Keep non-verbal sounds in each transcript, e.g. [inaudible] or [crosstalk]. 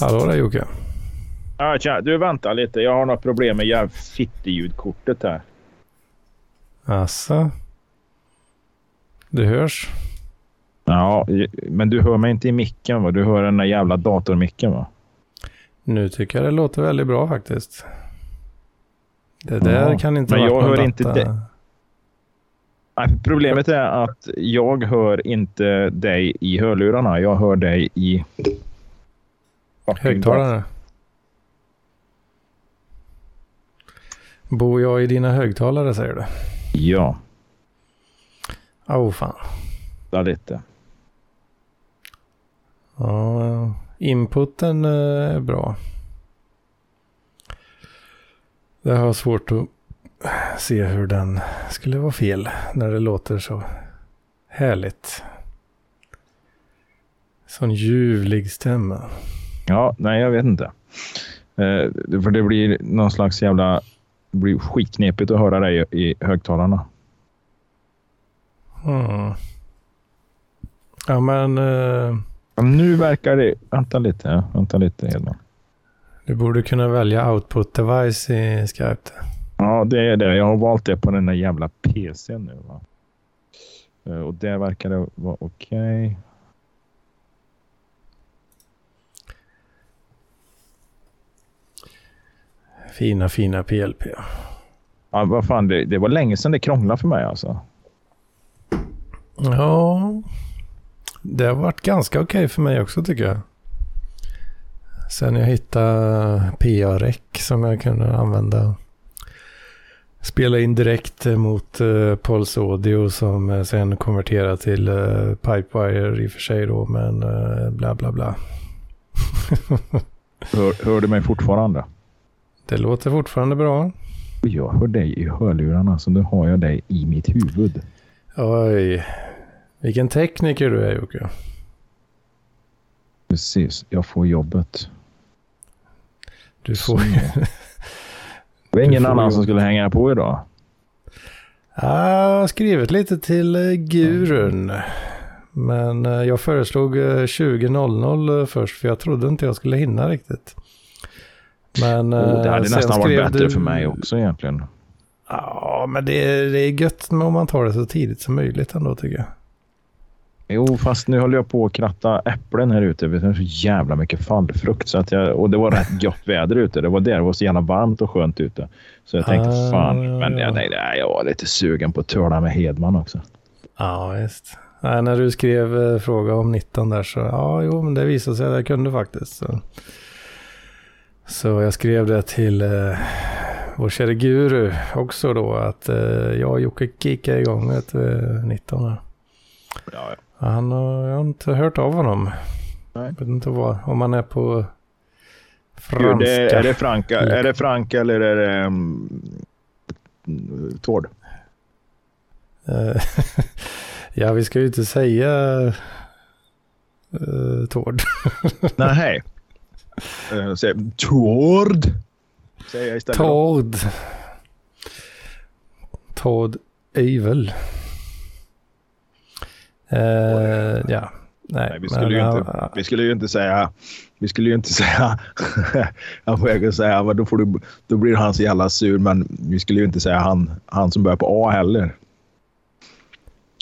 Hallå där Jocke. Ja, tja. Du, vänta lite. Jag har något problem med jävla fittljudkortet här. Asså? Du hörs? Ja, men du hör mig inte i micken va? Du hör den där jävla datormicken va? Nu tycker jag det låter väldigt bra faktiskt. Det där Ja, kan inte men jag hör inte det. Nej, problemet är att jag hör inte dig i hörlurarna. Jag hör dig i... Högtalare. Bor jag i dina högtalare säger du? Ja, Åh oh, fan. det lite. Ja, inputen eh, är bra. Det har svårt att se hur den skulle vara fel när det låter så härligt. Sån ljuvlig stämma. Ja, nej jag vet inte. Eh, för det blir någon slags jävla... Det blir skitknepigt att höra dig i högtalarna. Mm. Ja men eh, Ja, Nu verkar det... Vänta lite. Vänta lite Hedman. du borde kunna välja output device i Skype. Ja, det är det. Jag har valt det på den där jävla PCn nu. Va? Eh, Och det verkar det vara okej. Fina fina PLP. Ja, vad fan, det, det var länge sedan det krånglade för mig alltså. Ja, det har varit ganska okej för mig också tycker jag. Sen jag hittade PA-rec som jag kunde använda. Spela in direkt mot uh, Pulse Audio som sen konverterade till uh, Pipewire i och för sig då, men eh, bla bla bla. [laughs] Hör, hör du mig fortfarande? Det låter fortfarande bra. Jag hör dig i hörlurarna, så nu har jag dig i mitt huvud. Oj, vilken tekniker du är Jocke. Precis, jag får jobbet. Du får Så. Det var ingen annan jobb. som skulle hänga på idag. Ja, Jag har skrivit lite till eh, gurun. Men eh, jag föreslog eh, 20.00 eh, först för jag trodde inte jag skulle hinna riktigt. Men Oh, det eh, hade sen nästan varit bättre du- för mig också egentligen. Ja, men det är, det är gött om man tar det så tidigt som möjligt ändå tycker jag. Jo, fast nu håller jag på att kratta äpplen här ute. Det är så jävla mycket fallfrukt. Så att jag, och det var rätt [laughs] gött väder ute. Det var där det var så jävla varmt och skönt ute. Så jag tänkte Ah, fan, men ja. jag, nej, nej, jag var lite sugen på att töla med Hedman också. Ja, visst. Nej, när du skrev eh, fråga om 19 där så, ja, jo, men det visade sig att jag kunde faktiskt. Så, så jag skrev det till eh, vår kära guru också då, att eh, jag och Jocke kickar igång ett eh, 19 här. Ja, ja. Han har, jag har inte hört av honom. Nej. Jag vet inte vad, om han är på Gud, franska. det, är, det Franka, är det Franka eller är det um, Tord? Eh, [laughs] ja, vi ska ju inte säga uh, Tord. Nej. Uh, säg Tord. Säger jag istället. Tord. Tord Evil. Eh, ja, nej. Nej, vi skulle, ju men, inte, ja, vi skulle ju inte säga... Vi skulle ju inte säga... [laughs] jag att säga, men då, får du, då blir han så jävla sur. Men vi skulle ju inte säga han, han som börjar på A heller.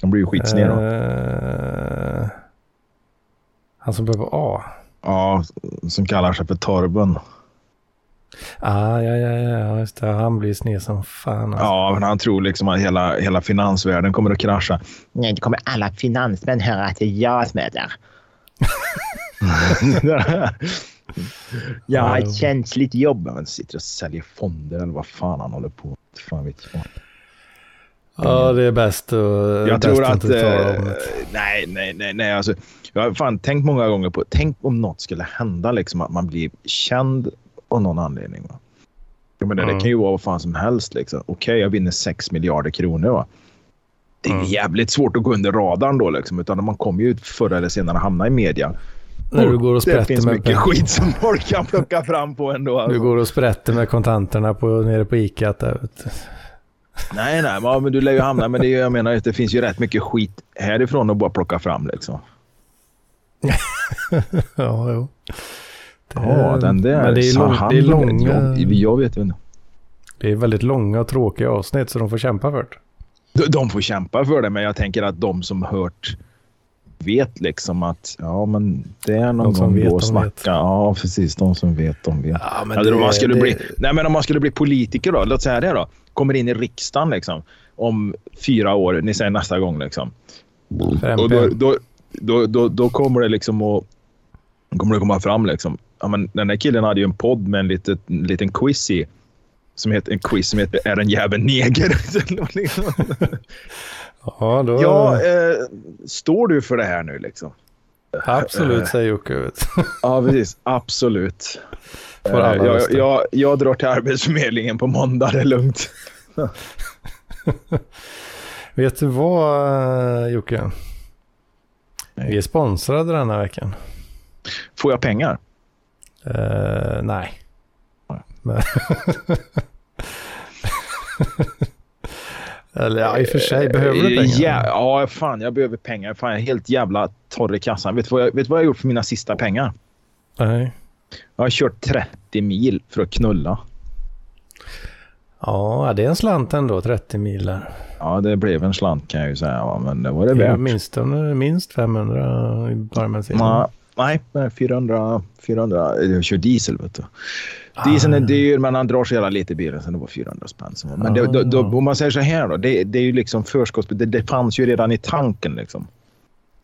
Han blir ju skitsned då. eh, han som börjar på A. Ja, som kallar sig för Torben. Ah, ja, ja, ja, just det. Han blir sned som fan. Alltså. Ja, men han tror liksom att hela, hela finansvärlden kommer att krascha. Nej, det kommer alla finansmän höra att det är jag som är där. [laughs] Jag har ett känsligt jobb. Han sitter och säljer fonder eller vad fan han håller på med. Fan vet jag. Ja, det är bäst att Jag bäst tror att... tala eh, det. nej, nej, nej. nej alltså, jag har fan tänkt många gånger på... Tänk om något skulle hända, liksom, att man blir känd av någon anledning. Va? Jag menar, Mm. Det kan ju vara vad fan som helst. Liksom. Okej, jag vinner 6 miljarder kronor. Va? Det är Mm. jävligt svårt att gå under radarn då. Liksom, utan man kommer ju förr eller senare hamna i media. När du går och det sprätter finns mycket skit som folk kan plocka fram på ändå. Alltså. Du går och sprätter med kontanterna på, nere på Ica. Där. Nej, nej, men, du lär ju hamna. Men det, jag menar, att det finns ju rätt mycket skit härifrån att bara plocka fram. Liksom. [laughs] ja, jo. Ja, den där. Men det är, lång, det är det? långa... Jag, jag vet inte. Det är väldigt långa och tråkiga avsnitt så de får kämpa för det. De, de får kämpa för det, men jag tänker att de som hört vet liksom att ja, men det är någon De som gång vet, att snacka. vet. Ja, precis. De som vet, de vet. Ja, men Eller om det- man skulle det- bli, nej, men om man skulle bli politiker då, låt säga det då. Kommer in i riksdagen liksom om fyra år, ni säger nästa gång liksom. Och då, då, då, då, då kommer det liksom att kommer det komma fram liksom. Ja, men den där killen hade ju en podd med en liten, en liten quiz i. Som heter, en quiz som heter Är en jävel neger? [laughs] Ja, då... ja, eh, står du för det här nu liksom? Absolut, säger Jocke. [laughs] Ja, precis. Absolut. Får alla Eh, jag, jag, jag drar till Arbetsförmedlingen på måndag, det är lugnt. [laughs] Vet du vad, eh, Jocke? Nej. Vi är sponsrade denna veckan. Får jag pengar? Eh, nej. Men... Eller ja, i och för sig. Behöver du pengar? Ja, ja, fan jag behöver pengar. Fan, jag är helt jävla torr i kassan. Vet du vad jag, vet vad jag gjort för mina sista pengar? Nej. Jag har kört 30 mil för att knulla. Ja, det är en slant ändå, 30 mil där. Ja, det blev en slant kan jag ju säga, men det var det Det är värt. minst, minst 500 i bara bensin. Nej, nej, 400, 400. Jag kör diesel, vet du. Dieseln är Ah. dyr, men han drar så jävla lite i bilen, så det var 400 spänn. Men Ah. det, då, då, om man säger så här då, det, det är ju liksom förskotts... Det, det fanns ju redan i tanken liksom.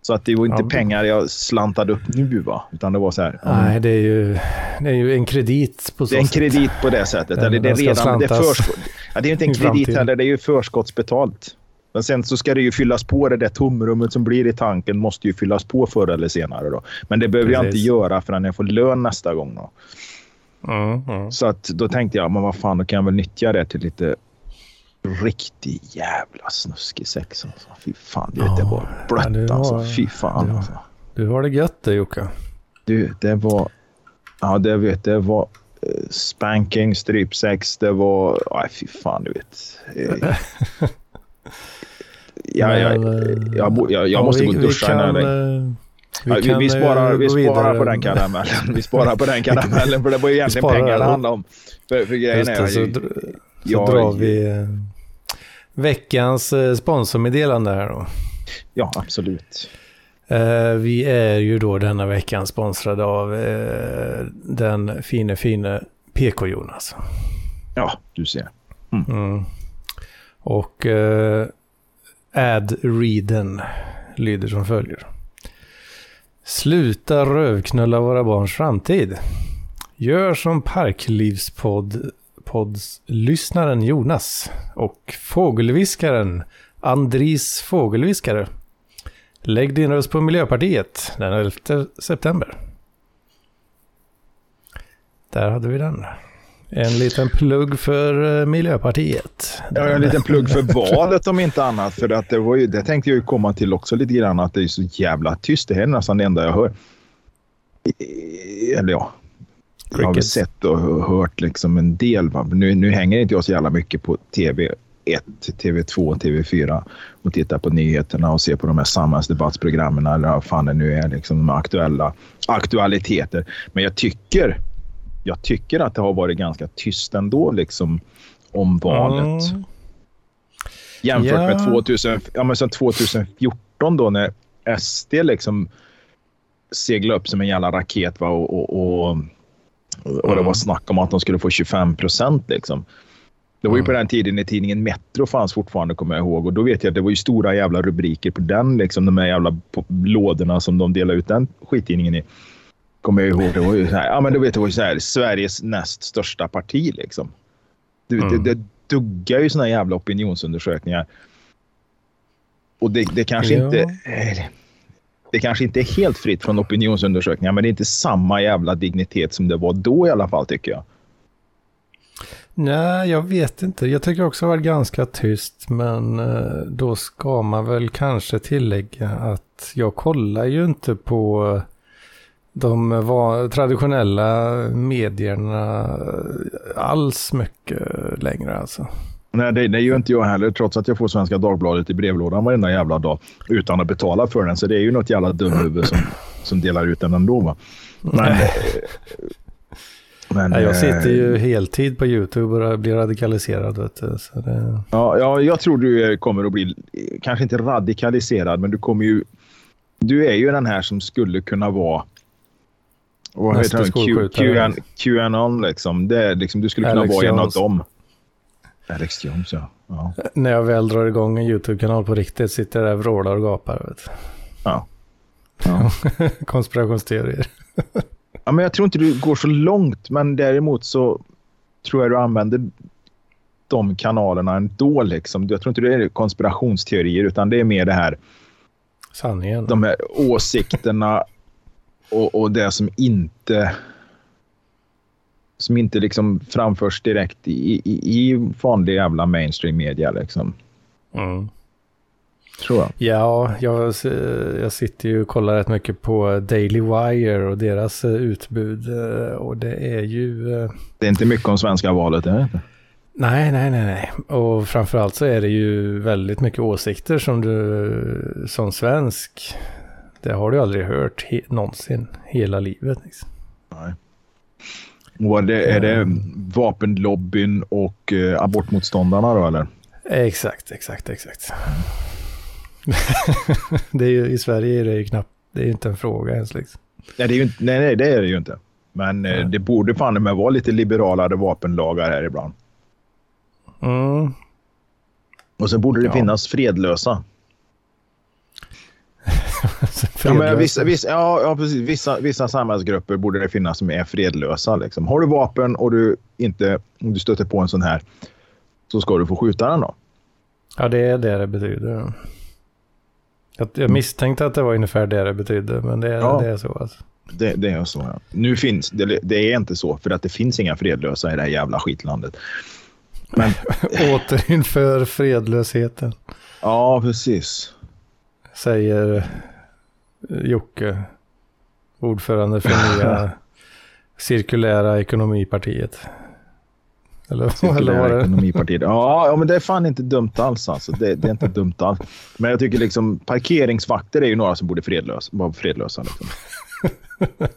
Så att det var inte Ja. pengar jag slantade upp nu, va? Utan det var så här. Nej, det är, ju, det är ju en kredit på så Det är en sätt. kredit på det sättet. Den- Eller det, är redan, det, är förskott, ja, det är inte en kredit heller, det är ju förskottsbetalt. Men sen så ska det ju fyllas på. Det där tomrummet som blir i tanken måste ju fyllas på förr eller senare. Då. Men det behöver jag inte Precis. göra förrän jag får lön nästa gång. Då. Mm, mm. Så att då tänkte jag, men vad fan, då kan jag väl nyttja det till lite riktig jävla snuskig sex. Alltså. Fy fan, du det Ja, var ja, blött det var- alltså. Fy fan det var- alltså. Du har det gött det Jocke. Du, det var... Ja, det vet det var eh, spanking, strypsex, det var... Nej, fy fan, du vet. [laughs] Eh, Ja, jag, eh, jag, jag, jag ja, måste vi- gå och vi duscha kan, eh, Ja, Vi, vi, eh, sparar, vi sparar på den karamellen. Vi sparar på den [laughs] karamellen för det var ju egentligen pengar det handlade om. För, för grejen är det, så, ju- dr- så jag- drar vi eh, veckans eh, sponsormeddelande här då. Ja, absolut. Eh, vi är ju då denna veckan sponsrade av eh, den fine fine PK-Jonas. Ja, du ser. Mm. Och eh, ad-readen lyder som följer. Sluta rövknulla våra barns framtid. Gör som Parklivspodds-lyssnaren Jonas och fågelviskaren Andris Fågelviskare. Lägg din röst på Miljöpartiet den 11 september. Där hade vi den. En liten plugg för eh, Miljöpartiet. Har en liten plugg för [laughs] valet om inte annat. För att det, var ju, det tänkte jag ju komma till också lite grann. Att det är så jävla tyst. Det här är nästan det enda jag hör. I- Eller ja. Jag har väl sett och hört liksom en del. Nu, nu hänger inte jag så jävla mycket på TV1, TV2, TV4 och tittar på nyheterna och ser på de här samhällsdebattsprogrammen eller vad fan det nu är. Liksom de aktuella aktualiteter. Men jag tycker, jag tycker att det har varit ganska tyst ändå liksom om valet. Mm. Jämfört Ja. med 2000, ja, men sen 2014 då när SD liksom seglade upp som en jävla raket va? Och, och, och, och det Mm. var snack om att de skulle få 25 procent. Liksom. Det var ju Mm. på den tiden när tidningen Metro fanns fortfarande, kommer jag ihåg. Och då vet jag att det var ju stora jävla rubriker på den, liksom, de här jävla lådorna som de delade ut den skittidningen i. Kommer jag ihåg. Det var ju så här, ja men du vet, det var ju så här, Sveriges näst största parti liksom. Du, Mm. det, det duggar ju såna jävla opinionsundersökningar. Och det, det kanske Ja. inte... Det kanske inte är helt fritt från opinionsundersökningar, men det är inte samma jävla dignitet som det var då i alla fall, tycker jag. Nej, jag vet inte. Jag tycker också det har varit ganska tyst, men eh, då ska man väl kanske tillägga att jag kollar ju inte på de va- traditionella medierna alls mycket längre alltså. Nej, det, det gör inte jag heller, trots att jag får Svenska Dagbladet i brevlådan varenda jävla dag utan att betala för den. Så det är ju något jävla dumhuvud som, som delar ut den ändå. Va? Men, eh, [laughs] Men, Nej, jag eh, sitter ju heltid på YouTube och blir radikaliserad. Du, så det... Ja, ja, jag tror du kommer att bli, kanske inte radikaliserad, men du kommer ju... Du är ju den här som skulle kunna vara... Vad heter? Q- skolskjutare. QAnon, QAnon liksom. Det liksom. Du skulle kunna Alex vara en av Jones. dem. Alex Jones, ja. ja. När jag väl drar igång en YouTube-kanal på riktigt sitter jag där och vrålar och gapar. Vet. Ja. Ja. [laughs] Konspirationsteorier. [laughs] ja, men jag tror inte du går så långt, men däremot så tror jag du använder de kanalerna ändå. Liksom. Jag tror inte det är konspirationsteorier, utan det är mer det här Sanningen. de här åsikterna och, och det som inte som inte liksom framförs direkt i, i, i vanlig jävla mainstream media. Liksom. Mm. Tror jag. Ja, jag, jag sitter ju och kollar rätt mycket på Daily Wire och deras eh, utbud. eh, Och det är ju... eh, Det är inte mycket om svenska valet, är det inte? Nej, nej, nej, nej. Och framförallt så är det ju väldigt mycket åsikter som du som svensk, det har du aldrig hört he- någonsin hela livet. Liksom. Nej. Och det, är det vapenlobbyn och eh, abortmotståndarna då, eller? Exakt, exakt, exakt. [laughs] det är ju, I Sverige är det ju knappt, det är ju inte en fråga ens liksom. Nej, det är ju inte, nej, nej, det är det ju inte. Men eh, det borde fan med vara lite liberalare vapenlagar här ibland. Mm. Och så borde det Ja. finnas fredlösa. [laughs] Ja, men vissa, vissa, ja, ja, precis. Vissa, vissa samhällsgrupper borde det finnas som är fredlösa. Liksom. Har du vapen och du inte om du stöter på en sån här så ska du få skjuta den då. Ja, det är det det betyder. Jag, jag misstänkte att det var ungefär det det betydde, men det, är- Ja. det är så alltså. Det, det är så. Ja. Nu finns det, det är inte så för att det finns inga fredlösa i det här jävla skitlandet. Men [laughs] Återinför fredlösheten, ja, precis. säger Jocke, ordförande för nya [laughs] cirkulära ekonomipartiet. Eller, eller var Cirkulära det? ekonomipartiet. Ja, men det är fan inte dumt alls. Alltså. Det, det är inte dumt alls. Men jag tycker liksom parkeringsvakter är ju några som borde fredlösa, vara fredlösa. Liksom. [laughs]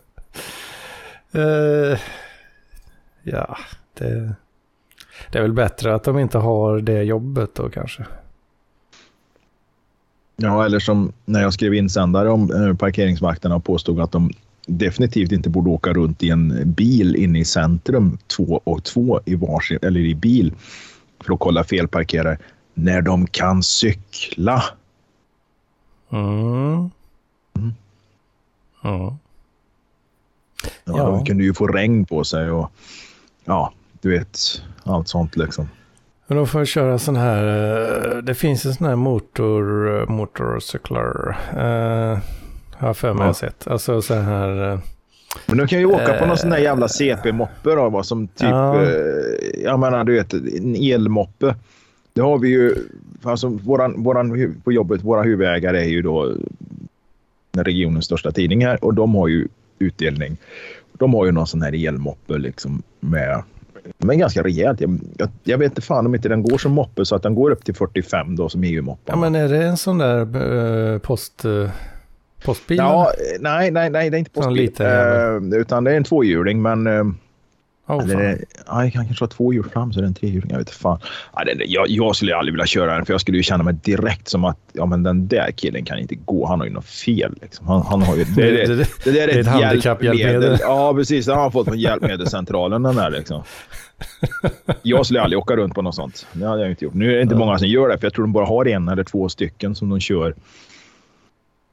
Eh, ja, det, det är väl bättre att de inte har det jobbet då kanske. Ja, eller som när jag skrev insändare om eh, parkeringsvakterna och påstod att de definitivt inte borde åka runt i en bil inne i centrum två och två i varsin, eller i bil för att kolla felparkerare när de kan cykla. Mm. Mm. Ja. Ja, Ja. De kunde ju få regn på sig och ja, du vet, allt sånt liksom. Men de får köra sån här, eh, det finns en sån här motor, eh, motorcyklar. Uh, har jag för mig Ja. jag sett. Alltså så här, eh, Men de kan ju åka på någon Eh. sån där jävla CP-moppe då, vad som typ, Ja. eh, jag menar du vet, en elmoppe. Det har vi ju, alltså våran, våran, på jobbet, våra huvudägare är ju då regionens största tidning här och de har ju utdelning. De har ju någon sån här elmoppe liksom med, men ganska rejält. Jag, jag, jag vet inte fan om inte den går som moppe så att den går upp till 45 då som EU-moppen. ja men är det en sån där eh, post, eh, postbil? Ja, eh, nej, nej, nej, det är inte postbil. liten jävel. Eh, utan det är en tvåhjuling, men eh, Oh, eller, fan. jag kan kanske ha två hjul fram så är det en trehjuling. Jag vet inte fan. Ja, det, det- jag, jag skulle aldrig vilja köra den för jag skulle ju känna mig direkt som att ja, men den där killen kan inte gå. Han har ju något fel. Liksom. Han, han har ju, det, det, Det- det- där är är ett handikapphjälpmedel. hjälpmedel. Ja, precis. Den har han fått från hjälpmedelscentralen. Den där, liksom. Jag skulle aldrig åka runt på något sånt. Det hade jag inte gjort. Nu är det inte många som gör det, för jag tror de bara har en eller två stycken som de kör.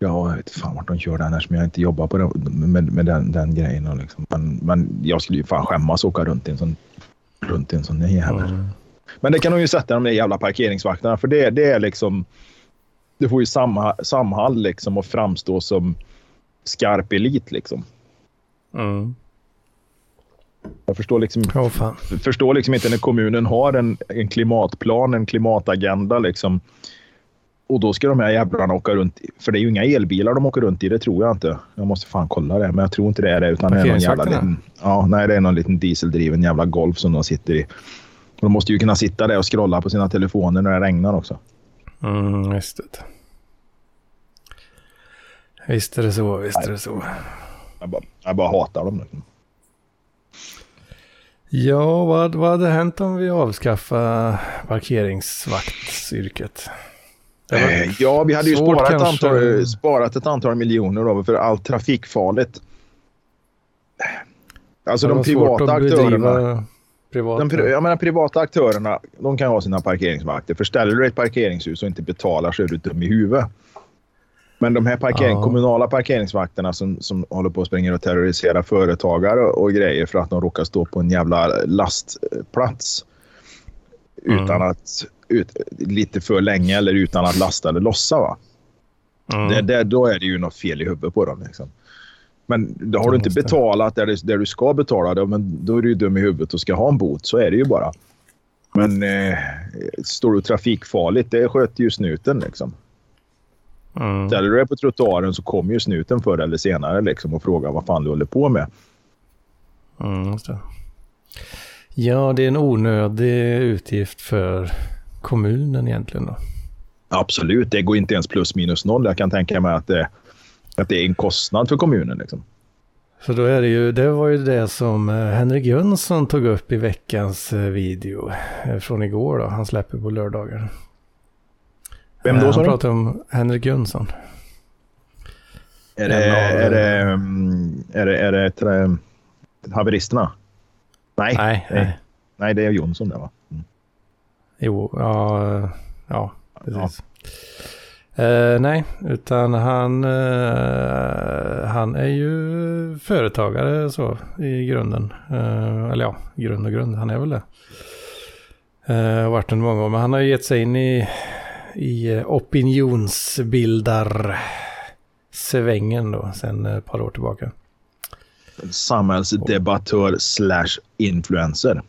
Ja, jag vet inte fan vart de kör den här som jag inte jobbar på den, med, med den, den grejen. och Liksom. Men, men jag skulle ju fan skämmas åka runt i en sån, runt i en sån jävel. Mm. Men det kan de ju sätta de där jävla parkeringsvakterna för det, det är liksom... Det får ju samma, Samhall liksom att framstå som skarp elit liksom. Mm. Jag förstår liksom, fan. förstår liksom inte när kommunen har en, en klimatplan, en klimatagenda liksom. Och då ska de här jävlarna åka runt, för det är ju inga elbilar de åker runt i, det tror jag inte. Jag måste fan kolla det, men jag tror inte det är det. Utan det är någon jävla liten, ja, nej, det är någon liten dieseldriven jävla Golf som de sitter i. Och de måste ju kunna sitta där och scrolla på sina telefoner när det regnar också. Mm, just det. Visst är det så, visst är det så. Jag bara, jag bara hatar dem. Liksom. Ja, vad, vad hade hänt om vi avskaffade parkeringsvaktsyrket? Eh, Ja, vi hade ju sparat ett, kanske. antal, sparat ett antal miljoner då för allt trafikfarligt. Alltså de privata aktörerna. Privata. De, jag menar, privata aktörerna de kan ha sina parkeringsvakter. För ställer du ett parkeringshus och inte betalar så är du dum i huvudet. Men de här parkering, Ja. kommunala parkeringsvakterna som, som håller på att springa och terrorisera företagare och, och grejer för att de råkar stå på en jävla lastplats Mm. utan att, ut, lite för länge eller utan att lasta eller lossa. Va? Mm. Det, det, då är det ju något fel i huvudet på dem. Liksom. Men då har du inte betalat där, det, där du ska betala, då, men då är du ju dum i huvudet och ska ha en bot. Så är det ju bara. Men eh, står du trafikfarligt, det sköter ju snuten. Liksom. Mm. Ställer du dig på trottoaren så kommer ju snuten förr eller senare liksom, och frågar vad fan du håller på med. Mm, det. Ja, det är en onödig utgift för kommunen egentligen då. Absolut, det går inte ens plus minus noll. Jag kan tänka mig att det, att det är en kostnad för kommunen. Liksom. Så då är det ju, det var ju det som eh, Henrik Jönsson tog upp i veckans eh, video eh, från igår då. Han släpper på lördagar. Vem då sa Han du? pratar om Henrik Jönsson. Är det, av- är det, mm, är det, är det haveristerna? Nej, Nej, nej. nej, det är Jonsson det va? Jo, ja, ja precis. Eh, nej, utan han, eh, han är ju företagare så i grunden. Eh, eller ja, grund och grund, han är väl det. Eh, varit under många år, men han har ju gett sig in i, i eh, opinionsbildar-svängen då, sen ett par år tillbaka. Samhällsdebattör slash influencer.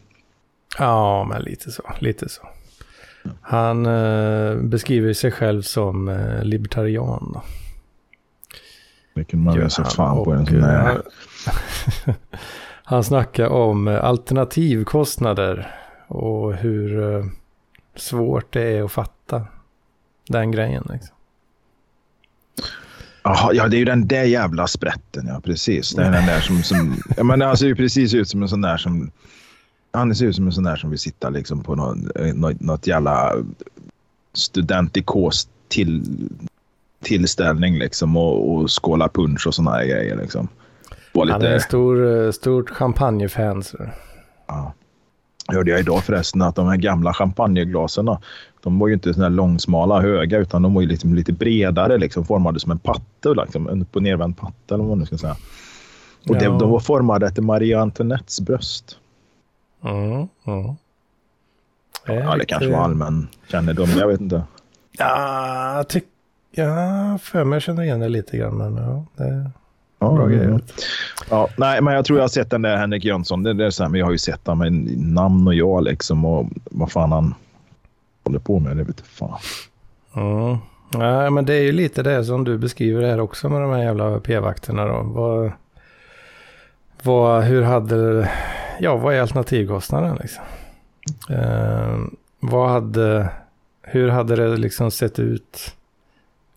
Ja, men lite så. Lite så. Han eh, beskriver sig själv som eh, libertarian. Då. Det kunde man han. fan på en sån eh, [laughs] Han snackar om eh, alternativkostnader och hur eh, svårt det är att fatta den grejen. Liksom. Jaha, ja, det är ju den där jävla sprätten. Ja, precis. Det är den där som... som ja, men han ser ju precis ut som en sån där som... Han ser ut som en sån där som vill sitta liksom på någon, eh, något, något jävla studentikos till, tillställning liksom och, och skåla punch och såna här grejer liksom. Var Han är lite, en stor, eh, stort champagnefan. ja. Hörde jag idag förresten att de här gamla champagneglasen de var ju inte såna här långsmala höga utan de var ju liksom lite bredare liksom formade som en patte, liksom, en upp och nervänd patte eller vad man nu ska säga. Och Ja. de var formade efter Marie Antoinettes bröst. Mm, mm. är Ja, det lite- kanske var allmän kännedom, jag vet inte. Ja, jag tycker... Ja, för mig känner igen det lite grann, men ja, det Ja, bra ja, grejer. ja. Ja, nej, men jag tror jag har sett den där Henrik Jönsson. Det, det är så här, men jag har ju sett honom med namn och jag liksom och vad fan han håller på med, det vet jag fan. Mm. Ja, men det är ju lite det som du beskriver här också med de här jävla p-vakterna då. Vad, vad, hur hade, ja vad är alternativkostnaden liksom? Eh, vad hade, hur hade det liksom sett ut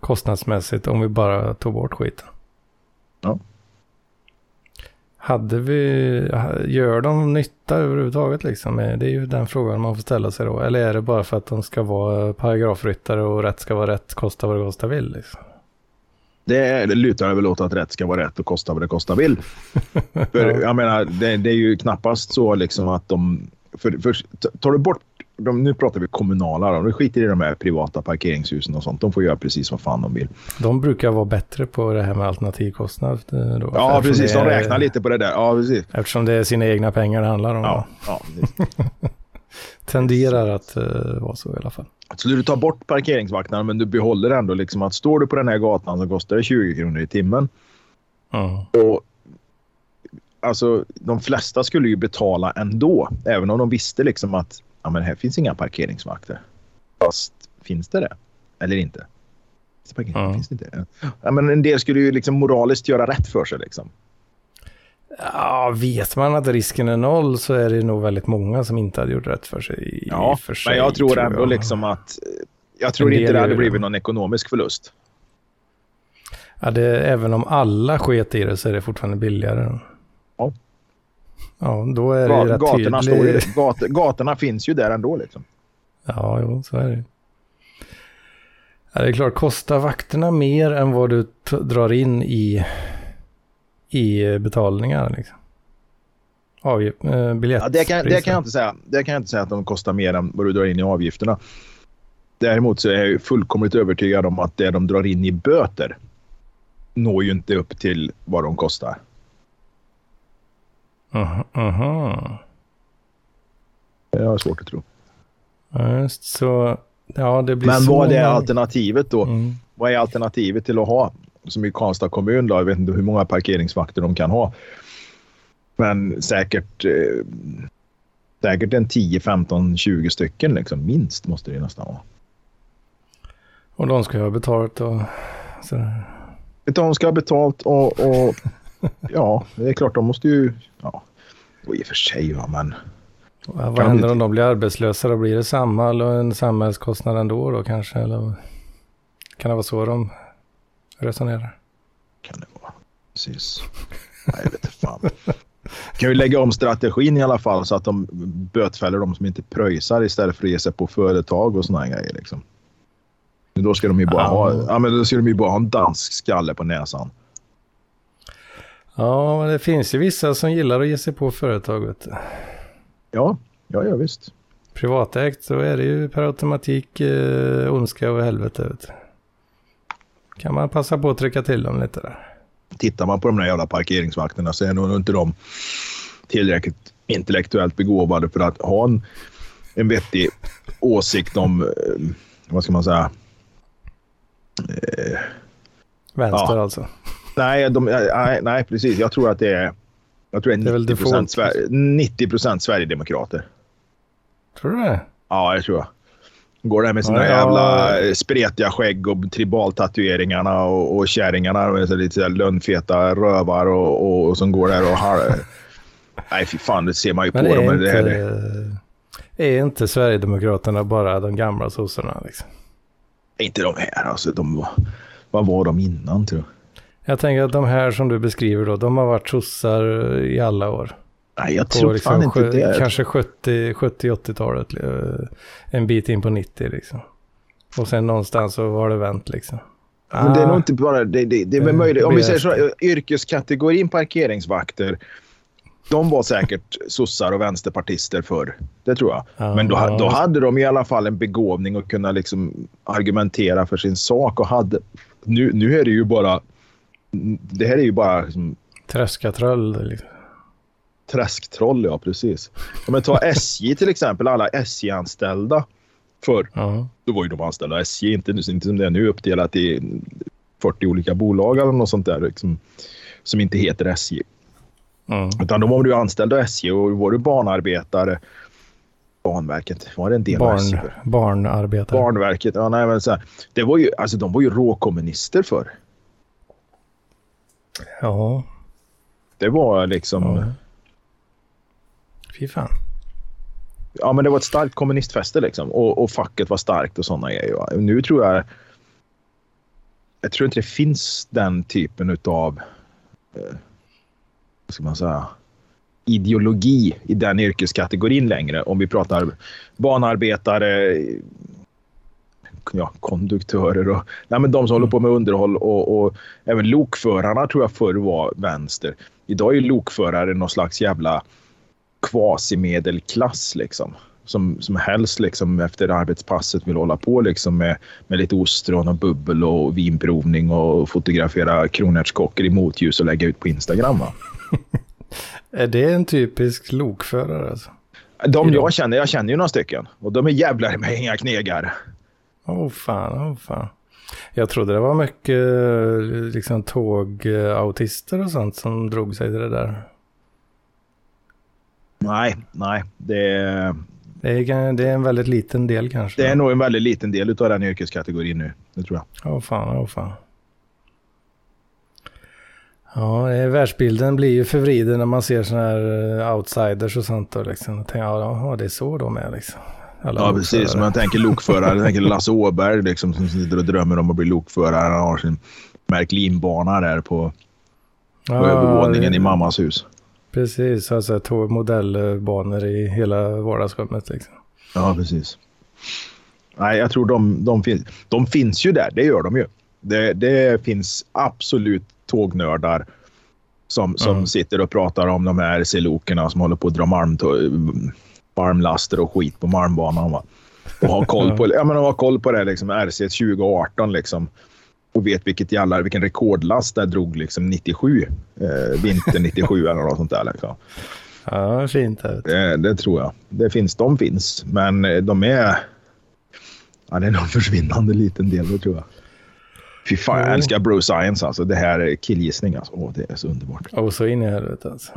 kostnadsmässigt om vi bara tog bort skiten? Ja. Hade vi, gör de nytta överhuvudtaget liksom? Eh, Det är ju den frågan man får ställa sig då. Eller är det bara för att de ska vara paragrafryttare och rätt ska vara rätt, kosta vad det kosta vill liksom? Det, det lutar väl åt att rätt ska vara rätt och kosta vad det kosta vill. [laughs] För jag menar, det, det är ju knappast så liksom att de... För, för, tar du bort... De, nu pratar vi kommunala. Då. Nu skiter i de här privata parkeringshusen och sånt. De får göra precis vad fan de vill. De brukar vara bättre på det här med alternativkostnad. eh, Då, Ja, precis. De räknar lite på det där. Ja, precis. Eftersom det är sina egna pengar det handlar om. Ja, Ja. [laughs] Tenderar att uh, vara så i alla fall. Skulle du ta bort parkeringsvakterna men du behåller ändå liksom att står du på den här gatan så kostar det 20 kronor i timmen. Mm. Och, alltså, de flesta skulle ju betala ändå, även om de visste liksom att ja, men här finns inga parkeringsvakter. Fast finns det det? Eller inte? Finns det parkering? Finns det inte? Ja, men en del skulle ju liksom moraliskt göra rätt för sig. Liksom. Ja, vet man att risken är noll så är det nog väldigt många som inte hade gjort rätt för sig. Ja, för sig, men jag tror ändå jag. liksom att... Jag tror inte det hade det. blivit någon ekonomisk förlust. Ja, det, även om alla sket i det så är det fortfarande billigare. Ja. Ja, då är det ju Ga- rätt gatorna, står ju, tydligt. gat, gatorna finns ju där ändå liksom. Ja, jo, så är det. Ja, det är klart, kostar vakterna mer än vad du drar in i, i betalningar? Liksom. Avgift, eh, Ja, det, kan, det, kan jag inte säga. det kan jag inte säga att de kostar mer än vad du drar in i avgifterna. Däremot så är jag fullkomligt övertygad om att det de drar in i böter når ju inte upp till vad de kostar. Mhm, mhm. Det har jag svårt att tro. Just så. Ja, det blir Men vad är alternativet då? Mm. Vad är alternativet till att ha, som i Karlstad kommun då, jag vet inte hur många parkeringsvakter de kan ha. Men säkert, eh, säkert en 10, 15, 20 stycken liksom. Minst måste det nästan vara. Och de ska ha betalt och sådär. De ska ha betalt och, och [laughs] ja, det är klart de måste ju, ja, och i och för sig va, men Vad Kan händer om de blir arbetslösa? Då blir det samma eller en samhällskostnad ändå då kanske? Eller kan det vara så de resonerar? kan det vara. Precis. Nej, jag vet fan. Kan ju lägga om strategin i alla fall så att de bötfäller de som inte pröjsar istället för att ge sig på företag och såna här grejer. Liksom. Då ska de ju bara, ha, ja, men då ska de ju bara ha en dansk skalle på näsan. Ja, men det finns ju vissa som gillar att ge sig på företag. Vet du. Ja, ja, ja visst. Privatägt så är det ju per automatik eh, ondska och helvete. Vet du. Kan man passa på att trycka till dem lite där. Tittar man på de där jävla parkeringsvakterna så är nog inte de tillräckligt intellektuellt begåvade för att ha en, en vettig åsikt om, eh, vad ska man säga, Vänster Ja. alltså. Nej, de, nej, nej, precis. Jag tror att det är, jag tror det är är väl 90 procent. Sver- 90 procent Sverigedemokrater. Tror du det? Ja, det tror jag. Går där med sina Ja, ja. jävla eh, spretiga skägg och tribaltatueringarna och, och kärringarna med så lite så lönnfeta rövar och, och, och som går där och har... [laughs] Nej, fy fan, det ser man ju Men på dem. men Det här, inte, är inte Sverigedemokraterna bara de gamla sossarna? Liksom? inte de här alltså. De var, vad var de innan tror jag? Jag tänker att de här som du beskriver då, de har varit sossar i alla år. Nej, jag tror liksom fan inte det. Kanske 70 70-80-talet. eh, En bit in på 90 liksom. Och sen någonstans så har det vänt liksom. Men det är Ah, nog inte bara... Det, det, det är väl Det möjligt. Om vi säger så, efter. yrkeskategorin parkeringsvakter. De var säkert sossar och vänsterpartister förr. Det tror jag. Ja, Men då, då hade de i alla fall en begåvning att kunna liksom argumentera för sin sak. Och hade, nu, nu är det ju bara... Det här är ju bara liksom, Träskatroll liksom. Träsktroll, ja precis. Om man tar SJ till exempel, alla SJ-anställda förr. Ja. Då var ju de anställda SJ, inte, inte som det är nu uppdelat i 40 olika bolag eller något sånt där liksom, som inte heter SJ. Mm. Utan då var du anställd av SJ och var du barnarbetare. Banverket, var det en del av SJ? Barn, barnarbetare. Barnverket, ja nej men så här, det var ju, alltså de var ju råkommunister för. Ja. Det var liksom, ja. Fy fan. Ja, men det var ett starkt kommunistfäste liksom. Och, och facket var starkt och sådana grejer. va. Nu tror jag, jag tror inte det finns den typen av, eh, vad ska man säga, ideologi i den yrkeskategorin längre. Om vi pratar banarbetare, ja, konduktörer och nej, men de som håller på med underhåll och, och även lokförarna tror jag förr var vänster. Idag är ju lokförare någon slags jävla kvasimedelklass liksom. Som, som helst liksom efter arbetspasset vill hålla på liksom med, med lite ostron och bubbel och vinprovning och fotografera kronärtskockor i motljus och lägga ut på Instagram. Va? [laughs] Är det en typisk lokförare alltså? De jag känner, jag känner ju några stycken och de är jävlar med inga knegar. Åh oh, fan, åh oh, fan. Jag trodde det var mycket liksom tågautister och sånt som drog sig till det där. Nej, nej. Det, Det är, det är en väldigt liten del kanske. det är nog en väldigt liten del av den yrkeskategorin nu. Det tror jag. Åh fan, åh fan. Ja, världsbilden blir ju förvriden när man ser sådana här eh, outsiders och sånt. Och liksom. Jag tänker, ja, det är så de är liksom. Alla Ja, precis. Man tänker lokförare, jag tänker Lasse Åberg liksom, som sitter och drömmer om att bli lokförare. Han har sin Märklinbana där på, på Ja, övervåningen det- i mammas hus. Precis, alltså två modellbanor i hela vardagsrummet. Liksom. Ja, precis. Nej, jag tror de, de, finns, de finns ju där. Det gör de ju. Det, det finns absolut tågnördar som, som Mm. sitter och pratar om de här silokerna som håller på att dra malm, malmlaster och skit på malmbanan. Va? Och har koll på, [laughs] ja, men de har koll på det, liksom, RC 2018. Liksom, och vet vilket jävla, vilken rekordlast det drog liksom, 97. Eh, vinter 97 eller något sånt där. Liksom. Ja, fint. det. Det, det tror jag. Det finns, de finns, men eh, de är... Ja, det är någon försvinnande liten del, det tror jag. Fy fan, jag älskar Bro Science. Alltså. Det här är killgissning. Alltså. Åh, det är så underbart. Och så in i helvete alltså.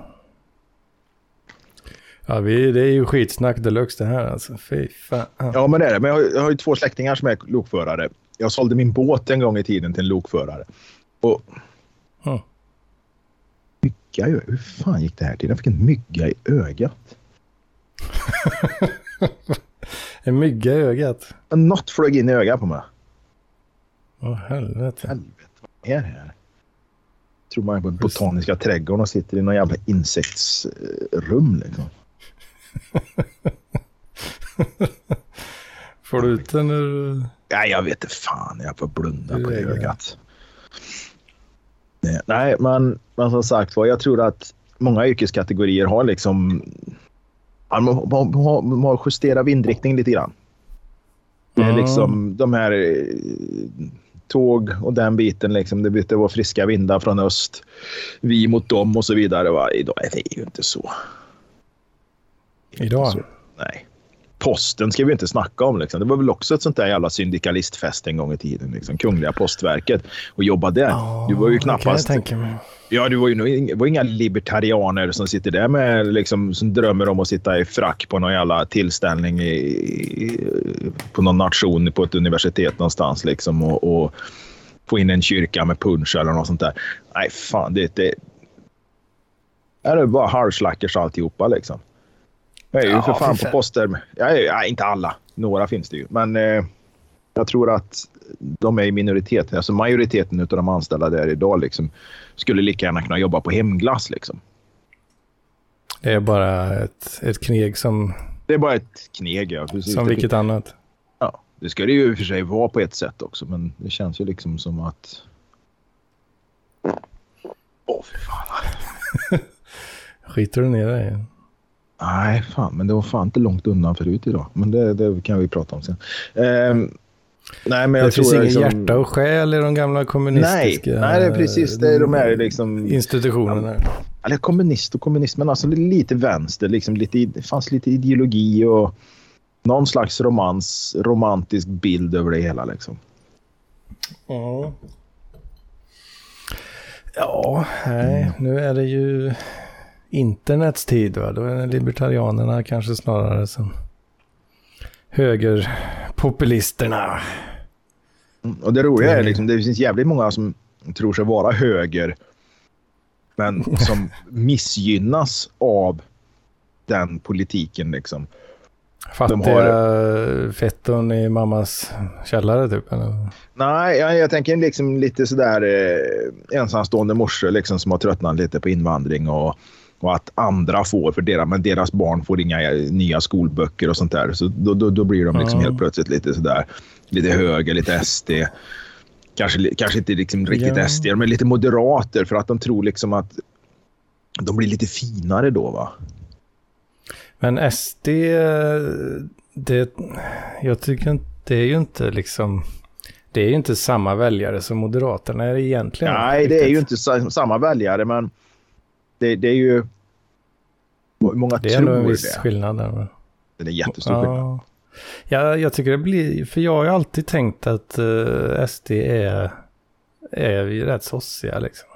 Ja, vi, det är ju skitsnack deluxe det här alltså. Fy fan. Ja, men det är det. Men jag har, jag har ju två släktingar som är lokförare. Jag sålde min båt en gång i tiden till en lokförare. Och... Mm. Mygga i Hur fan gick det här till? Jag fick en mygga i ögat. [laughs] En mygga i ögat. Något flög in i ögat på mig. Åh helvete. Helvete, vad är det här? tror man är på Botaniska trädgården och sitter i någon jävla insektsrum. Liksom. [laughs] Får du ut den ur... Nej, jag vet inte fan. Jag får blunda på det ögat. Nej, men, men som sagt var, jag tror att många yrkeskategorier har liksom... Man har, justerat vindriktning lite grann. Det är liksom de här eh, tåg och den biten. Liksom, det brukar vara friska vindar från öst. Vi mot dem och så vidare. Va? Idag är det ju inte så. Idag? Så, nej. Posten ska vi inte snacka om. Liksom. Det var väl också ett sånt där jävla syndikalistfest en gång i tiden. Liksom. Kungliga postverket. Och jobba där. du var ju det kan jag knappast... tänka. Ja, du var ju var inga libertarianer som sitter där med liksom, som drömmer om att sitta i frack på någon jävla tillställning i, i, på någon nation på ett universitet någonstans liksom och, och få in en kyrka med punsch eller något sånt där. Nej, fan, det, det är det bara halvslackers alltihopa liksom. Jag är ju Ja, för fan för på poster. Jag är, ja, inte alla. Några finns det ju. Men eh, jag tror att de är i minoritet. Alltså majoriteten av de anställda där idag liksom, skulle lika gärna kunna jobba på hemglass. Liksom. Det är bara ett, ett kneg som, Det är bara ett kneg. Ja. Precis. som vilket annat. ja, det ska det ju i och för sig vara på ett sätt också, men det känns ju liksom som att... Åh, fy fan. [laughs] Skiter du ner dig? Nej, fan, men det var fan inte långt undan förut idag. Men det, det kan vi prata om sen. Ehm, nej, men jag Det tror finns ingen liksom... hjärta och själ i de gamla kommunistiska Nej, nej, det är precis det. De är liksom... institutionerna. eller kommunist och kommunist, men alltså lite vänster. Liksom lite, det fanns lite ideologi och någon slags romans, romantisk bild över det hela. Liksom. Ja. Ja, nej, nu är det ju internets tid. Va? Då är det libertarianerna kanske snarare som högerpopulisterna. Och det roliga är Mm. liksom, det finns jävligt många som tror sig vara höger, men [laughs] som missgynnas av den politiken. Liksom. Fattiga fetton i mammas källare typ. Eller? Nej, jag, jag tänker liksom lite sådär eh, ensamstående morsor liksom, som har tröttnat lite på invandring och, och att andra får, för deras, men deras barn får inga nya skolböcker och sånt där. Så då, då, då blir de liksom Ja. helt plötsligt lite sådär, lite höger, lite SD. Kanske, kanske inte liksom riktigt Ja. SD, men lite moderater för att de tror liksom att de blir lite finare då va? Men SD, det, jag tycker inte, det är ju inte liksom, det är ju inte samma väljare som Moderaterna är egentligen. Nej, det är ju riktigt. inte sa- samma väljare, men det, det är ju... Många Det är tror en viss det? skillnad där. va? Det är jättestor skillnad. Ja. ja, jag tycker det blir, för jag har ju alltid tänkt att eh, SD är, är rätt sossiga liksom.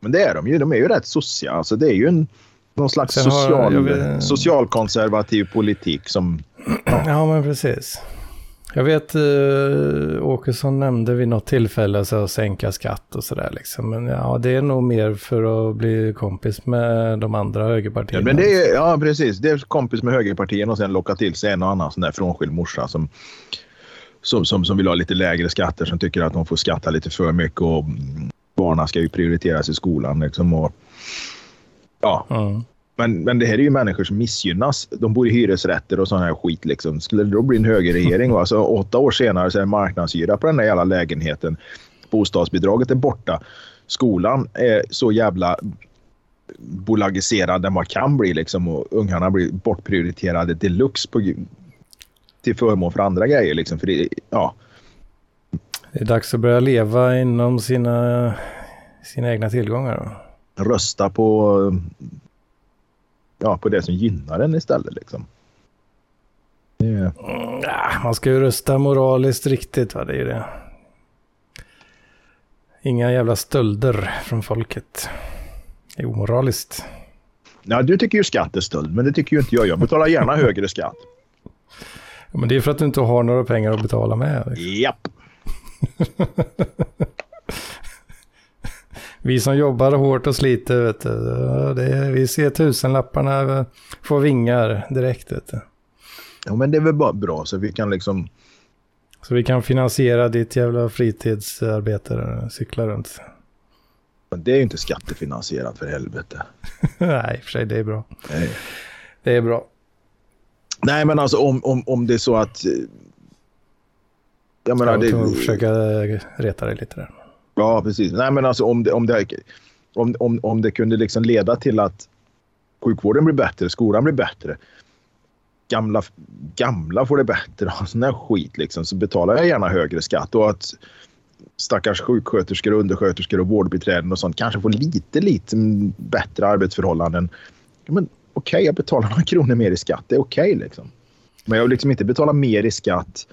Men det är de ju. De är ju rätt sossiga. Alltså, det är ju en, någon slags social, vet- socialkonservativ politik som... Ja, men precis. Jag vet uh, Åkesson nämnde vid något tillfälle så att sänka skatt och sådär liksom. Men ja, det är nog mer för att bli kompis med de andra Ja, högerpartierna. men det är, ja, precis. Det är kompis med högerpartierna och sen locka till sig en och annan sån där frånskild morsa som, som, som, som vill ha lite lägre skatter, som tycker att de får skatta lite för mycket och barnen ska ju prioriteras i skolan. Liksom, och, Ja, Mm. Men, men det här är ju människor som missgynnas. De bor i hyresrätter och sån här skit. Liksom. Skulle det då bli en högerregering och alltså, åtta år senare så är det marknadshyra på den där jävla lägenheten. Bostadsbidraget är borta. Skolan är så jävla bolagiserad den man kan bli liksom, och ungarna blir bortprioriterade deluxe på, till förmån för andra grejer. Liksom, för det, ja, Det är dags att börja leva inom sina, sina egna tillgångar. Då. rösta på, ja, på det som gynnar en istället. Liksom. Det, Mm, man ska ju rösta moraliskt riktigt, va? det är ju det. Inga jävla stölder från folket. Det är omoraliskt. ja, du tycker ju skatt är stöld, men det tycker ju inte jag. Jag betalar gärna [laughs] högre skatt. Ja, men det är för att du inte har några pengar att betala med. liksom. Japp. [laughs] Vi som jobbar hårt och sliter, vet du, det vi ser tusenlapparna få vingar direkt. Vet du. Ja, men det är väl bara bra så vi kan liksom... Så vi kan finansiera ditt jävla fritidsarbete, cykla runt. Men det är ju inte skattefinansierat för helvete. [laughs] Nej, för sig, det är bra. Nej, Det är bra. Nej men alltså om, om, om det är så att... eh, Jag menar, Jag det, kommer försöka reta dig lite där. Ja, precis. Nej, men alltså om det, om det, om, om, om det kunde liksom leda till att sjukvården blir bättre, skolan blir bättre, gamla, gamla får det bättre och sån här skit liksom, så betalar jag gärna högre skatt. Och att stackars sjuksköterskor, undersköterskor och vårdbiträden och sånt kanske får lite, lite bättre arbetsförhållanden. Ja, men okej, jag betalar några kronor mer i skatt. Det är okej liksom. Men jag vill liksom inte betala mer i skatt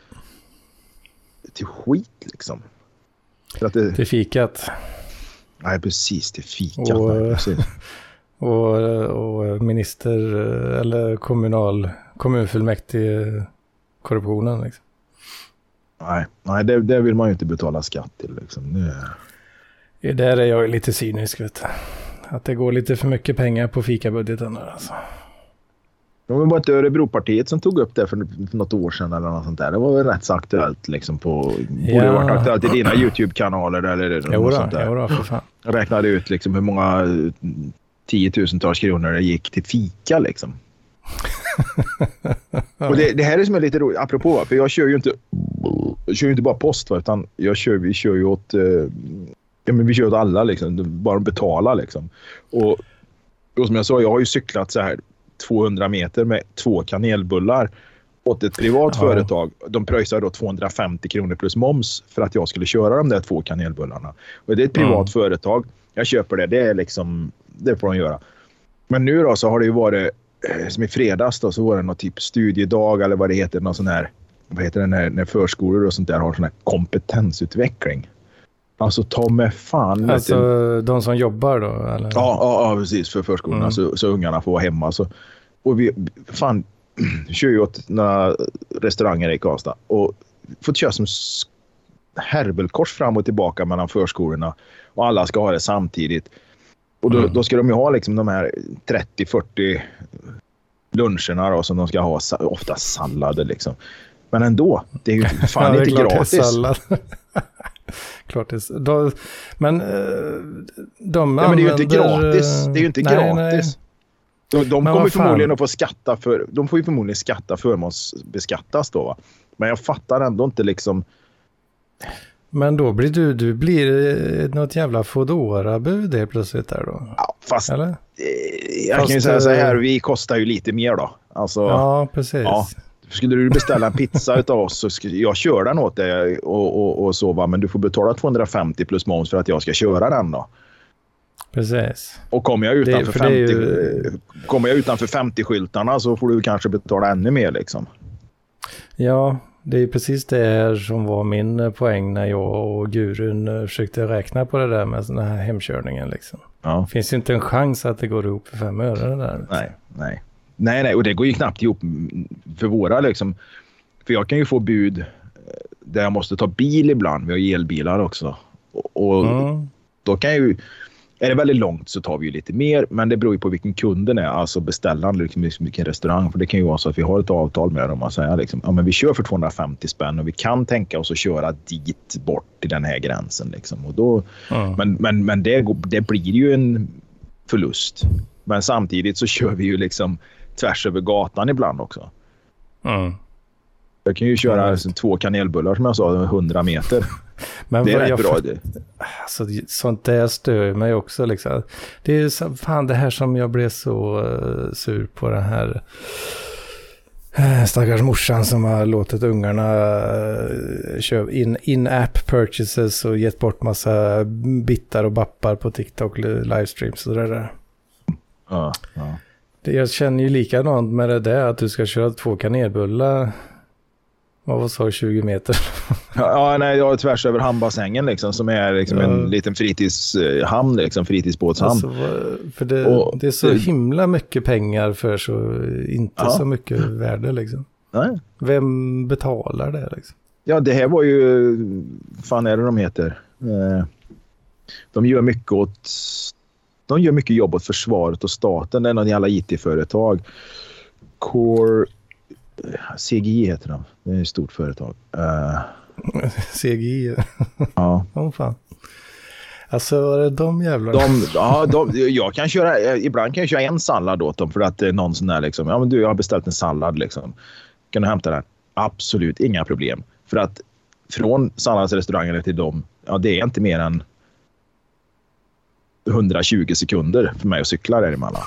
till skit liksom. För att det, Till fikat. Nej, precis. Till fikat. Och- nej, precis. [laughs] Och, och minister eller kommunal, kommunfullmäktige korruptionen. Liksom. Nej, nej det, det vill man ju inte betala skatt till. Liksom. Det, Där är jag lite cynisk. Vet du. Att det går lite för mycket pengar på fikabudgeten. Alltså. Det var inte Örebropartiet som tog upp det för, något år sedan eller något sånt där. Det var väl rätt så aktuellt liksom på... Borde Ja. ha varit aktuellt i dina YouTube-kanaler eller något Jo sånt där. jo då, för fan. Jag räknade ut liksom hur många eh, tiotusentals kronor det gick till fika liksom. [laughs] Och det, det här är som är lite roligt, apropå, för jag kör ju inte, kör ju inte bara post, va, utan jag kör, vi kör ju åt, eh, ja, men vi kör åt alla liksom, bara de betalar liksom. Och, och som jag sa, jag har ju cyklat så här 200 meter med två kanelbullar åt ett privat Ja. företag. De pröjsar då 250 kronor plus moms för att jag skulle köra de där två kanelbullarna. Och det är ett privat Mm. företag. Jag köper det. Det är liksom, det får de göra. Men nu då så har det ju varit, eh, som i fredags då, så var det någon typ studiedag eller vad det heter, någon sån här, vad heter det när, när förskolor och sånt där har sån här kompetensutveckling. Alltså ta med fan. Alltså de som jobbar då? Eller? Ja, ja, ja precis. För förskolorna Mm. så, så ungarna får vara hemma. Så, och vi fan, [clears throat] kör ju åt några restauranger i Karlstad och fått köra som s- härbelkors fram och tillbaka mellan förskolorna och alla ska ha det samtidigt. Och då, Mm. då ska de ju ha liksom de här 30-40 luncherna då, som de ska ha, ofta sallader liksom. Men ändå, det är ju [laughs] fan Ja, inte gratis. klart det är, [laughs] då, Men eh, de Ja, men det är ju inte använder, gratis. Det är ju inte nej, gratis. De, de kommer förmodligen att få skatta för... De får ju förmodligen skatta förmånsbeskattas då. Va? Men jag fattar ändå inte liksom... Men då blir du, du blir eh, något jävla Foodora-bud helt plötsligt där då? Ja, fast Eller? eh, jag Fast, kan ju säga så här, eh, vi kostar ju lite mer då. Alltså, Ja, precis. Ja. skulle du beställa en pizza [laughs] utav oss så skulle jag köra den åt dig och, och, och så va, men du får betala 250 plus moms för att jag ska köra den då. Precis. Och kommer jag utanför, för det 50, ju- eh, kommer jag utanför 50-skyltarna så får du kanske betala ännu mer liksom. Ja, det är precis det här som var min poäng när jag och gurun försökte räkna på det där med den här hemkörningen. Liksom. Ja. Det finns inte en chans att det går ihop för fem öre det där. Nej, nej. Nej, nej, och det går ju knappt ihop för våra liksom. För jag kan ju få bud eh, där jag måste ta bil ibland. Vi har elbilar också. Och, och Mm. då kan jag ju... Är det väldigt långt så tar vi ju lite mer, men det beror ju på vilken kunden är, alltså beställaren, liksom, liksom vilken restaurang. För det kan ju vara så att vi har ett avtal med dem och säger liksom, ja, men vi kör för 250 spänn och vi kan tänka oss att köra dit bort till den här gränsen. Liksom. Och då, Mm. men men, men det, det blir ju en förlust. Men samtidigt så kör vi ju liksom tvärs över gatan ibland också. Mm. Jag kan ju köra alltså, två kanelbullar som jag sa, 100 meter. Men Det är rätt bra. fatt- Det. Alltså, sånt där stör mig också. Liksom. Det är så- fan det här som jag blev så eh, sur på den här eh, stackars morsan som har låtit ungarna uh, köpa in, in-app purchases och gett bort massa bittar och bappar på TikTok livestreams och det där. Ja, ja. Jag känner ju likadant med det där att du ska köra två kanelbullar. Vad var så 20 meter? [laughs] Ja, nej, jag är tvärs över hamnbassängen liksom, som är liksom Ja. en liten fritidshamn, liksom, fritidsbåtshamn. Alltså, för det, Och det är så det- himla mycket pengar för så inte Ja. så mycket värde liksom. Nej. Vem betalar det liksom? Ja, det här var ju... fan är det de heter? Eh, De gör mycket åt... De gör mycket jobb åt försvaret och staten. Det är någon jävla IT-företag. Core... CGI heter de. Det är ett stort företag. Eh, CGI. [laughs] ja. Åh fan. Alltså var det de jävlarna? De, ja, de, jag kan köra, eh, ibland kan jag köra en sallad åt dem för att det är någon sån där liksom. Ja, men du, jag har beställt en sallad liksom. Kan du hämta den? Absolut inga problem. För att från salladsrestaurangen till dem, ja, det är inte mer än 120 sekunder för mig att cykla däremellan.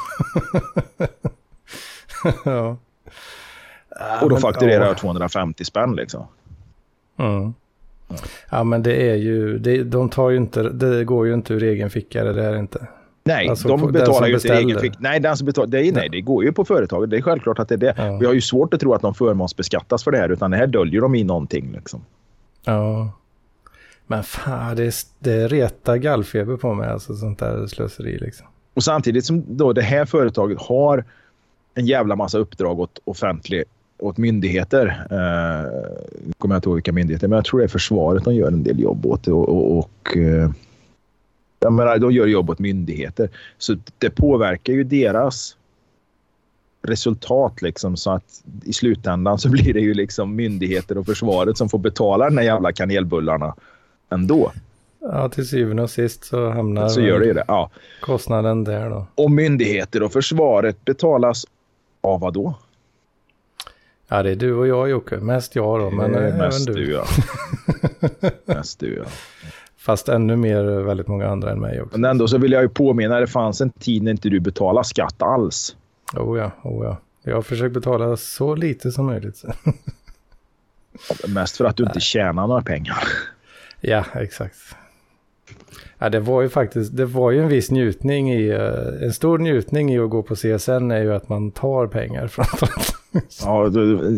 [laughs] ja. Och då fakturerar ja. jag 250 spänn liksom. Mm. Ja men det är ju, det, de tar ju inte, det går ju inte ur egen ficka det där inte. Nej, Alltså, de betalar ju inte egen beställer. fick. Nej, den som betalar, det, är, nej, det går ju på företaget. Det är självklart att det är det. Ja. Vi har ju svårt att tro att de förmånsbeskattas för det här, utan det här döljer de i någonting. Liksom. Ja. Men fan, det, det retar gallfeber på mig, alltså sånt där slöseri liksom. Och samtidigt som då det här företaget har en jävla massa uppdrag åt offentlig åt myndigheter. Eh, kommer jag inte ihåg vilka myndigheter, men jag tror det är försvaret de gör en del jobb åt. Och, och, och eh, jag menar, de gör jobb åt myndigheter. Så det påverkar ju deras resultat liksom så att i slutändan så [laughs] blir det ju liksom myndigheter och försvaret som får betala den här jävla kanelbullarna ändå. Ja, till syvende och sist så hamnar Så gör det det. Ja. kostnaden där då. Och myndigheter och försvaret betalas av vad då? Ja, det är du och jag Jocke. Mest jag då, men Eh, även mest du. du, ja. [laughs] mest du, ja. Fast ännu mer väldigt många andra än mig också. Men ändå så vill jag ju påminna, det fanns en tid när inte du betalade skatt alls. Oh ja, oh ja. Jag har försökt betala så lite som möjligt. Mest för att du inte tjänar några pengar. [laughs] ja, exakt. Ja, det var ju faktiskt, det var ju en viss njutning i, eh, en stor njutning i att gå på CSN är ju att man tar pengar framförallt. [laughs] [laughs] Ja,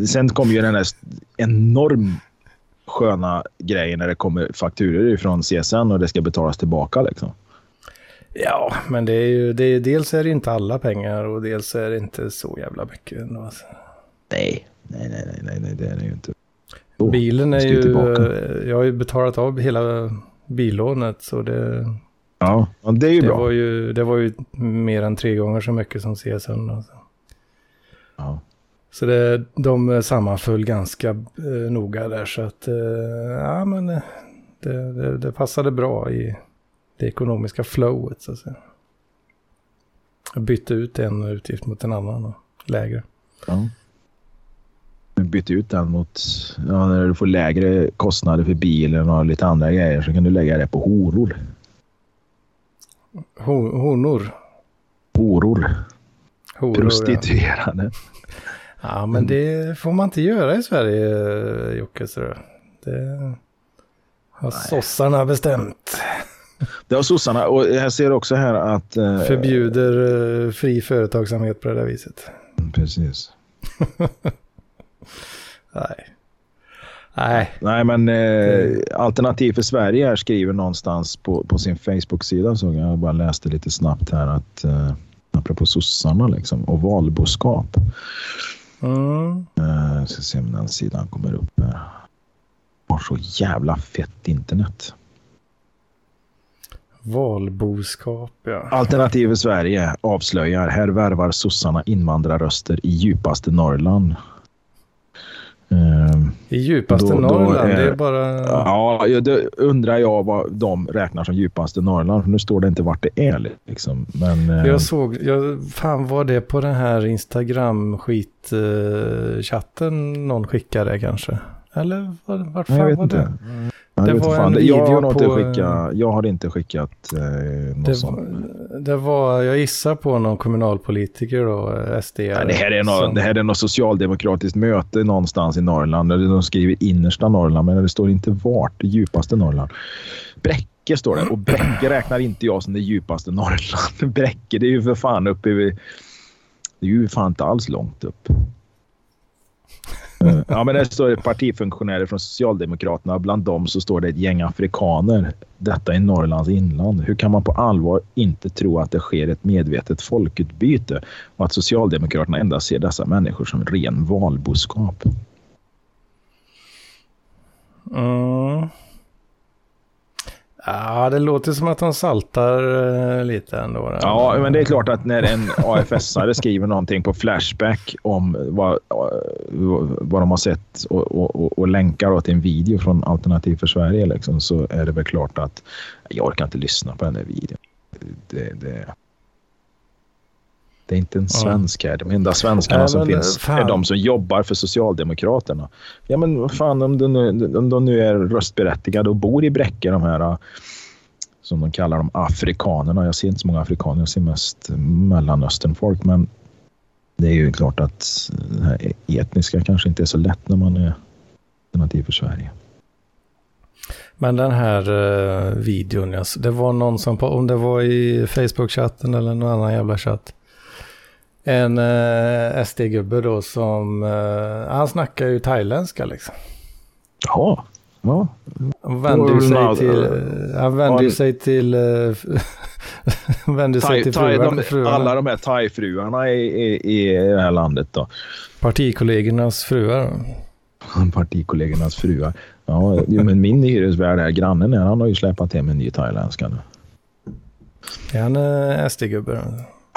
sen kom ju den här enorm sköna grejen när det kommer fakturer från CSN och det ska betalas tillbaka. Liksom. Ja, men det är ju, det är, dels är det inte alla pengar och dels är det inte så jävla mycket. ändå, Alltså. Nej, nej, nej, nej, nej, det är det ju inte. Åh, Bilen är ju, jag har ju betalat av hela billånet så det, Ja, ja, det är ju det, bra. var ju, det var ju mer än tre gånger så mycket som CSN. Alltså. Ja. Så det, de sammanföll ganska eh, noga där så att eh, ja men det, det, det passade bra i det ekonomiska flowet så att säga. Jag bytte ut en utgift mot en annan och lägre. Ja. Du bytte ut den mot, ja, när du får lägre kostnader för bilen och lite andra grejer så kan du lägga det på horor. Ho- Honor. Horor. Horor. Prostituerade. ja men det får man inte göra i Sverige Jocke. Så det har sossarna bestämt. Det har sossarna och jag ser också här att... eh, Förbjuder eh, fri företagsamhet på det där viset. Precis. [laughs] Nej. Nej. Nej, men eh, Alternativ för Sverige här skriver någonstans på, på sin Facebook-sida jag. Jag bara läste lite snabbt här att eh, apropå sossarna liksom och valboskap. Mm. Eh, ska se om den sidan kommer upp här. Har så jävla fett internet. Valboskap, ja. Alternativ för Sverige avslöjar. Här värvar sossarna invandrarröster i djupaste Norrland. Eh, I djupaste Då- då Norrland, är- det är bara... Ja, det undrar jag vad de räknar som djupaste Norrland. Nu står det inte vart det är. Liksom. Men, eh, Jag såg, jag, fan var det på den här Instagram-skit-chatten någon skickade kanske? Eller var, vart fan jag vet var inte. det? Jag, det var fan. en jag, har video nog inte på- skickat, jag har inte skickat eh, något Det sånt. var, det var, jag gissar på någon kommunalpolitiker då, SD. Nej, det, här är något, det här är något socialdemokratiskt möte någonstans i Norrland. De skriver innersta Norrland, men det står inte vart. Det djupaste Norrland. Bräcke står det. Och Bräcke räknar inte jag som det djupaste Norrland. [laughs] Bräcke, det är ju för fan uppe vid... Det är ju fan inte alls långt upp. [laughs] Ja, men där står det partifunktionärer från Socialdemokraterna. Bland dem så står det ett gäng afrikaner. Detta i Norrlands inland. Hur kan man på allvar inte tro att det sker ett medvetet folkutbyte och att Socialdemokraterna endast ser dessa människor som ren valboskap? Mm. Ja, det låter som att de saltar eh, lite ändå. Ja, men det är klart att när en AFS-are skriver någonting på Flashback om vad, eh, vad de har sett och, och, och, länkar till en video från Alternativ för Sverige liksom, så är det väl klart att jag orkar inte lyssna på den där videon. Det, det, det är inte en svensk här. De enda svenskarna Nej, som finns fan. är de som jobbar för Socialdemokraterna. Ja, men vad fan om de nu, om de nu är röstberättigade och bor i Bräcke, de här som de kallar dem, afrikanerna. Jag ser inte så många afrikaner, jag ser mest mellanösternfolk. Men det är ju klart att det här etniska kanske inte är så lätt när man är alternativ för Sverige. Men den här uh, videon, det var någon som, på, om det var i Facebook-chatten eller någon annan jävla chatt. En uh, SD-gubbe då som, uh, han snackar ju thailändska liksom. Jaha, ja. Han vänder ju sig till, eh, han vänder ju Ja, sig till, uh, [laughs] vänder sig Thai, till thai, fruarna, de, alla de här thai-fruarna i, i, i det här landet då. partikollegornas fruar. [laughs] Partikollegornas fruar. Ja, men min hyresvärd här, grannen här, han har ju släpat hem en ny thailändska nu. Är han uh, SD-gubbe?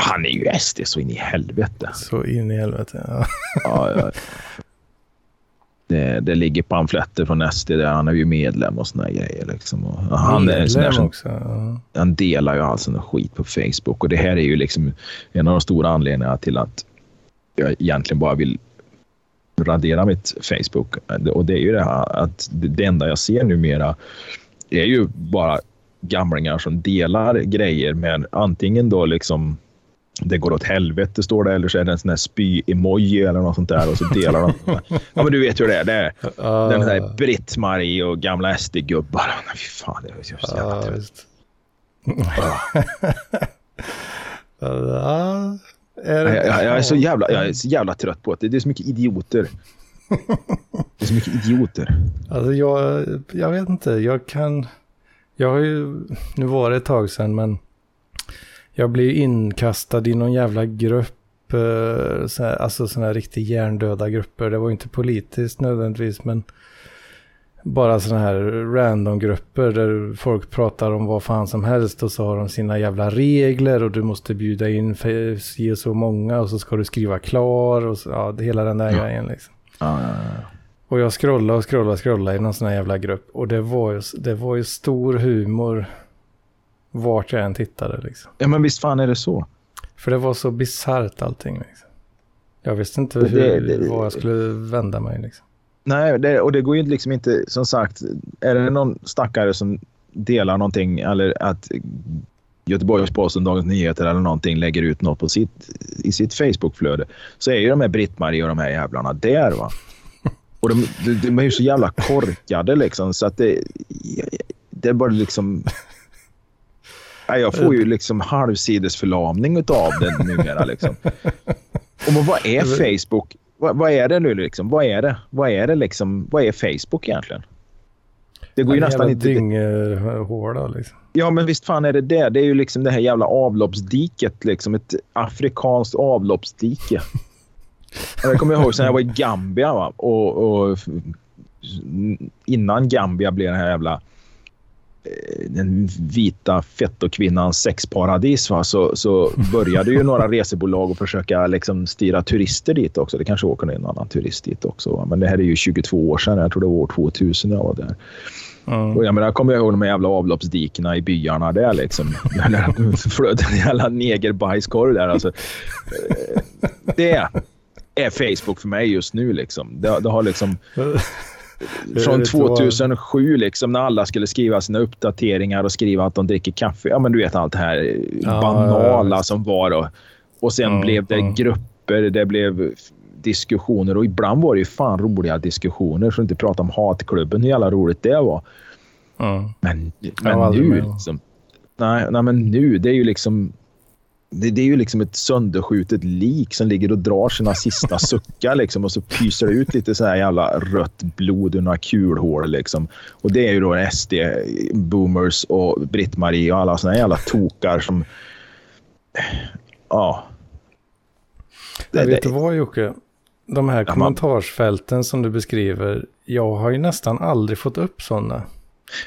Han är ju SD så in i helvete. Så in i helvete. Ja. [laughs] Ja, ja. Det, det ligger pamfletter från SD där han är ju medlem och såna grejer. Liksom. Och han, är en sån Medlem som, också. Ja. han delar ju all sån skit på Facebook. Och det här är ju liksom en av de stora anledningarna till att jag egentligen bara vill radera mitt Facebook. Och det är ju det här att det enda jag ser numera är ju bara gamlingar som delar grejer med antingen då liksom det går åt helvete står det eller så är det en sån här spy-emoji eller något sånt där och så delar de. [laughs] Ja men du vet hur det är. Det är Ja, den här Britt-Marie och gamla SD-gubbar. Fy fan, det är så jävla Ja, trött. [laughs] är det- Jag, jag, jag, är så jävla, jag är så jävla trött på det. Det är så mycket idioter. [laughs] Det är så mycket idioter. Alltså jag, jag vet inte, jag kan... Jag har ju, nu var det ett tag sedan men jag blev inkastad i någon jävla grupp, eh, så här, alltså sådana här riktigt hjärndöda grupper. Det var ju inte politiskt nödvändigtvis men bara sådana här random grupper där folk pratar om vad fan som helst och så har de sina jävla regler och du måste bjuda in och så många och så ska du skriva klar och så, ja, hela den där Ja. grejen liksom. Ja, ja, ja. Och jag scrollade och scrollade och scrollade i någon sån här jävla grupp. Och det var ju, det var ju stor humor vart jag än tittade liksom. ja, men visst fan är det så. För det var så bisarrt allting liksom. Jag visste inte Det- hur, det- var jag skulle vända mig liksom. Nej, det, och det går ju liksom inte, som sagt, är det någon stackare som delar någonting eller att Göteborgs-Posten, Dagens Nyheter eller någonting lägger ut något på sitt, i sitt Facebook-flöde så är ju de här Britt-Marie och de här jävlarna där. va. Och de, de, de är ju så jävla korkade liksom så att det, det är bara liksom... Jag får ju liksom halvsidesförlamning av det numera. Liksom. Och men vad är Facebook? Vad, vad är det nu liksom? Vad är det? Vad är det liksom? Vad är Facebook egentligen? Det går ju En nästan inte... dynghåla liksom. Ja, men visst fan är det det. Det är ju liksom det här jävla avloppsdiket. Liksom. Ett afrikanskt avloppsdike. Jag kommer ihåg när jag var i Gambia. Va? Och, och innan Gambia blev den här jävla den vita fettokvinnans sexparadis va? Så, så började ju några resebolag att försöka liksom styra turister dit också. Det kanske åker en annan turist dit också. Va? Men det här är ju 22 år sedan. Jag tror det var år 2000 jag var där. Mm. Och jag menar, jag kommer ihåg de jävla avloppsdikena i byarna där liksom. Där flöt en jävla negerbajskorv där. Alltså, eh, det är Facebook för mig just nu liksom. Det, det har liksom... Från 2007 liksom när alla skulle skriva sina uppdateringar och skriva att de dricker kaffe. Ja, men du vet allt det här ja, banala ja, som var. Och, och sen ja, blev det grupper, det blev diskussioner och ibland var det ju fan roliga diskussioner. För att inte prata om hatklubben, hur jävla roligt det var. Men, men nu liksom, nej, nej, men nu, det är ju liksom det, det, är ju liksom ett sönderskjutet lik som ligger och drar sina sista [laughs] suckar liksom, och så pyser det ut lite så här jävla rött blod ur några kulhål. Liksom. Och det är ju då SD, Boomers och Britt-Marie och alla såna jävla tokar som... Ja. Det, jag vet du vad Jocke? De här kommentarsfälten som du beskriver, jag har ju nästan aldrig fått upp sådana.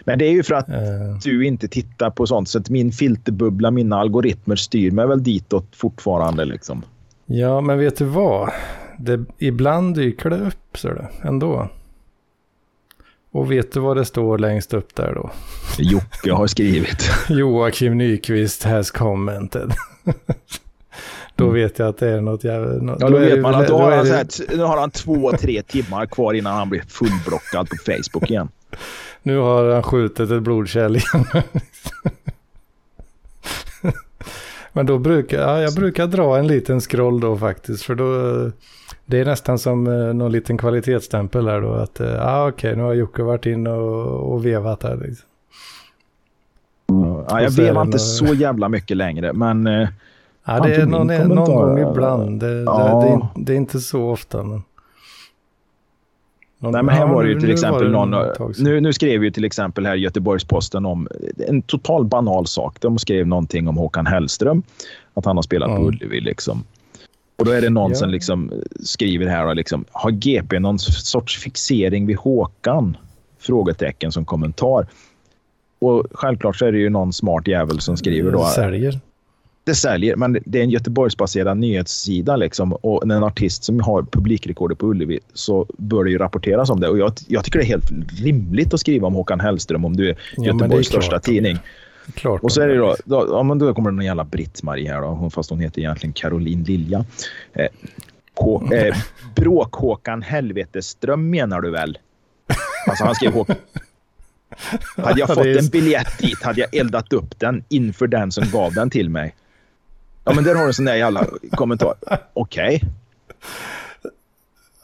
Men det är ju för att uh. du inte tittar på sånt. Så att min filterbubbla, mina algoritmer styr mig väl ditåt fortfarande. Liksom. Ja, men vet du vad? Det, ibland dyker det upp så det, ändå. Och vet du vad det står längst upp där då? [laughs] Jocke har skrivit. [laughs] Joakim Nyqvist has commented. [laughs] då mm. vet jag att det är något jävla... Ja, då, då vet man att då har, han, det... nu har han två, tre timmar kvar innan han blir fullblockad på Facebook igen. Nu har han skjutit ett blodkärl igen. Men då brukar ja, jag brukar dra en liten scroll då faktiskt. För då, det är nästan som eh, någon liten kvalitetsstämpel här då. Att ja, eh, ah, okej, okay, nu har Jocke varit in och, och vevat här. Liksom. Ja, jag vevar inte så jävla mycket längre, men... Eh, ja, det är någon, någon gång ibland. Det, ja. det, det, det, är inte så ofta. Men... Nej, men här var det ju till exempel någon... Nu, nu skrev ju till exempel här Göteborgs-Posten om en total banal sak. De skrev någonting om Håkan Hellström. Att han har spelat ja. på Ullevi liksom. Och då är det någon ja. som liksom skriver här och liksom, har GP någon sorts fixering vid Håkan? Frågetecken som kommentar. Och självklart så är det ju någon smart jävel som skriver då. Säljer det säljer, men det är en Göteborgsbaserad nyhetssida liksom, och en artist som har publikrekorder på Ullevi så bör det ju rapporteras om det. Och jag, jag tycker det är helt rimligt att skriva om Håkan Hellström om du är ja, Göteborgs är största tidning. Klart och så är det då, då, ja, men då kommer det någon jävla Britt-Marie här då, fast hon heter egentligen Caroline Lilja. Eh, H eh, [laughs] Bråk-Håkan Helveteström menar du väl? Alltså han skrev Håkan. Hade jag fått en biljett dit hade jag eldat upp den inför den som gav den till mig. Ja, men där har du en sån där jävla kommentar. Okej. Okay.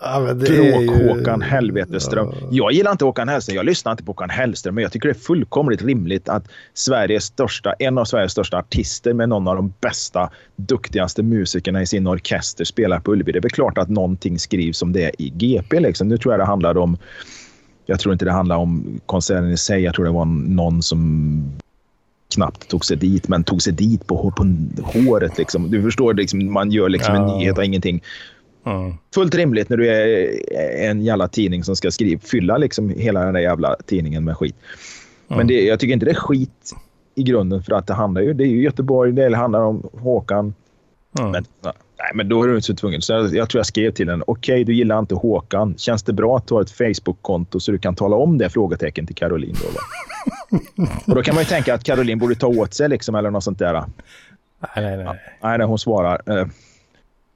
Ja, Bråk-Håkan Helveteström. Ja. Jag gillar inte Håkan Hellström. Jag lyssnar inte på Håkan Hellström. Men jag tycker det är fullkomligt rimligt att Sveriges största, en av Sveriges största artister med någon av de bästa, duktigaste musikerna i sin orkester spelar på Ullevi. Det är väl klart att någonting skrivs om det i GP. Liksom. Nu tror jag det handlar om... Jag tror inte det handlar om konserten i sig. Jag tror det var någon som knappt tog sig dit, men tog sig dit på, på håret. Liksom. Du förstår, liksom, man gör liksom ja. en nyhet av ingenting. Mm. Fullt rimligt när du är en jävla tidning som ska skriva, fylla liksom hela den där jävla tidningen med skit. Mm. Men det, jag tycker inte det är skit i grunden för att det handlar ju, det är ju Göteborg, det handlar om Håkan. Mm. Men, nej, men då är du inte så tvungen. Så jag, jag tror jag skrev till den. Okej, okay, du gillar inte Håkan. Känns det bra att du har ett Facebook-konto så du kan tala om det? Frågetecken till Caroline. Då, [laughs] och då kan man ju tänka att Caroline borde ta åt sig liksom, eller något sånt där. Nej, nej, nej. Ja, nej hon svarar. Eh,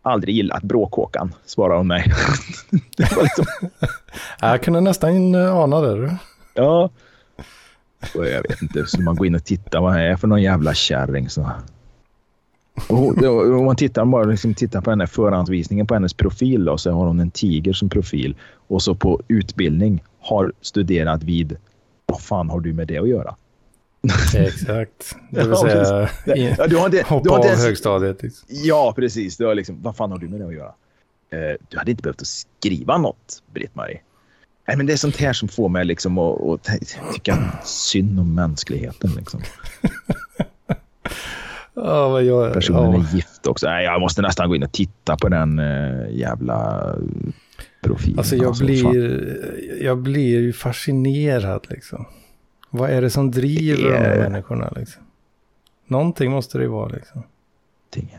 aldrig gillat bråkhåkan, svarar hon mig. [laughs] liksom... [laughs] Jag kunde nästan ana det. Ja. Och jag vet inte, så man går in och tittar vad det är för någon jävla kärring. Så. Om man tittar, bara liksom tittar på henne, förhandsvisningen på hennes profil då, så har hon en tiger som profil. Och så på utbildning har studerat vid vad fan har du med det att göra? Exakt. Det vill [laughs] säga, ja, du har inte, hoppa du har inte ens, av högstadiet. Liksom. Ja, precis. Du har liksom, vad fan har du med det att göra? Uh, du hade inte behövt att skriva något, Britt-Marie. Nej, men det är sånt här som får mig liksom att, att tycka synd om mänskligheten. Liksom. [laughs] oh, vad jag, Personen oh. är gift också. Nej, jag måste nästan gå in och titta på den uh, jävla profilen. Alltså jag, alltså, blir, jag blir ju fascinerad liksom. Vad är det som driver de här Det- människorna liksom? Någonting måste det ju vara liksom.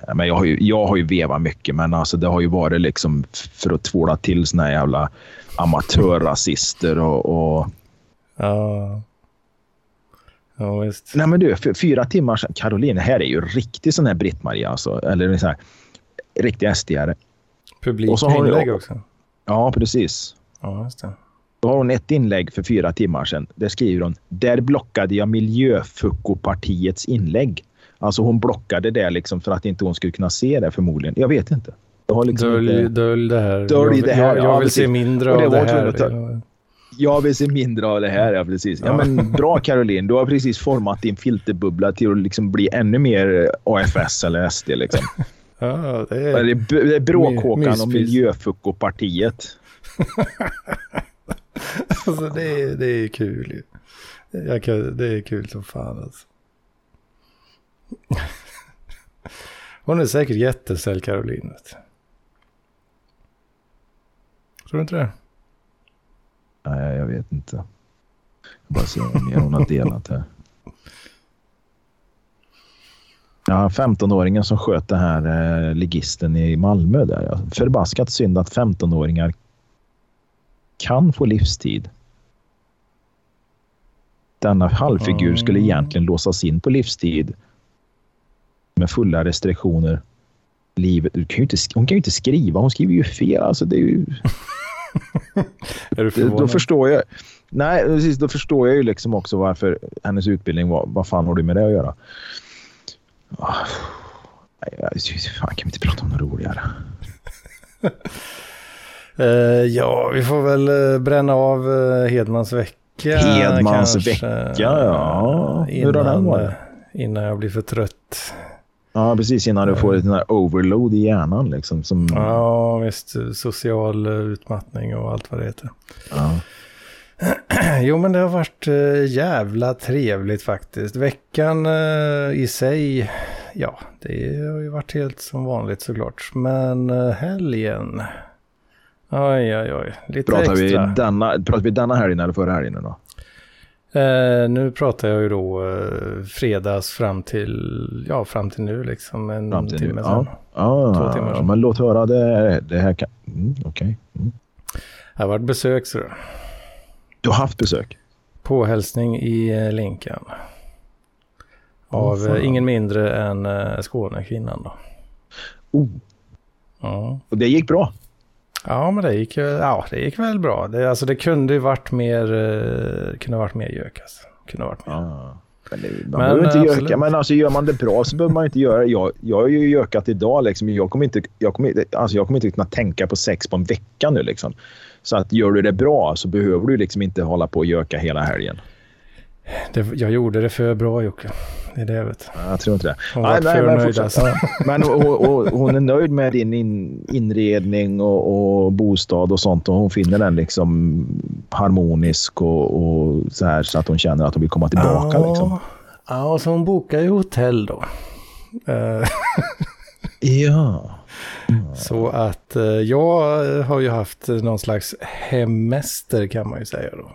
Ja, Men jag, har ju, jag har ju vevat mycket, men alltså det har ju varit liksom för att tvåla till såna här jävla amatörrasister och, och... Ja. Ja, visst. Nej men du, fyra timmar sedan. Caroline, här är ju riktig sån här Britt-Marie alltså. Eller så här, riktig SD-are. Publik Och så har inlägg jag- också. Ja, precis. Ja, just det. Då har hon ett inlägg för fyra timmar sedan. Där skriver hon där blockade jag Miljöfuckopartiets inlägg. Alltså hon blockade det liksom för att inte hon skulle kunna se det förmodligen. Jag vet inte. Jag har liksom Dölj, inte... dölj det här. Dölj jag, det här, jag, jag ja, vill se precis. mindre av det här. Jag vill se mindre av det här, ja precis. Ja, men bra Caroline, du har precis format din filterbubbla till att liksom bli ännu mer AFS eller SD. Liksom. [laughs] Ja, det är... det är Bråkåkan och. Miljöfuckopartiet. [laughs] Alltså, det, är, det är kul ju. Kan, det är kul som fan alltså. [laughs] Hon är säkert jättesnäll Caroline. Tror du inte det? Nej, jag vet inte. Jag bara vad mer hon har delat här. Ja, 15-åringen som sköt den här eh, ligisten i Malmö. Där. ja. Förbaskat synd att 15-åringar kan få livstid. Denna halvfigur skulle egentligen låsas in på livstid med fulla restriktioner. Livet, du kan ju inte, hon kan ju inte skriva, hon skriver ju fel. Alltså det är ju, [laughs] Är du förvånad? då förstår jag. Nej, precis. Då förstår jag ju liksom också varför hennes utbildning var. Vad fan har du med det att göra? Ah, nej, Fan, kan vi inte prata om något roligare? [laughs] Eh, ja, vi får väl eh, bränna av uh, Hedmans vecka. Hedmans kanske, vecka, ja. Hur har den Innan, varit? eh, innan jag blir för trött. Ja, precis innan du får den här overload i hjärnan. Liksom, som, Ja, visst. Social eh, utmattning och allt vad det heter. ja. [clears throat] Jo, men det har varit eh, jävla trevligt faktiskt. Veckan eh, i sig, ja, det har ju varit helt som vanligt såklart. Men eh, helgen, oj, oj, oj, lite pratar, vi extra. denna, pratar vi denna helgen eller förra helgen? Då? Eh, nu pratar jag ju då eh, fredags fram till, ja, fram till nu liksom, en Fram till nu, timme ja. sedan. Ja, Två timmar ja, sedan. men låt höra. Det, det här kan... Mm, Okej. Mm. Det har varit besök, så Du har haft besök? Påhälsning i eh, Linkan. Av eh, ingen mindre än eh, Skånekvinnan då. Oh, Ja. och det gick bra? Ja, men det gick, ja, det gick väl bra. Det, alltså, det kunde ju varit mer, eh, kunde ha varit mer gök alltså. Kunde ha varit mer. Ja. Men det, man Men, behöver inte göka. Men alltså, gör man det bra så behöver man inte göra det. Jag, jag har ju gökat idag. Liksom. Jag, kommer inte, jag, kommer, alltså, jag kommer inte kunna tänka på sex på en vecka nu. Liksom. Så att gör du det bra så behöver du liksom inte hålla på och göka hela helgen. Det, jag gjorde det för bra Jocke. Det är det jag vet. Jag tror inte det. Hon var för men nöjd alltså. Men och, och, hon är nöjd med din in, inredning och, och bostad och sånt. Och hon finner den liksom harmonisk och, så här så att hon känner att hon vill komma tillbaka. ja, Liksom. ja, så hon bokade ju hotell då. Eh, Ja. Så att eh, jag har ju haft någon slags hemester kan man ju säga då.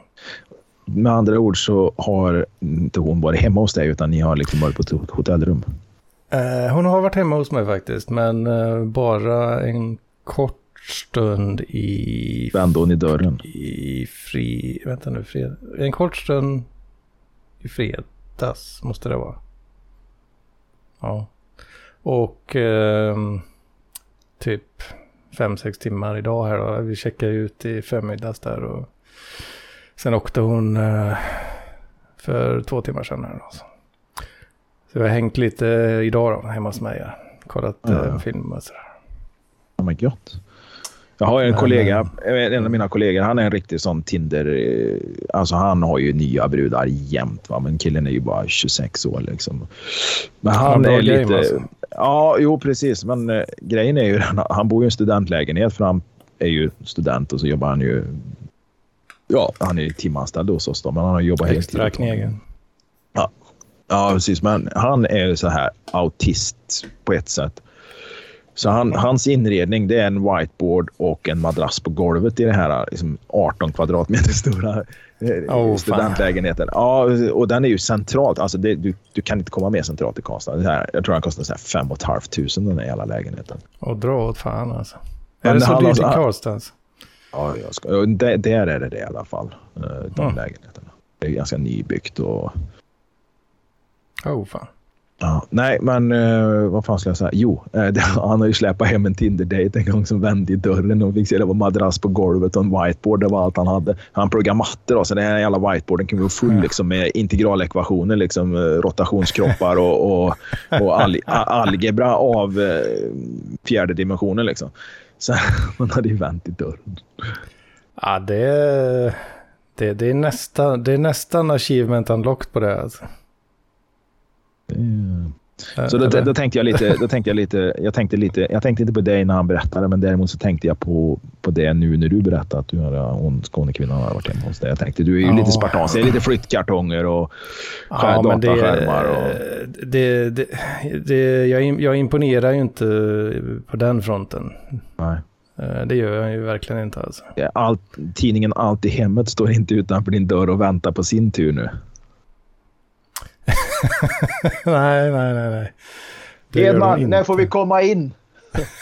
Med andra ord så har inte hon varit hemma hos dig utan ni har liksom varit på ett hot- hotellrum. Eh, hon har varit hemma hos mig faktiskt, men eh, bara en kort stund i, Vände hon i dörren. i fri... Vänta nu, fred, en kort stund i fredags måste det vara. Ja. Och ehm, typ fem sex timmar idag här då. Vi checkade ut i förmiddags där och sen åkte hon eh, för två timmar sedan här då. Så. Jag har hängt lite idag då, hemma hos mig. här. Kollat Ja. eh, film och sådär. Oh my God. Jag har en kollega, en av mina kollegor, han är en riktig sån Tinder... eh, Alltså han har ju nya brudar jämt. Va? Men killen är ju bara 26 år liksom. Men Han han är lite... alltså. Ja, jo precis. Men eh, grejen är ju den, [laughs] han bor i en studentlägenhet för han är ju student och så jobbar han ju... Ja, han är ju timanställd hos oss då, men han har jobbat Extra heltid. knegen. Ja, precis. Men han är ju så här autist på ett sätt. Så han, hans inredning det är en whiteboard och en madrass på golvet i det här liksom 18 kvadratmeter stora eh, Oh, studentlägenheten. Ja, och den är ju centralt. Alltså det, du, du kan inte komma mer centralt i Karlstad. Det här, jag tror den kostar så här 5 500 den här jävla lägenheten. Och dra åt fan alltså. Men är det så dyrt i Karlstad? Ja, jag ska, där är det det i alla fall. eh, De Mm. lägenheterna. Det är ganska nybyggt och Oh fan. Ja, nej, men uh, vad fan ska jag säga? Jo, det, [laughs] han har ju släpat hem en Tinder-date en gång som vände i dörren och fick se det var madrass på golvet och en whiteboard. Det var allt han hade. Han pluggar matte då, så den här jävla whiteboarden kan vara full liksom, med integralekvationer, liksom, rotationskroppar och, och, och [laughs] al, algebra av fjärde dimensionen. Liksom. Så [laughs] han hade ju vänt i dörren. Ja, det är, det, det, är nästan, det är nästan achievement unlocked på det. Alltså. Så då, då tänkte jag lite, då tänkte jag lite, jag tänkte lite, jag tänkte inte på dig när han berättade, men däremot så tänkte jag på, på det nu när du berättade att du hade, hon Skånekvinnan hade varit hemma hos dig. Jag tänkte, du är ju Ja. lite spartansk, det är lite flyttkartonger och skär, det, dataskärmar. Och, det, det, det, jag, jag imponerar ju inte på den fronten. nej. Eh, Det gör jag ju verkligen inte alltså. Allt, tidningen Allt i hemmet står inte utanför din dörr och väntar på sin tur nu. [laughs] nej, nej, nej, nej. Det Edman, när får vi komma in?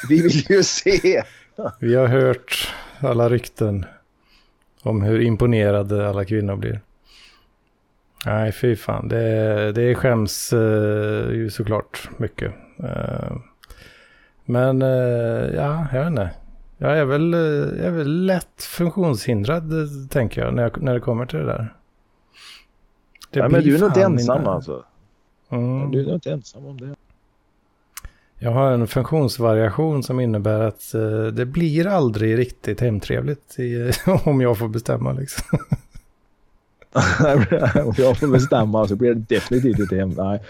Vi vill ju se. Vi har hört alla rykten om hur imponerade alla kvinnor blir. Nej, fy fan. Det, det skäms eh, ju såklart mycket. Eh, men eh, ja, jag vet inte. Jag är väl, eh, jag är väl lätt funktionshindrad, eh, tänker jag, när, jag, när det kommer till det där. Det Ja, men du är nog inte ensam inte- alltså. Mm. Du är nog inte ensam om det. Jag har en funktionsvariation som innebär att eh, det blir aldrig riktigt hemtrevligt i, [laughs] om jag får bestämma liksom. [laughs] Om jag får bestämma så blir det definitivt inte hem. Nej.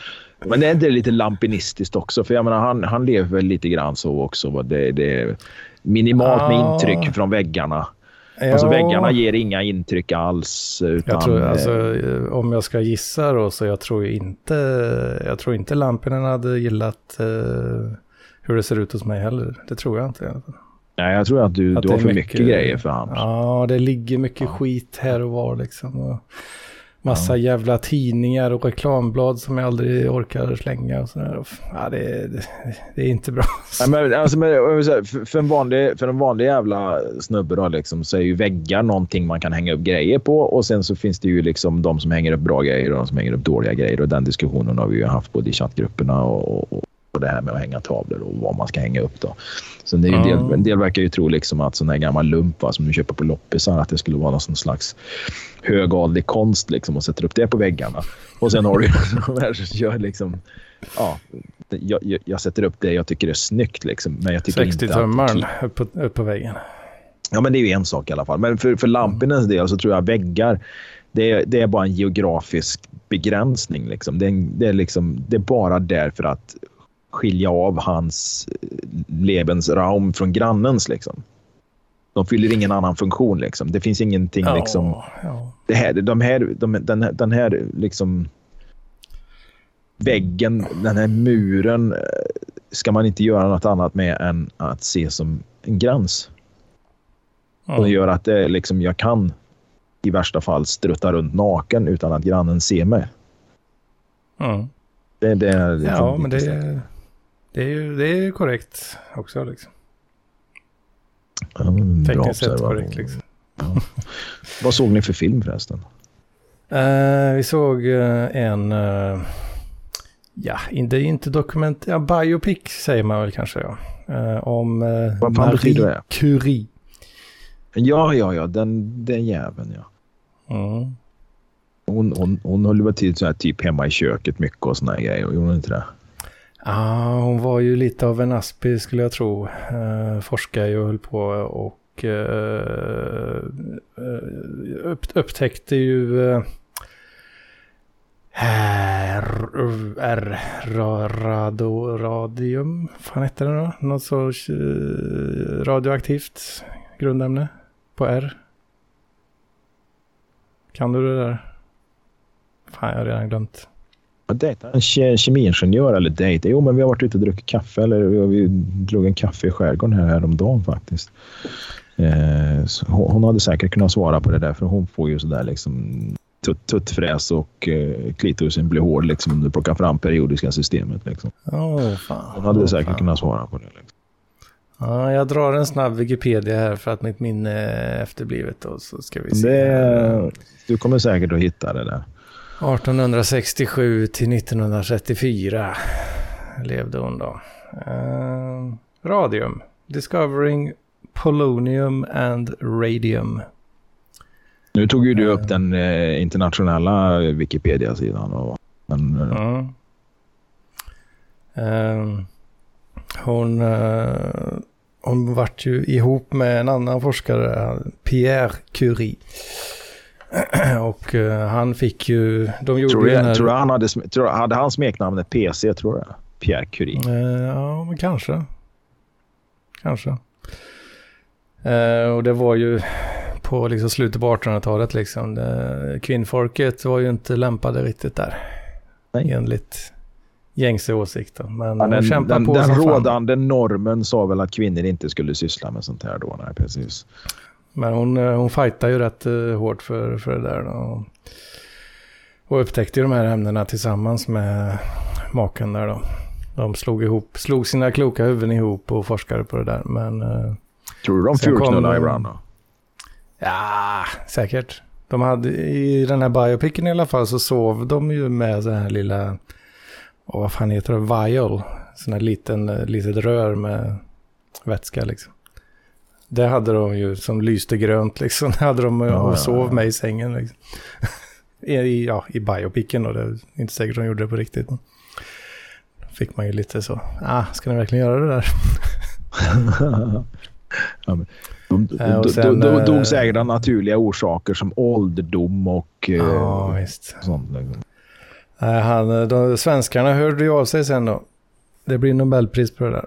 Men det är inte lite lampinistiskt också? För jag menar, han, han lever väl lite grann så också. Det, det är minimalt med intryck från väggarna. Alltså Ja, väggarna ger inga intryck alls. Utan, Jag tror, eh, alltså, om jag ska gissa då, så jag tror inte, jag tror inte Lampinen hade gillat eh, hur det ser ut hos mig heller. Det tror jag inte. nej, jag tror att du, Att du har för mycket, mycket- grejer för honom. Ja, det ligger mycket Ja. skit här och var liksom. Och massa jävla tidningar och reklamblad som jag aldrig orkar slänga och sådär. Ja, det, det, det är inte bra. Nej, men, alltså, men, för, en vanlig, för en vanlig jävla snubbe då, liksom, så är ju väggar någonting man kan hänga upp grejer på. Och sen så finns det ju liksom de som hänger upp bra grejer och de som hänger upp dåliga grejer. Och den diskussionen har vi ju haft både i chattgrupperna och, och, och det här med att hänga tavlor och vad man ska hänga upp. Då. Så det är ju en, del, en del verkar ju tro liksom att sån här gammal lump va, som du köper på loppisar, att det skulle vara någon slags högadlig konst liksom, och sätter upp det på väggarna. Och sen har du [laughs] de här som gör liksom... Ja, jag, jag, jag sätter upp det jag tycker är snyggt, liksom, men jag tycker inte att... 60-tummaren upp, på- upp på väggen. Ja, men det är ju en sak i alla fall. Men för, för Lampinens del så tror jag väggar, det är, det är bara en geografisk begränsning. Liksom. Det, är, det, är liksom, det är bara där för att skilja av hans eh, Lebensraum från grannens. Liksom. De fyller ingen annan funktion. Liksom. Det finns ingenting liksom... ja. Det här, de här, de, den här, den här liksom väggen, den här muren eh, ska man inte göra något annat med än att se som en gräns. Ja. Och det gör att det, liksom, jag kan i värsta fall strutta runt naken utan att grannen ser mig. Ja. Det, det är liksom Ja, men det, det är ju det är korrekt också. Liksom. Ja, bra Tekniskt sett korrekt. Liksom. Vad såg ni för film förresten? Eh, vi såg eh, en, eh, ja, det är inte dokument, ja, biopic säger man väl kanske. Ja. Om Vad fan Marie det? Curie. Ja, ja, ja, den, den jäveln ja. Mm. Hon, hon, hon höll väl till så här, typ hemma i köket mycket och såna här grejer. Gjorde hon inte det? Ja, hon var ju lite av en aspi skulle jag tro. Eh, forskade ju och höll på och eh, eh, upp, upptäckte ju eh, R, rado, radium, fan hette det då? Något sorts eh, radioaktivt grundämne på R. Kan du det där? Fan, jag har redan glömt. Dejta en ke- kemiingenjör eller dejta? Jo, men vi har varit ute och druckit kaffe. Eller vi, vi drog en kaffe i skärgården här häromdagen faktiskt. Eh, så hon, hon hade säkert kunnat svara på det där för hon får ju sådär liksom tutt, tuttfräs och eh, klitorisen blir hård liksom om du plockar fram periodiska systemet. Liksom. Åh, fan. Hon hade Åh, säkert fan. kunnat svara på det. Liksom. Ja, jag drar en snabb Wikipedia här för att mitt minne är efterblivet. Och så ska vi se. Det, du kommer säkert att hitta det där. 1867 till 1934 levde hon då. Eh, radium. Discovering polonium and radium. Nu tog ju du upp den eh, internationella Wikipedia-sidan. och- Men. Eh, hon, eh, hon vart ju ihop med en annan forskare, Pierre Curie. [clears throat] Och eh, han fick ju, de gjorde tror, du, här... tror du han hade, tror, hade han smeknamnet PC, tror du? Pierre Curie. Eh, ja, men kanske. Kanske. Eh, och det var ju på liksom slutet på 1800-talet liksom. Det, kvinnfolket var ju inte lämpade riktigt där. Nej. Enligt gängse åsikter. Men Ja, de den den, på den som fan. rådande normen sa väl att kvinnor inte skulle syssla med sånt här då. Nej, precis. Men hon, eh, hon fightar ju rätt eh, hårt för, för det där. Då. Och upptäckte ju de här ämnena tillsammans med maken där då. De slog ihop, slog sina kloka huvuden ihop och forskade på det där. Men eh, Tror du de eh, ibland då? Ja, säkert. De hade, I den här biopicen i alla fall så sov de ju med den här lilla, oh, vad fan heter det, vial. Sån här liten, litet rör med vätska liksom. Det hade de ju som lyste grönt liksom. [laughs] Det hade de Ja, och ja, sov ja. med i sängen liksom. [laughs] I, ja, i biopicen då. Det är inte säkert de gjorde det på riktigt. Men då fick man ju lite så, ah, ska ni verkligen göra det där? [laughs] ja, men, de, de, Eh, och sen, de, de eh, dog säkert av naturliga orsaker som ålderdom och eh, Ja, visst. sånt. Han, de, svenskarna hörde ju av sig sen då. Det blir Nobelpris på det där.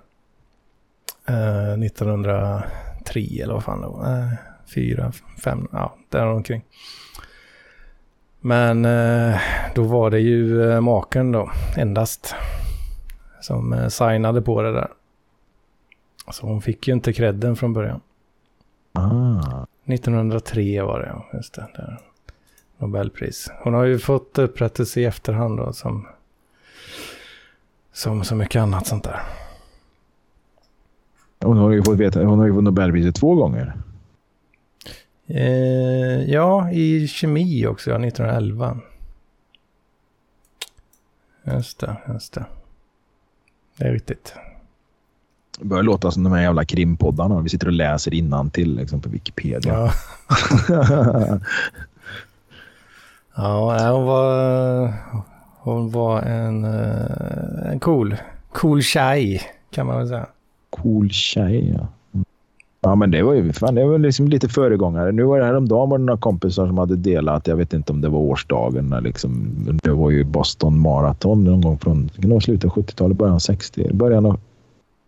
Eh, 1903 eller vad fan det var. Nej, fyra, fem, ja, där omkring. Men eh, då var det ju eh, maken då, endast, som eh, signade på det där. Så hon fick ju inte credden från början. Ah. 1903 var det. Just det. Där. Nobelpris. Hon har ju fått upprättelse i efterhand då, som, som så mycket annat sånt där. Hon har ju fått veta, hon har ju fått Nobelpriset två gånger. Eh, ja, i kemi också, ja, 1911. Just det, just det. Det är riktigt. Det börjar låta som de här jävla krimpoddarna. Vi sitter och läser till liksom, på Wikipedia. Ja, [laughs] ja hon var, hon var en, eh, en cool, cool tjej kan man väl säga. Cool tjej, ja. Mm. Ja, men det var ju fan, det var liksom lite föregångare. Nu var det häromdagen var det några kompisar som hade delat, jag vet inte om det var årsdagen, när liksom, det var ju Boston Marathon någon gång från det kan slutet av 70-talet, början av 60, början av,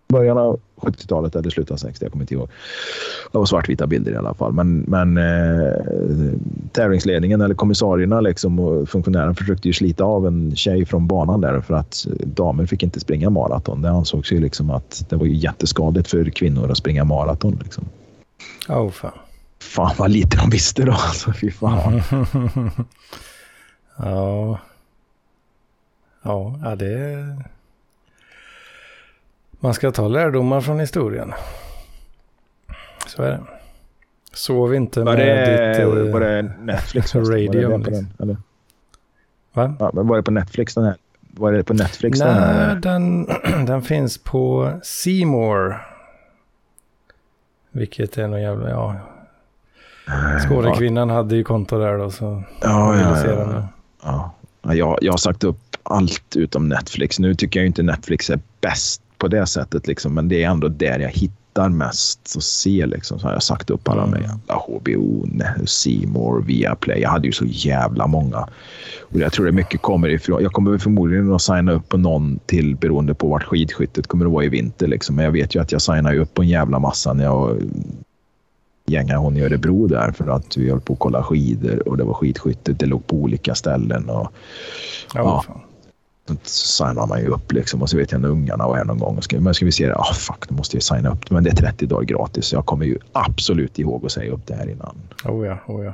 början av 70-talet eller slutet av 60, jag kommer inte ihåg. Det var svartvita bilder i alla fall. Men, men eh, tävlingsledningen eller kommissarierna liksom, och funktionären försökte ju slita av en tjej från banan där för att damer fick inte springa maraton. Det ansågs ju liksom att det var ju jätteskadligt för kvinnor att springa maraton. Liksom. Oh, fan. Fan vad lite de visste då. Alltså, fy fan. [laughs] ja. Ja, det. Man ska ta lärdomar från historien. Så är det. Sov inte Var med det, ditt... eh, var det Netflix? Radium, Var det liksom. den, eller? Va? Ja, var det på Netflix den här? Var det på Netflix den Nej, här? den, [clears throat] den finns på Seymour. Vilket är någon jävla... Ja, Skådekvinnan hade ju konto där då så... Ja, ja, ja, den ja. Ja. Ja, Jag, jag har sagt upp allt utom Netflix. Nu tycker jag inte Netflix är bäst på det sättet, liksom, men det är ändå där jag hittar mest att se. Liksom. Så har jag sagt upp alla Mm. med jävla HBO, More, Viaplay. Jag hade ju så jävla många. Och jag tror det mycket kommer ifrån. Jag kommer förmodligen att signa upp på någon till beroende på vart skidskyttet kommer att vara i vinter. Liksom. Men jag vet ju att jag signar upp på en jävla massa när jag gänga hon i Örebro där för att vi höll på att kolla skidor och det var skidskyttet. Det låg på olika ställen. Och, Ja, Ja. Så signar man ju upp liksom och så vet jag när ungarna var här någon gång. Och ska, men ska vi se det? Ah, fuck, då måste vi signa upp. Men det är 30 dagar gratis. Så jag kommer ju absolut ihåg att säga upp det här innan. Oh ja, oh ja.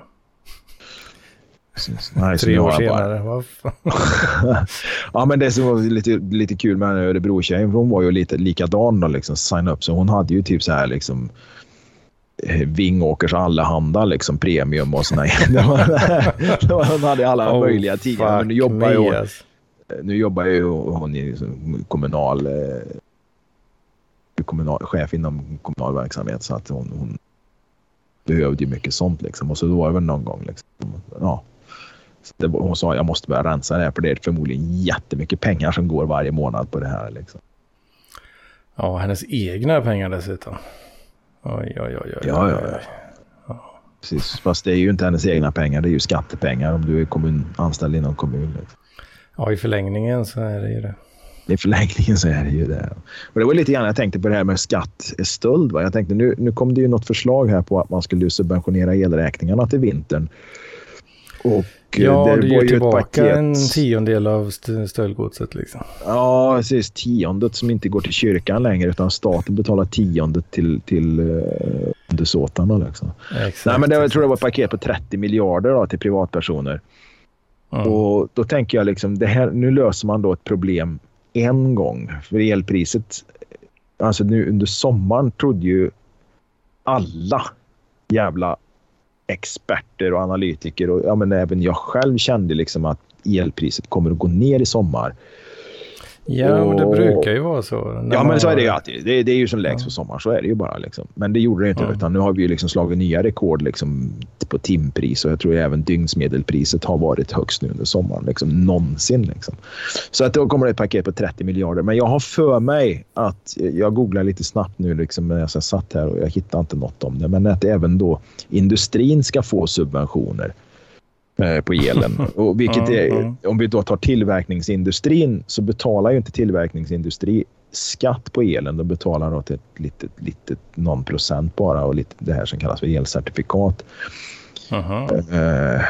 Nej, Tre år jag senare. Vad [laughs] ja, men det som var lite, lite kul med Örebro-tjejen, hon var ju lite likadan då, liksom, signa upp. Så hon hade ju typ så här liksom eh, Vingåkers Allehanda liksom premium och [laughs] var- Hon hade alla Oh, möjliga tidigare. Men nu jobbar, ju, alltså. Nu jobbar ju hon i liksom kommunal, eh, kommunal chef inom kommunal verksamhet så att hon, hon behövde ju mycket sånt liksom. Och så var det väl någon gång liksom. Ja. Det, hon sa jag måste börja rensa det här för det är förmodligen jättemycket pengar som går varje månad på det här. Liksom. Ja, hennes egna pengar dessutom. Oj, oj, oj, oj. Ja, oj, ja, oj. ja. Precis. Fast det är ju inte hennes egna pengar, det är ju skattepengar om du är kommun, anställd inom kommun. Liksom. Ja, i förlängningen så är det ju det. I förlängningen så är det ju det. Och det var lite grann jag tänkte på det här med skatt, eh, stöld. Va? Jag tänkte nu, nu kom det ju något förslag här på att man skulle subventionera elräkningarna till vintern. Och eh, Ja, det du ger tillbaka paket. en tiondel av st- stöldgodset liksom. Ja, precis. Tiondet som inte går till kyrkan längre utan staten betalar tiondet till, till uh, undersåtarna. Liksom. Exakt. Nej, men det, jag tror det var ett paket på 30 miljarder då, till privatpersoner. Mm. Och då tänker jag liksom, det här, nu löser man då ett problem en gång. För elpriset, alltså nu under sommaren trodde ju alla jävla experter och analytiker och ja, men även jag själv kände liksom att elpriset kommer att gå ner i sommar. Ja, men det och- brukar ju vara så. Ja, men så är det ju alltid. Det, det är ju som lägst på sommaren. Så är det ju bara. Liksom. Men det gjorde det inte. Ja. Utan nu har vi ju liksom slagit nya rekord liksom, på timpris och jag tror även dygnsmedelpriset har varit högst nu under sommaren. Liksom, någonsin. Liksom. Så att då kommer det ett paket på 30 miljarder. Men jag har för mig att jag googlar lite snabbt nu liksom, när jag satt här och jag hittar inte något om det. Men att även då industrin ska få subventioner på elen. [laughs] Och vilket är, om vi då tar tillverkningsindustrin så betalar ju inte tillverkningsindustri skatt på elen. De betalar då till ett litet, litet någon procent bara och lite det här som kallas för elcertifikat. Eh,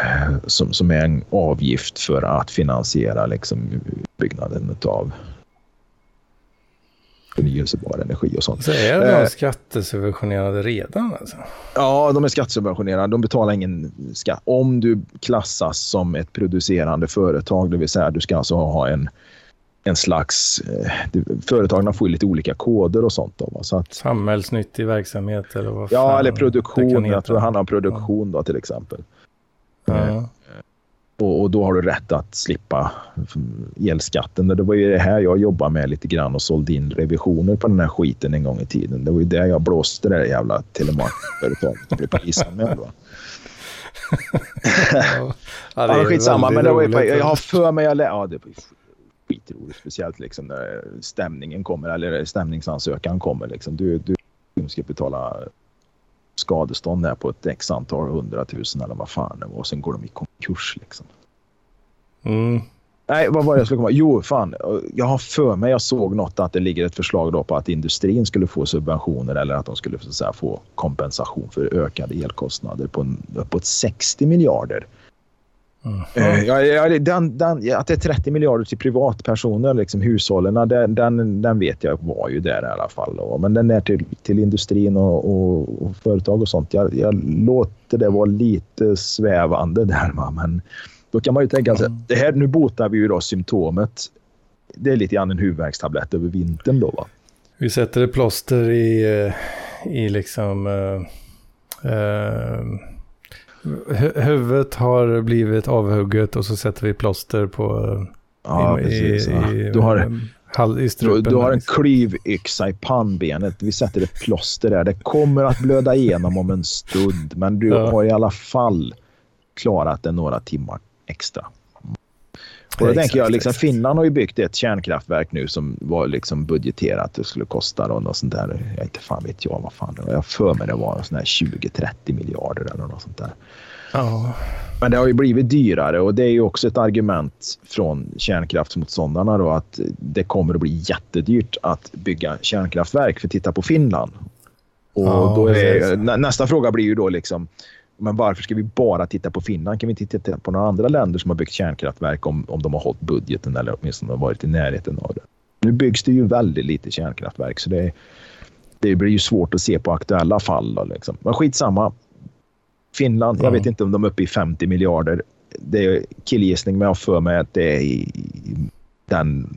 som, som är en avgift för att finansiera liksom, byggnaden av förnyelsebar energi och sånt. Så är de Eh. skattesubventionerade redan alltså? Ja, de är skattesubventionerade. De betalar ingen skatt. Om du klassas som ett producerande företag, det vill säga du ska alltså ha en, en slags... Eh, företagen får ju lite olika koder och sånt. Då? Så att, Samhällsnyttig verksamhet eller vad ja, eller produktion. Jag tror det handlar om produktion då, till exempel. Ja. Och, och då har du rätt att slippa elskatten. Det var ju det här jag jobbade med lite grann och sålde in revisioner på den här skiten en gång i tiden. Det var ju där jag blåste det där jävla telemarkföretaget och blev polisanmäld. Ja, [laughs] Ja, det är skitsamma, men det var ju, roligt. jag har för mig... Jag lä- ja, det var skitroligt. Speciellt liksom när stämningen kommer, eller stämningsansökan kommer. Liksom. Du, du ska betala skadestånd där på ett x antal hundratusen eller vad fan det var. Och sen går de i konkurs. Liksom. Mm. Nej, vad var det jag skulle komma? Jo, fan. Jag har för mig, jag såg något att det ligger ett förslag då på att industrin skulle få subventioner eller att de skulle så att säga, få kompensation för ökade elkostnader på uppåt 60 miljarder. Mm. Eh, Ja, ja, den, den, att det är 30 miljarder till privatpersoner, liksom hushållen, den, den, den vet jag var ju där i alla fall. Då. Men den är till, till industrin och, och, och företag och sånt. Jag, jag låter det vara lite svävande där. Va? Men då kan man ju tänka sig, Mm. det här, nu botar vi ju då symptomet. Det är lite grann en huvudvärkstablett över vintern då. Va? Vi sätter ett plåster i, eh, i liksom... Uh, huvudet har blivit avhugget och så sätter vi plåster på... Ja, i, precis. I, i, du har, hall, i Du, strupen. du har en liksom. klyvyxa i pannbenet. Vi sätter ett plåster där. Det kommer att blöda igenom om en stund. Men du Ja. har i alla fall klarat det några timmar extra. Och då Exakt, tänker jag, liksom, exakt. Finland har ju byggt ett kärnkraftverk nu som var liksom budgeterat. Det skulle kosta och något sånt där. Jag inte fan vet jag vad fan det var. Jag för mig det var sån här 20-30 miljarder eller något sånt där. Ja, Men det har ju blivit dyrare och det är ju också ett argument från kärnkraftsmotståndarna då att det kommer att bli jättedyrt att bygga kärnkraftverk. För titta på Finland. Och Ja, då är, nä, nästa fråga blir ju då liksom Men varför ska vi bara titta på Finland? Kan vi inte titta på några andra länder som har byggt kärnkraftverk om, om de har hållit budgeten eller åtminstone varit i närheten av det? Nu byggs det ju väldigt lite kärnkraftverk så det, det blir ju svårt att se på aktuella fall. Då, liksom. Men skitsamma. Finland, mm. jag vet inte om de är uppe i 50 miljarder. Det är killgissning men jag för mig att det är i den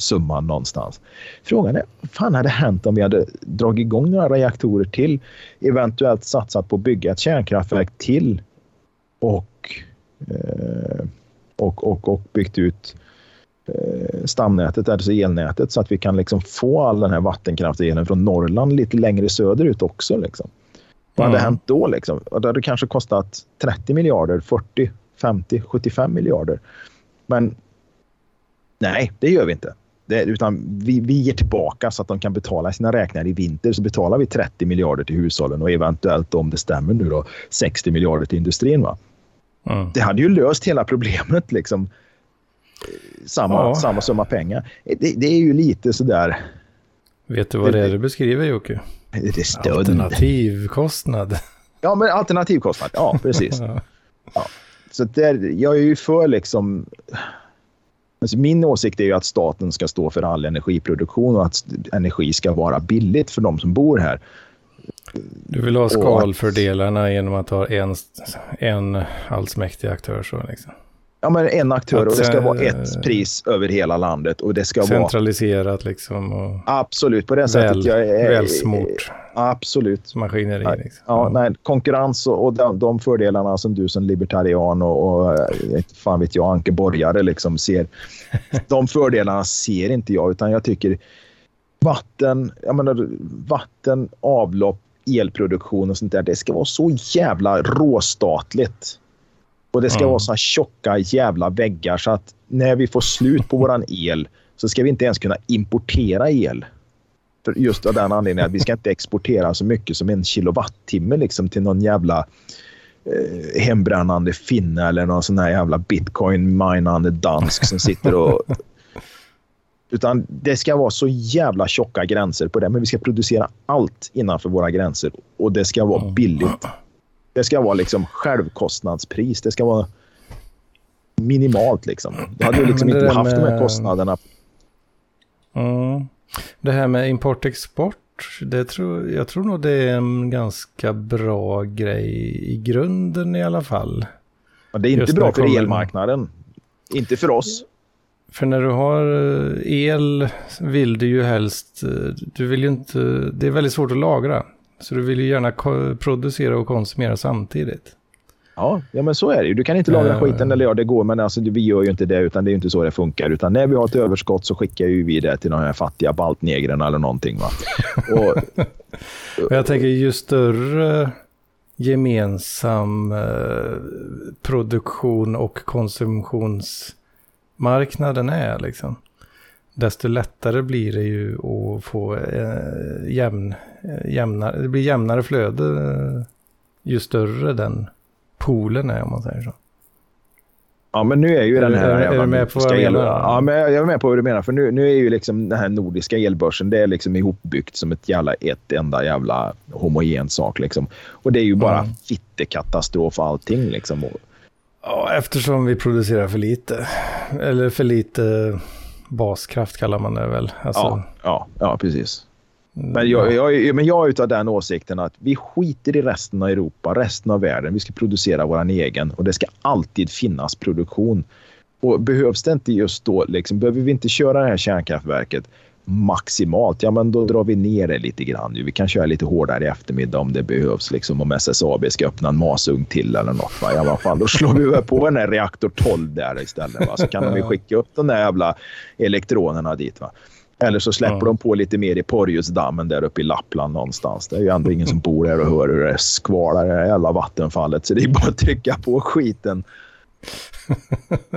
summan någonstans. Frågan är, vad fan hade hänt om vi hade dragit igång några reaktorer till? Eventuellt satsat på att bygga ett kärnkraftverk till och, eh, och, och, och byggt ut eh, stamnätet, alltså elnätet, så att vi kan liksom få all den här vattenkraftelen från Norrland lite längre söderut också. Liksom. Vad hade mm. hänt då? Liksom? Det hade kanske kostat 30 miljarder, 40, 50, 75 miljarder. Men nej, det gör vi inte. Det, utan vi, vi ger tillbaka så att de kan betala sina räkningar i vinter. Så betalar vi 30 miljarder till hushållen och eventuellt om det stämmer nu då 60 miljarder till industrin. Va? Mm. Det hade ju löst hela problemet. Liksom. Samma, ja. samma summa pengar. Det, det, är ju lite sådär... Vet du vad det är du beskriver Jocke? Det är stöd. Alternativkostnad. [laughs] Ja, men alternativkostnad. Ja, precis. [laughs] ja. Så där, jag är ju för liksom Alltså min åsikt är ju att staten ska stå för all energiproduktion och att energi ska vara billigt för de som bor här. Du vill ha skalfördelarna genom att ha en, en allsmäktig aktör så liksom? Ja, men en aktör och det ska vara ett pris över hela landet. Och det ska centraliserat vara... liksom. Och absolut, på det sättet. Jag är, välsmort. Absolut. Maskineri. Ja, liksom. ja, nej, konkurrens och, och de, de, fördelarna som du som libertarian och, och eh, fan vet jag, ankeborgare liksom ser. de fördelarna ser inte jag, utan jag tycker vatten, jag menar, vatten, avlopp, elproduktion och sånt där. Det ska vara så jävla råstatligt. Och det ska mm. vara så här tjocka jävla väggar så att när vi får slut på våran [laughs] el så ska vi inte ens kunna importera el. För just av den anledningen att vi ska inte exportera så mycket som en kilowattimme liksom till någon jävla eh, hembrännande finne eller någon sån här jävla bitcoin-minande dansk som sitter och... [laughs] Utan det ska vara så jävla tjocka gränser på det. Men vi ska producera allt innanför våra gränser och det ska vara billigt. Det ska vara liksom självkostnadspris. Det ska vara minimalt. Liksom. Det hade ju liksom inte haft med... de här kostnaderna. Mm. Det här med import-export, det tror, jag tror nog det är en ganska bra grej i grunden i alla fall. Men det är inte Just bra för elmarknaden. Inte för oss. För när du har eh, el vill du ju helst, eh, du vill ju inte, det är väldigt svårt att lagra. Så du vill ju gärna producera och konsumera samtidigt. Ja, ja, men så är det ju. Du kan inte lagra uh, skiten, eller ja, det går, men alltså, vi gör ju inte det, utan det är inte så det funkar. Utan när vi har ett överskott så skickar ju vi det till de här fattiga baltnegrerna eller någonting. Va? [laughs] och, jag tänker ju större gemensam eh, produktion och konsumtionsmarknaden är, liksom, desto lättare blir det ju att få eh, jämn, eh, jämnare, det blir jämnare flöde eh, ju större den poolen är om man säger så. Ja, men nu är ju den här... Är, är du med på vad jag menar? Ja, men jag är med på vad du menar. För nu, nu är ju liksom den här nordiska elbörsen, det är liksom ihopbyggt som ett jävla, ett enda jävla homogent sak. Liksom. Och det är ju bara mm. fittekatastrof allting. Liksom. Ja, eftersom vi producerar för lite. Eller för lite baskraft kallar man det väl. Alltså... Ja, ja, ja, precis. Men jag, jag, men jag är utav den åsikten att vi skiter i resten av Europa, resten av världen. Vi ska producera vår egen och det ska alltid finnas produktion. Och behövs det inte just då, liksom, behöver vi inte köra det här kärnkraftverket maximalt, ja men då drar vi ner det lite grann. Vi kan köra lite hårdare i eftermiddag om det behövs. Liksom, om SSAB ska öppna en masugn till eller något. Va? I alla fall, då slår vi väl på den här reaktor 12 där istället. Va? Så kan vi skicka upp de där jävla elektronerna dit. Va? Eller så släpper ja. de på lite mer i Porjusdammen där uppe i Lappland någonstans. Det är ju ändå ingen som bor där och hör hur det skvalar i det jävla vattenfallet. Så det är bara att trycka på skiten. [laughs]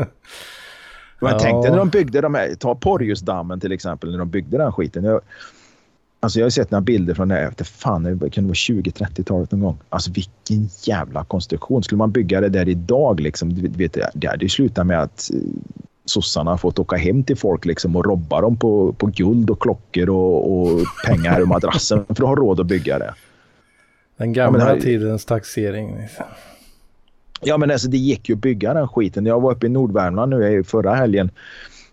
Men ja. tänk dig när de byggde de här, ta Porjusdammen till exempel, när de byggde den skiten. Jag, alltså jag har sett några bilder från det här, efter fan, det kan vara 20-30-talet någon gång. Alltså vilken jävla konstruktion. Skulle man bygga det där idag, liksom, vet, det hade ju slutat med att sossarna har fått åka hem till folk liksom och robba dem på, på guld och klockor och, och pengar ur madrassen [laughs] för att ha råd att bygga det. Den gamla Ja, här- tidens taxering. Liksom. Ja men alltså det gick ju att bygga den skiten. Jag var uppe i Nordvärmland nu i förra helgen.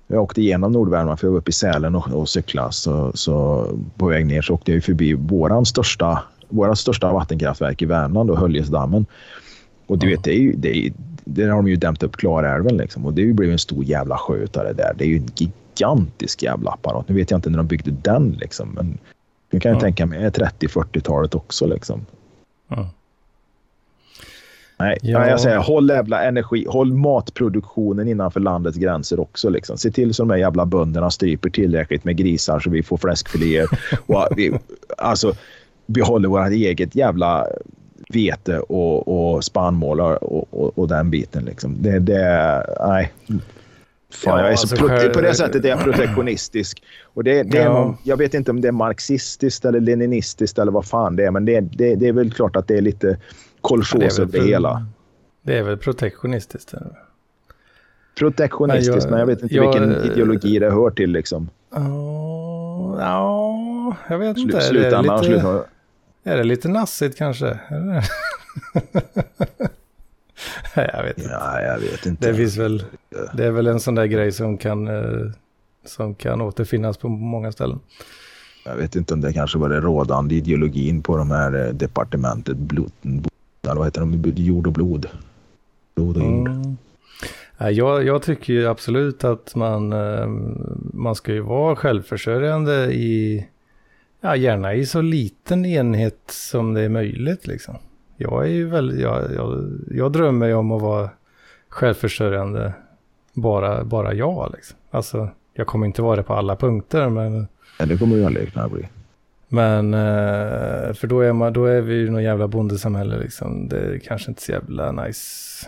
Jag åkte igenom Nordvärmland för jag var uppe i Sälen och, och cyklade. Så, så på väg ner så åkte jag förbi våran största, våra största vattenkraftverk i Värmland, och Höljesdammen. Och du vet, det är ju, det är, där har de ju dämt upp Klarälven liksom. Och det ju blivit en stor jävla sjö det där. Det är ju en gigantisk jävla apparat. Nu vet jag inte när de byggde den liksom. Men jag kan ju Ja. tänka mig 30-40-talet också liksom. Ja. Nej, Ja. jag säger håll jävla energi, håll matproduktionen innanför landets gränser också. Liksom. Se till så de här jävla bönderna stryper tillräckligt med grisar så vi får fläskfiléer. [laughs] och vi, alltså, behåller vårt eget jävla vete och, och spannmål och, och, och den biten. Liksom. Det, det, nej. Fan, Ja, jag är så alltså själv- På det sättet är jag protektionistisk. Och det, det är Ja. någon, jag vet inte om det är marxistiskt eller leninistiskt eller vad fan det är. Men det, det, det är väl klart att det är lite Kolchos över det hela. Det är väl protektionistiskt. eller? Protektionistiskt, Men men jag- jag, vet inte jag- vilken ideologi det hör till. Liksom. Ja, ja, jag vet inte. Slu- Är det, slutändan, lite, slutändan. är det lite nassigt kanske? [laughs] Jag vet inte. Ja, jag vet inte. Det finns väl, det är väl en sån där grej som kan, eh, som kan återfinnas på många ställen. Jag vet inte om det kanske var det rådande ideologin på de här eh, departementet vad heter de? Jord och blod. Blod och jord. Mm. Nej, Jag, jag tycker ju absolut att man, eh, man ska ju vara självförsörjande i, ja gärna i så liten enhet som det är möjligt liksom. Jag är ju väldigt, jag, jag, jag drömmer ju om att vara självförsörjande bara, bara jag liksom. Alltså, jag kommer inte vara det på alla punkter men Ja, det kommer ju aldrig kunna bli. Men, eh, för då är, man, då är vi ju någon jävla bondesamhälle liksom. Det är kanske inte så jävla nice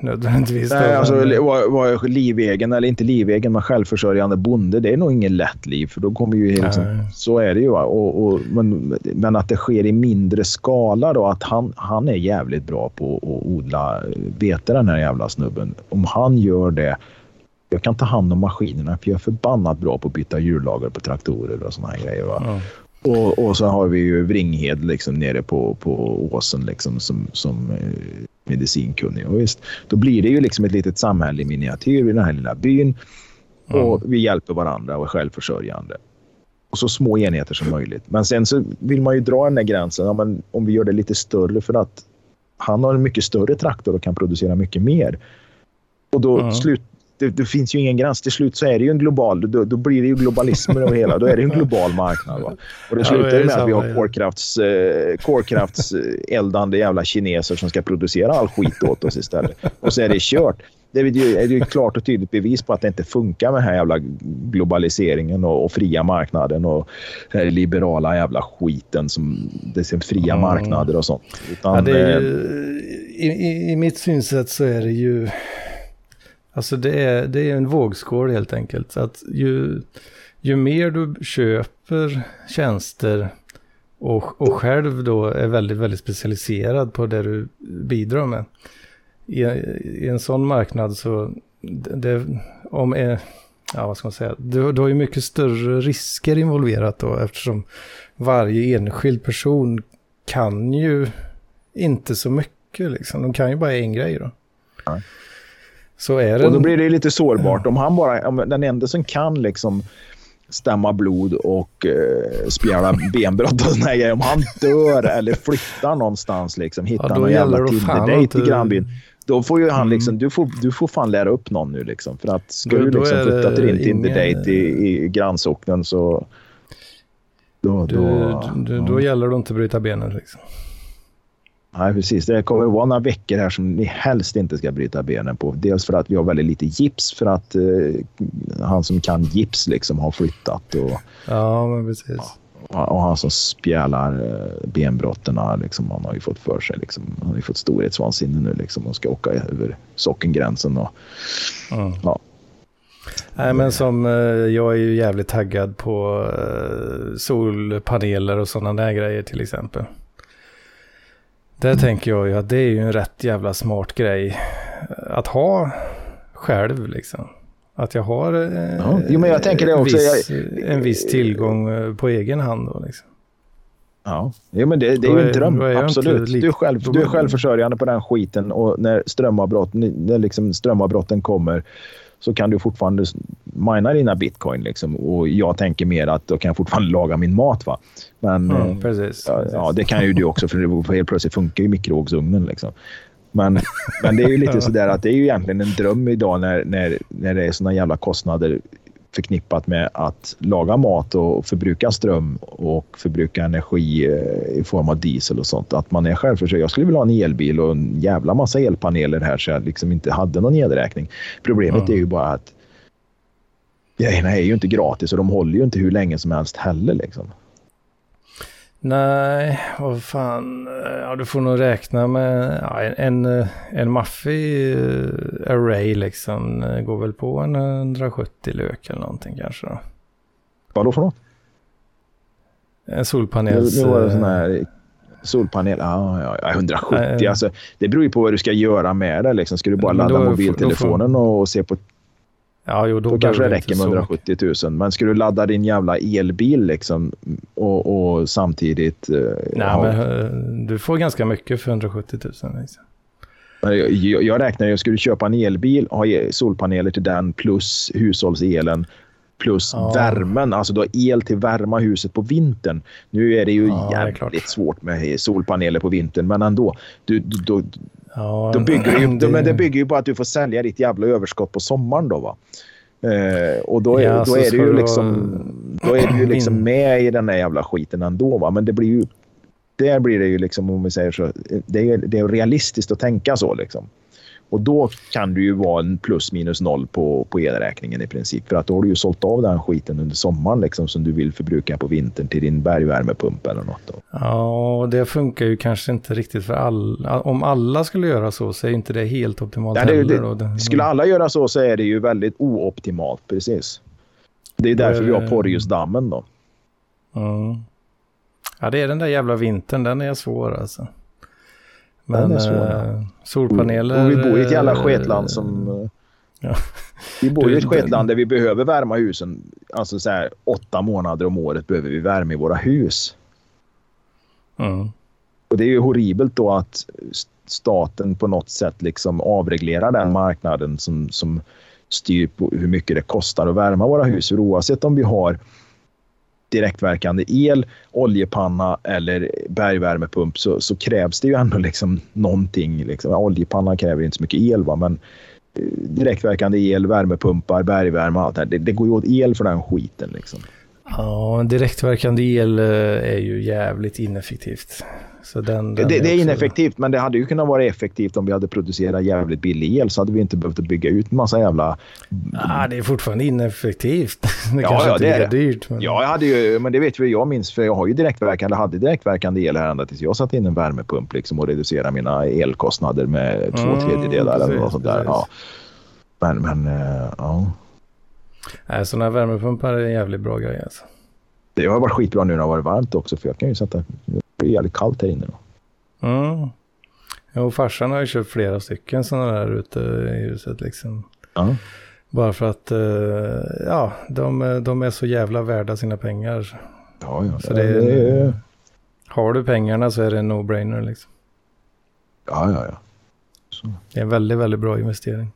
nödvändigtvis. Nej, alltså, vara var livegen, eller inte livegen, men självförsörjande bonde, det är nog inget lätt liv. För då kommer ju liksom, så är det ju. Och, och, men, men att det sker i mindre skala då, att han, han är jävligt bra på att odla vete den här jävla snubben. Om han gör det, jag kan ta hand om maskinerna för jag är förbannat bra på att byta hjullager på traktorer och såna här grejer. Va? Ja. Och, och så har vi ju Vringhed liksom nere på, på åsen liksom som, som eh, medicinkunnig. Och visst, då blir det ju liksom ett litet samhälle i miniatyr i den här lilla byn. Och vi hjälper varandra och är självförsörjande. Och så små enheter som möjligt. Men sen så vill man ju dra den där gränsen. Ja, men om vi gör det lite större för att han har en mycket större traktor och kan producera mycket mer. Och då Mm. slut, det, det finns ju ingen gräns. Till slut så är det ju en global, då, då blir det ju globalism över hela. Då är det ju en global marknad. Va? Och det Ja, slutar det är ju med att vi har ja. eh, kolkraftseldande jävla kineser som ska producera all skit åt oss istället. Och så är det kört. Det är ju, är det ju klart och tydligt bevis på att det inte funkar med den här jävla globaliseringen och, och fria marknaden och den här liberala jävla skiten som det är fria Mm. marknader och sånt. Utan, Ja, det är eh, ju, i, i, I mitt synsätt så är det ju... Alltså det är, det är en vågskål helt enkelt. Så att ju, ju mer du köper tjänster och, och själv då är väldigt, väldigt specialiserad på det du bidrar med. I, i en sån marknad så... Det, om, är, ja, vad ska man säga? Du, du har ju mycket större risker involverat då eftersom varje enskild person kan ju inte så mycket liksom. De kan ju bara en grej då. Ja. Så är det... Och då blir det lite sårbart. Om han bara, om den enda som kan liksom stämma blod och eh, spjära benbrott och såna grejer. Om han dör eller flyttar någonstans, liksom, hittar Ja, någon jävla inte- i grannbyn. Då får ju han Mm. liksom, du får, du får fan lära upp någon nu liksom. För att ska Då- du liksom flytta till din Tinder-date i, i grannsocknen så... Då, du, då, du, då gäller det att inte bryta benen liksom. Nej, precis. Det kommer att vara några veckor här som ni helst inte ska bryta benen på. Dels för att vi har väldigt lite gips för att eh, han som kan gips liksom har flyttat. Och, Ja, men precis. och han som spjälar eh, benbrotten, liksom, han har ju fått för sig. Liksom, han har ju fått storhetsvansinne nu liksom, och ska åka över sockengränsen. Och, Mm. Ja. Nej, men som eh, jag är ju jävligt taggad på eh, solpaneler och sådana där grejer till exempel. Där tänker jag ju att det är ju en rätt jävla smart grej eh, att ha själv liksom. Att jag har eh, Ja, jo, men jag tänker det också. Viss, en viss tillgång eh, på egen hand då liksom. Ja, ja men det, det är ju en dröm. är Absolut. Du är, själv, du är självförsörjande på den skiten och när, strömavbrott, när liksom strömavbrotten kommer så kan du fortfarande mina dina bitcoin. Liksom. Och jag tänker mer att då kan jag fortfarande laga min mat. Va? Men Mm, eh, precis. ja, precis. ja, det kan ju du också för helt plötsligt funkar ju mikrovågsugnen. Liksom. Men, men det är ju lite [laughs] sådär att det är ju egentligen en dröm idag när, när, när det är såna jävla kostnader förknippat med att laga mat och förbruka ström och förbruka energi eh, i form av diesel och sånt. Att man är självförsörjande. Jag skulle vilja ha en elbil och en jävla massa elpaneler här så jag liksom inte hade någon elräkning. Problemet Mm. är ju bara att grejerna är ju inte gratis och de håller ju inte hur länge som helst heller. Liksom. Nej, vad fan. Ja, du får nog räkna med ja, en, en, en maffig eh, array liksom. eh, Går väl på en 170 lök eller någonting kanske då. Vad då för något? En Nu, solpanels... nu var det eh, sån här solpanel. Ja, ja, ja, 170. Nej. Alltså, det beror ju på vad du ska göra med det. Liksom. Ska du bara ladda mobiltelefonen och se på Ja, jo, då, Då kanske det räcker med så- 170 000. Men ska du ladda din jävla elbil liksom och, och samtidigt... eh, Nej, ha- men eh, du får ganska mycket för 170 000. Liksom. Jag, jag, jag räknar ju, ska du köpa en elbil, ha e- solpaneler till den plus hushållselen plus Ja. värmen. Alltså du har el till värma huset på vintern. Nu är det ju Ja, det jävligt svårt med solpaneler på vintern, men ändå. Du, du, då, Ja, då bygger ju, det- men det bygger ju på att du får sälja ditt jävla överskott på sommaren då va. Eh, och då är, Ja, då är det ju liksom, då är du ju liksom [clears throat] med i den här jävla skiten ändå va. Men det blir ju, där blir det ju liksom om vi säger så, det är, det är realistiskt att tänka så liksom. Och då kan du ju vara en plus minus noll på, på elräkningen i princip. För att då har du ju sålt av den skiten under sommaren liksom, som du vill förbruka på vintern till din bergvärmepump eller något. Då. Ja, det funkar ju kanske inte riktigt för alla. Om alla skulle göra så så är inte det helt optimalt Ja, det, heller. det, Det- skulle alla göra så så är det ju väldigt ooptimalt precis. Det är därför vi har. Porjusdammen då. Mm. Ja, det är den där jävla vintern, den är svår alltså. Den Men är svår, eh, solpaneler... Och vi bor i ett jävla eh, sketland som... Ja. Vi bor i ett sketland där vi behöver värma husen. Alltså så här, åtta månader om året behöver vi värme i våra hus. Mm. Och det är ju horribelt då att staten på något sätt liksom avreglerar den marknaden som, som styr på hur mycket det kostar att värma våra hus. För oavsett om vi har direktverkande el, oljepanna eller bergvärmepump så, så krävs det ju ändå liksom någonting. Liksom. Oljepanna kräver inte så mycket el, va? men eh, direktverkande el, värmepumpar, bergvärme och allt det här. Det, det går ju åt el för den skiten. Liksom. Ja, direktverkande el eh, är ju jävligt ineffektivt. Så den, Det, den det är ineffektivt, men det hade ju kunnat vara effektivt om vi hade producerat jävligt billig el så hade vi inte behövt bygga ut en massa jävla... Ja, det är fortfarande ineffektivt. [laughs] Det Ja, kanske ja, inte det är är det. dyrt. Men... Ja, jag hade ju, men det vet vi jag minns för jag har ju direktverkande, hade direktverkande el här ända tills jag satte in en värmepump liksom och reducerade mina elkostnader med två Mm, tredjedelar eller precis, något sånt där. Ja. Men, men eh, ja. Nej, sådana här värmepumpar är en jävligt bra grej alltså. Det har varit skitbra nu när det har varit varmt också för jag kan ju sätta... Det blir jävligt kallt här inne då. Mm. Jo, farsan har ju köpt flera stycken sådana där ute i huset liksom. Ja. Bara för att, eh, ja, de, de är så jävla värda sina pengar. Ja, ja. Så det är- det Har du pengarna så är det en no-brainer liksom. ja, ja, ja. Det är en väldigt, väldigt bra investering.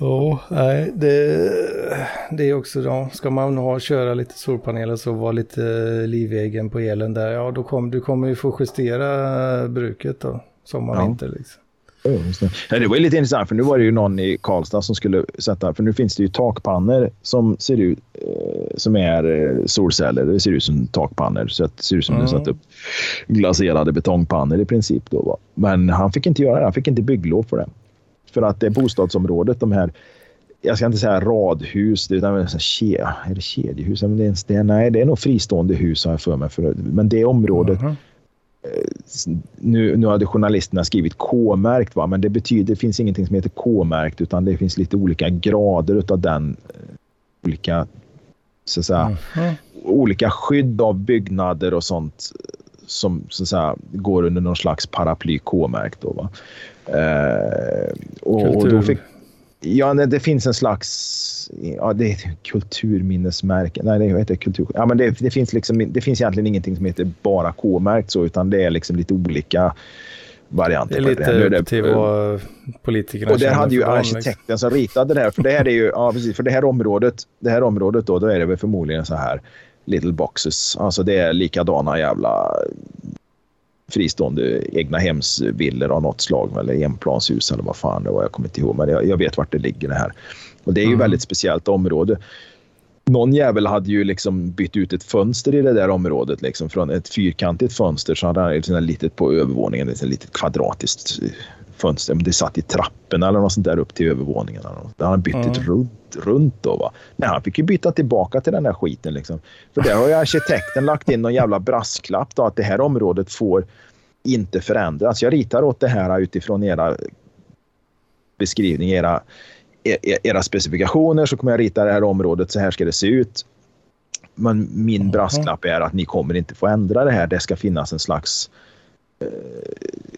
Ja, nej, det, det är också då. Ska man ha, köra lite solpaneler så var lite livegen på elen där. Ja, då kom, du kommer ju få justera bruket då. Sommar, Ja. vinter liksom. Ja, det. Var lite intressant för nu var det ju någon i Karlstad som skulle sätta, för nu finns det ju takpannor som ser ut eh, som är eh, solceller. Det ser ut som takpannor så det ser ut som Mm. du satt upp glaserade betongpannor i princip. Då, va? Men han fick inte göra det. Han fick inte bygglov för det. För att det är bostadsområdet, de här jag ska inte säga radhus, det är, ke, det kedjehus? Men det är, ens det, nej, det är nog fristående hus har jag för mig. För, men det området Mhm. nu, nu hade journalisterna skrivit K-märkt, va? men det betyder det finns ingenting som heter K-märkt utan det finns lite olika grader av den. eh, Olika, så att säga, Mhm. olika skydd av byggnader och sånt som så att säga, går under någon slags paraply K-märkt. Då, va? Eh, och, och då fick, Ja, det, finns en slags... Ja, det är kulturminnesmärke. Nej, det heter kultur... Ja, men det, det, finns liksom, det finns egentligen ingenting som heter bara K-märkt så, utan det är liksom lite olika varianter. Det är lite på det. upp till vad politikerna Och där hade ju liksom. arkitekten som ritade det här, för det här är ju, ja precis, för det här området, det här området då, då är det väl förmodligen så här little boxes. Alltså det är likadana jävla fristående egna hemsvillor av något slag eller enplanshus eller vad fan det var. Jag kommer inte ihåg, men jag, jag vet vart det ligger det här. Och det är ju Mm. väldigt speciellt område. Någon jävel hade ju liksom bytt ut ett fönster i det där området. Liksom, från ett fyrkantigt fönster så hade han ett litet på övervåningen, ett litet kvadratiskt fönster. Men det satt i trappen eller något sånt där upp till övervåningen. Där han bytt Mm. runt, runt då. Va? Nej, han fick ju byta tillbaka till den där skiten. Liksom. För där har ju arkitekten lagt in någon jävla brasklapp då, att det här området får inte förändras. Jag ritar åt det här utifrån era beskrivning, era, e- era specifikationer så kommer jag rita det här området. Så här ska det se ut. Men min brasklapp är att ni kommer inte få ändra det här. Det ska finnas en slags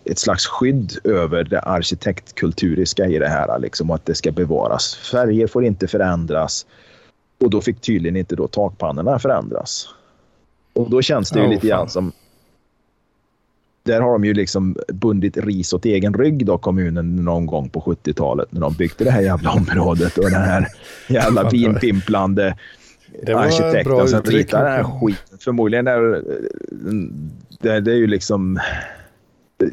ett slags skydd över det arkitektkulturiska i det här. Liksom, och att det ska bevaras. Färger får inte förändras. Och då fick tydligen inte då takpannorna förändras. Och då känns det ju Oh, lite grann som... Där har de ju liksom bundit ris åt egen rygg då, kommunen någon gång på 70-talet när de byggde det här jävla området och den här jävla vinpimplande arkitekten som ritar den här skiten. Förmodligen är det, det är ju liksom...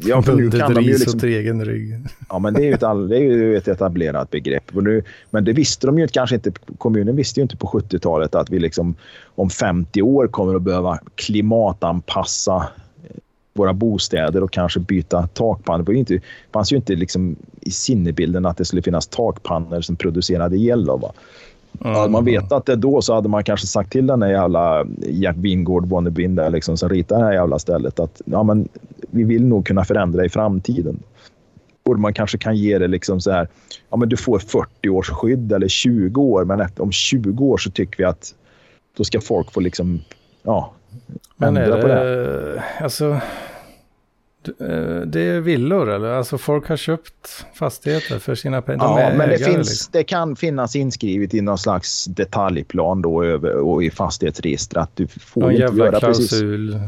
Ja, för nu kan de ju liksom åt egen rygg. Ja, men det är ju ett, all, det är ju ett etablerat begrepp. Nu, men det visste de ju kanske inte. Kommunen visste ju inte på 70-talet att vi liksom om 50 år kommer att behöva klimatanpassa eh, våra bostäder och kanske byta takpannor. Det inte- fanns ju inte liksom i sinnebilden att det skulle finnas takpannor som producerade el. Då, va? Hade man vetat det då så hade man kanske sagt till den där jävla Gert Wingård wannabeen där liksom, som ritar det här jävla stället att ja, men, vi vill nog kunna förändra i framtiden. Och man kanske kan ge det liksom så här, ja men du får 40 års skydd eller 20 år, men efter, om 20 år så tycker vi att då ska folk få liksom, ja, Men är det, det. alltså, det är villor eller? Alltså folk har köpt fastigheter för sina pengar. De Ja, men det, finns, liksom. det kan finnas inskrivet i någon slags detaljplan då över, och i fastighetsregistret att du får Någon inte jävla göra precis klausul.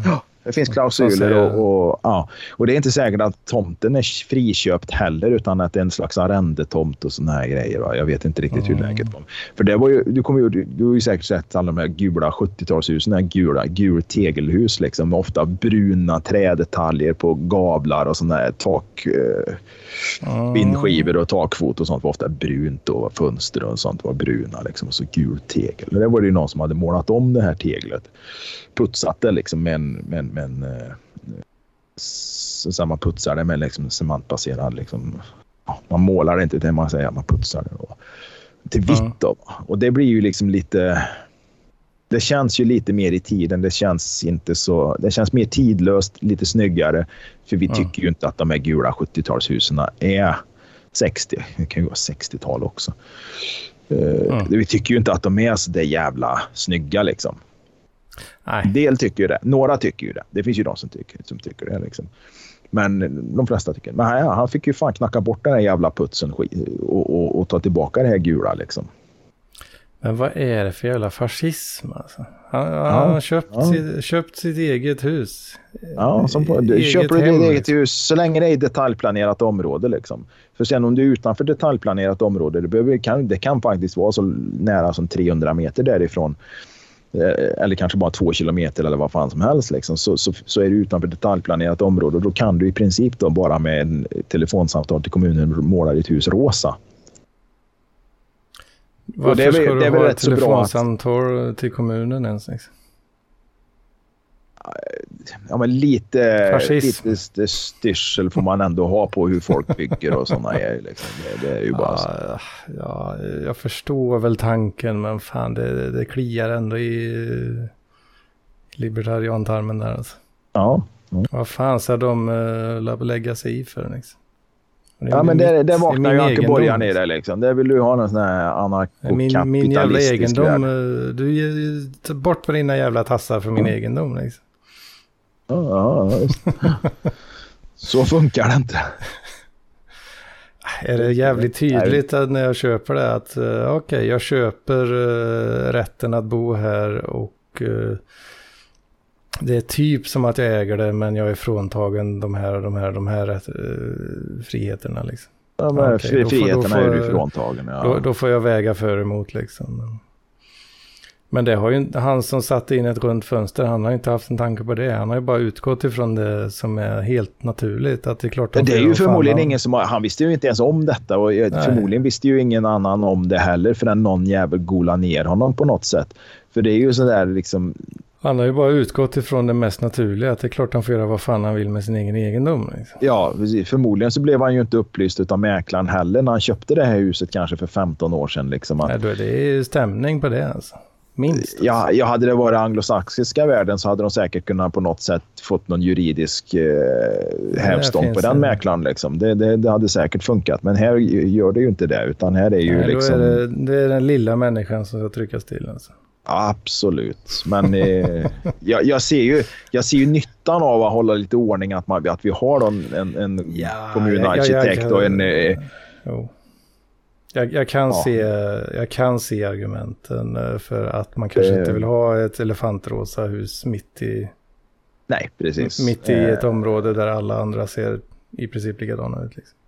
Det finns klausuler och, och, ja. och det är inte säkert att tomten är friköpt heller utan att det är en slags arrendetomt och såna här grejer. Va? Jag vet inte riktigt hur Mm. läget var. För det var ju, du, kommer ju, du, har ju säkert sett alla de här gula 70-talshusen, de här gula, gul tegelhus liksom, med ofta bruna trädetaljer på gavlar och såna här tak, eh, vindskivor och takfot och sånt var ofta brunt och fönster och sånt var bruna liksom och så gult tegel. Det var det ju någon som hade målat om det här teglet. Putsat det liksom med en, med en, med en eh, man putsar det med liksom cementbaserad liksom. Man målar inte utan man säger att man putsar det då. Till vitt då. Och det blir ju liksom lite det känns ju lite mer i tiden. Det känns inte så. Det känns mer tidlöst, lite snyggare. För vi Ja. tycker ju inte att de här gula 70-talshusen är 60. Det kan ju vara 60-tal också. Eh, Ja. Vi tycker ju inte att de är så där jävla snygga liksom. En del tycker ju det. Några tycker ju det. Det finns ju de som tycker, som tycker det. Liksom. Men de flesta tycker Men ja, han fick ju fan knacka bort den här jävla putsen och, och, och ta tillbaka det här gula. Liksom. men vad är det för jävla fascism alltså? Han, han har köpt, ja. sitt, köpt sitt eget hus. Ja, som på, du, Eget köper du ditt eget liksom. hus så länge det är i detaljplanerat område. Liksom. För sen om du är utanför detaljplanerat område, det, behöver, kan, det kan faktiskt vara så nära som 300 meter därifrån. Eh, Eller kanske bara två kilometer eller vad fan som helst. Liksom. Så, så, så är du utanför detaljplanerat område och då kan du i princip då bara med en telefonsamtal till kommunen måla ditt hus rosa. Varför det är ska det du är väl ha ett bra att- telefonsamtal till kommunen ens? Liksom? Ja, men lite, Fascism. lite st- styrsel får man ändå ha på hur folk bygger och sådana grejer. Liksom. Det, det är ju bara så. Ja, ja, jag förstår väl tanken, men fan det, det kliar ändå i, libertariantarmen där alltså. Ja. Vad fan ska de uh, lägga sig i för liksom? Ja, men det, det vaknar ju ankeborgaren i det liksom. Det vill du ha någon sån här Min, min jävla anarkokapitalistisk egendom. värld. eh, Du bort med dina jävla tassar för min egendom. Liksom. Ja. [laughs] Så funkar det inte. är det jävligt tydligt att när jag köper det att uh, okej, okay, jag köper uh, rätten att bo här och uh, det är typ som att jag äger det men jag är fråntagen de här och de här, de här friheterna liksom. Ja, men okay, friheten är du fråntagen. Ja. Då, då, får jag väga för emot liksom. Men det har ju han som satte in ett runt fönster, han har inte haft en tanke på det. Han har ju bara utgått ifrån det som är helt naturligt. Att det är klart det är ju förmodligen ingen som har, han visste ju inte ens om detta och Nej. förmodligen visste ju ingen annan om det heller förrän någon jävel golade ner honom på något sätt. För det är ju sådär liksom han har ju bara utgått ifrån det mest naturliga. Att det är klart han får göra vad fan han vill med sin egen egendom. Liksom. Ja, precis. Förmodligen så blev han ju inte upplyst av mäklaren heller när han köpte det här huset kanske för 15 år sedan. Liksom, att... Nej, då är det stämning på det alltså. Minst. Ja, alltså. ja, hade det varit anglosaxiska världen så hade de säkert kunnat på något sätt fått någon juridisk eh, hävstång på den en... mäklaren. Liksom. Det, det, det, hade säkert funkat, men här gör det ju inte det. Utan här är ju Nej, liksom... Är det, det, är den lilla människan som ska tryckas till. Alltså. Absolut, men eh, jag, jag, ser ju, jag ser ju nyttan av att hålla lite ordning, att, man, att vi har en, en, en ja, kommunarkitekt ja, ja, och en... Eh, jag, jag, kan ja. se, jag kan se argumenten eh, för att man kanske inte vill ha ett elefantrosa hus mitt i... Nej, precis. Mitt i ett område där alla andra ser i princip likadana ut. Liksom.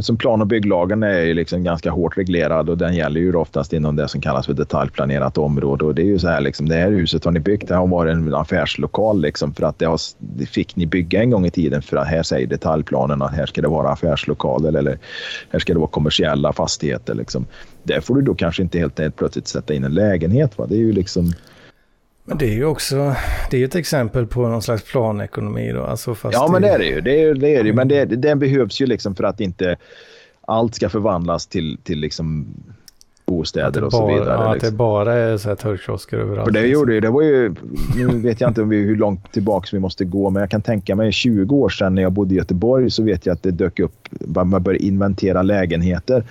Som plan och bygglagen är ju liksom ganska hårt reglerad och den gäller ju oftast inom det som kallas för detaljplanerat område. Och det är ju så här, liksom, det här huset har ni byggt, det har varit en affärslokal liksom, för att det, har, det fick ni bygga en gång i tiden för att här säger detaljplanen att här ska det vara affärslokaler eller här ska det vara kommersiella fastigheter. Liksom. Där får du då kanske inte helt, helt plötsligt sätta in en lägenhet. Va? Det är ju liksom... Men det är ju också, det är ju ett exempel på någon slags planekonomi då. Alltså fast ja, men det är det ju. Det är, det är det, men det, den behövs ju liksom för att inte allt ska förvandlas till, till liksom bostäder och så vidare. Ja, liksom. att det liksom. bara är så här torrkiosker överallt. För det liksom. gjorde ju, det var ju, nu vet jag inte hur långt tillbaka vi måste gå, men jag kan tänka mig 20 år sedan när jag bodde i Göteborg så vet jag att det dök upp, man började inventera lägenheter.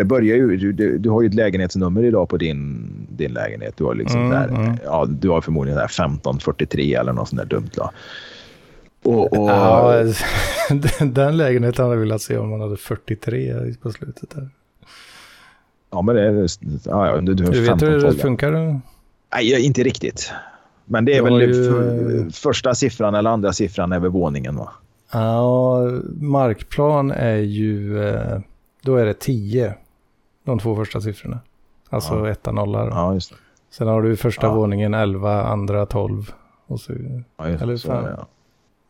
Det börjar ju, du, du, har ju ett lägenhetsnummer idag på din, din lägenhet. Du har, liksom mm, där, mm. Ja, du har förmodligen där 1543 eller något sånt där dumt. Då. Och, och... Ja, [laughs] den lägenheten hade jag velat se om man hade 43 på slutet. Där. Ja, men det är... Ja, du, du, du vet hur det funkar? Nej, inte riktigt. Men det är väl ju... första siffran eller andra siffran över våningen va? Ja, markplan är ju... Eh, då är det 10, de två första siffrorna. Alltså ja. etta, nolla. Då. Ja, just det. Sen har du första ja. våningen 11, andra 12. Och så, ja, just, eller så, ja. ja.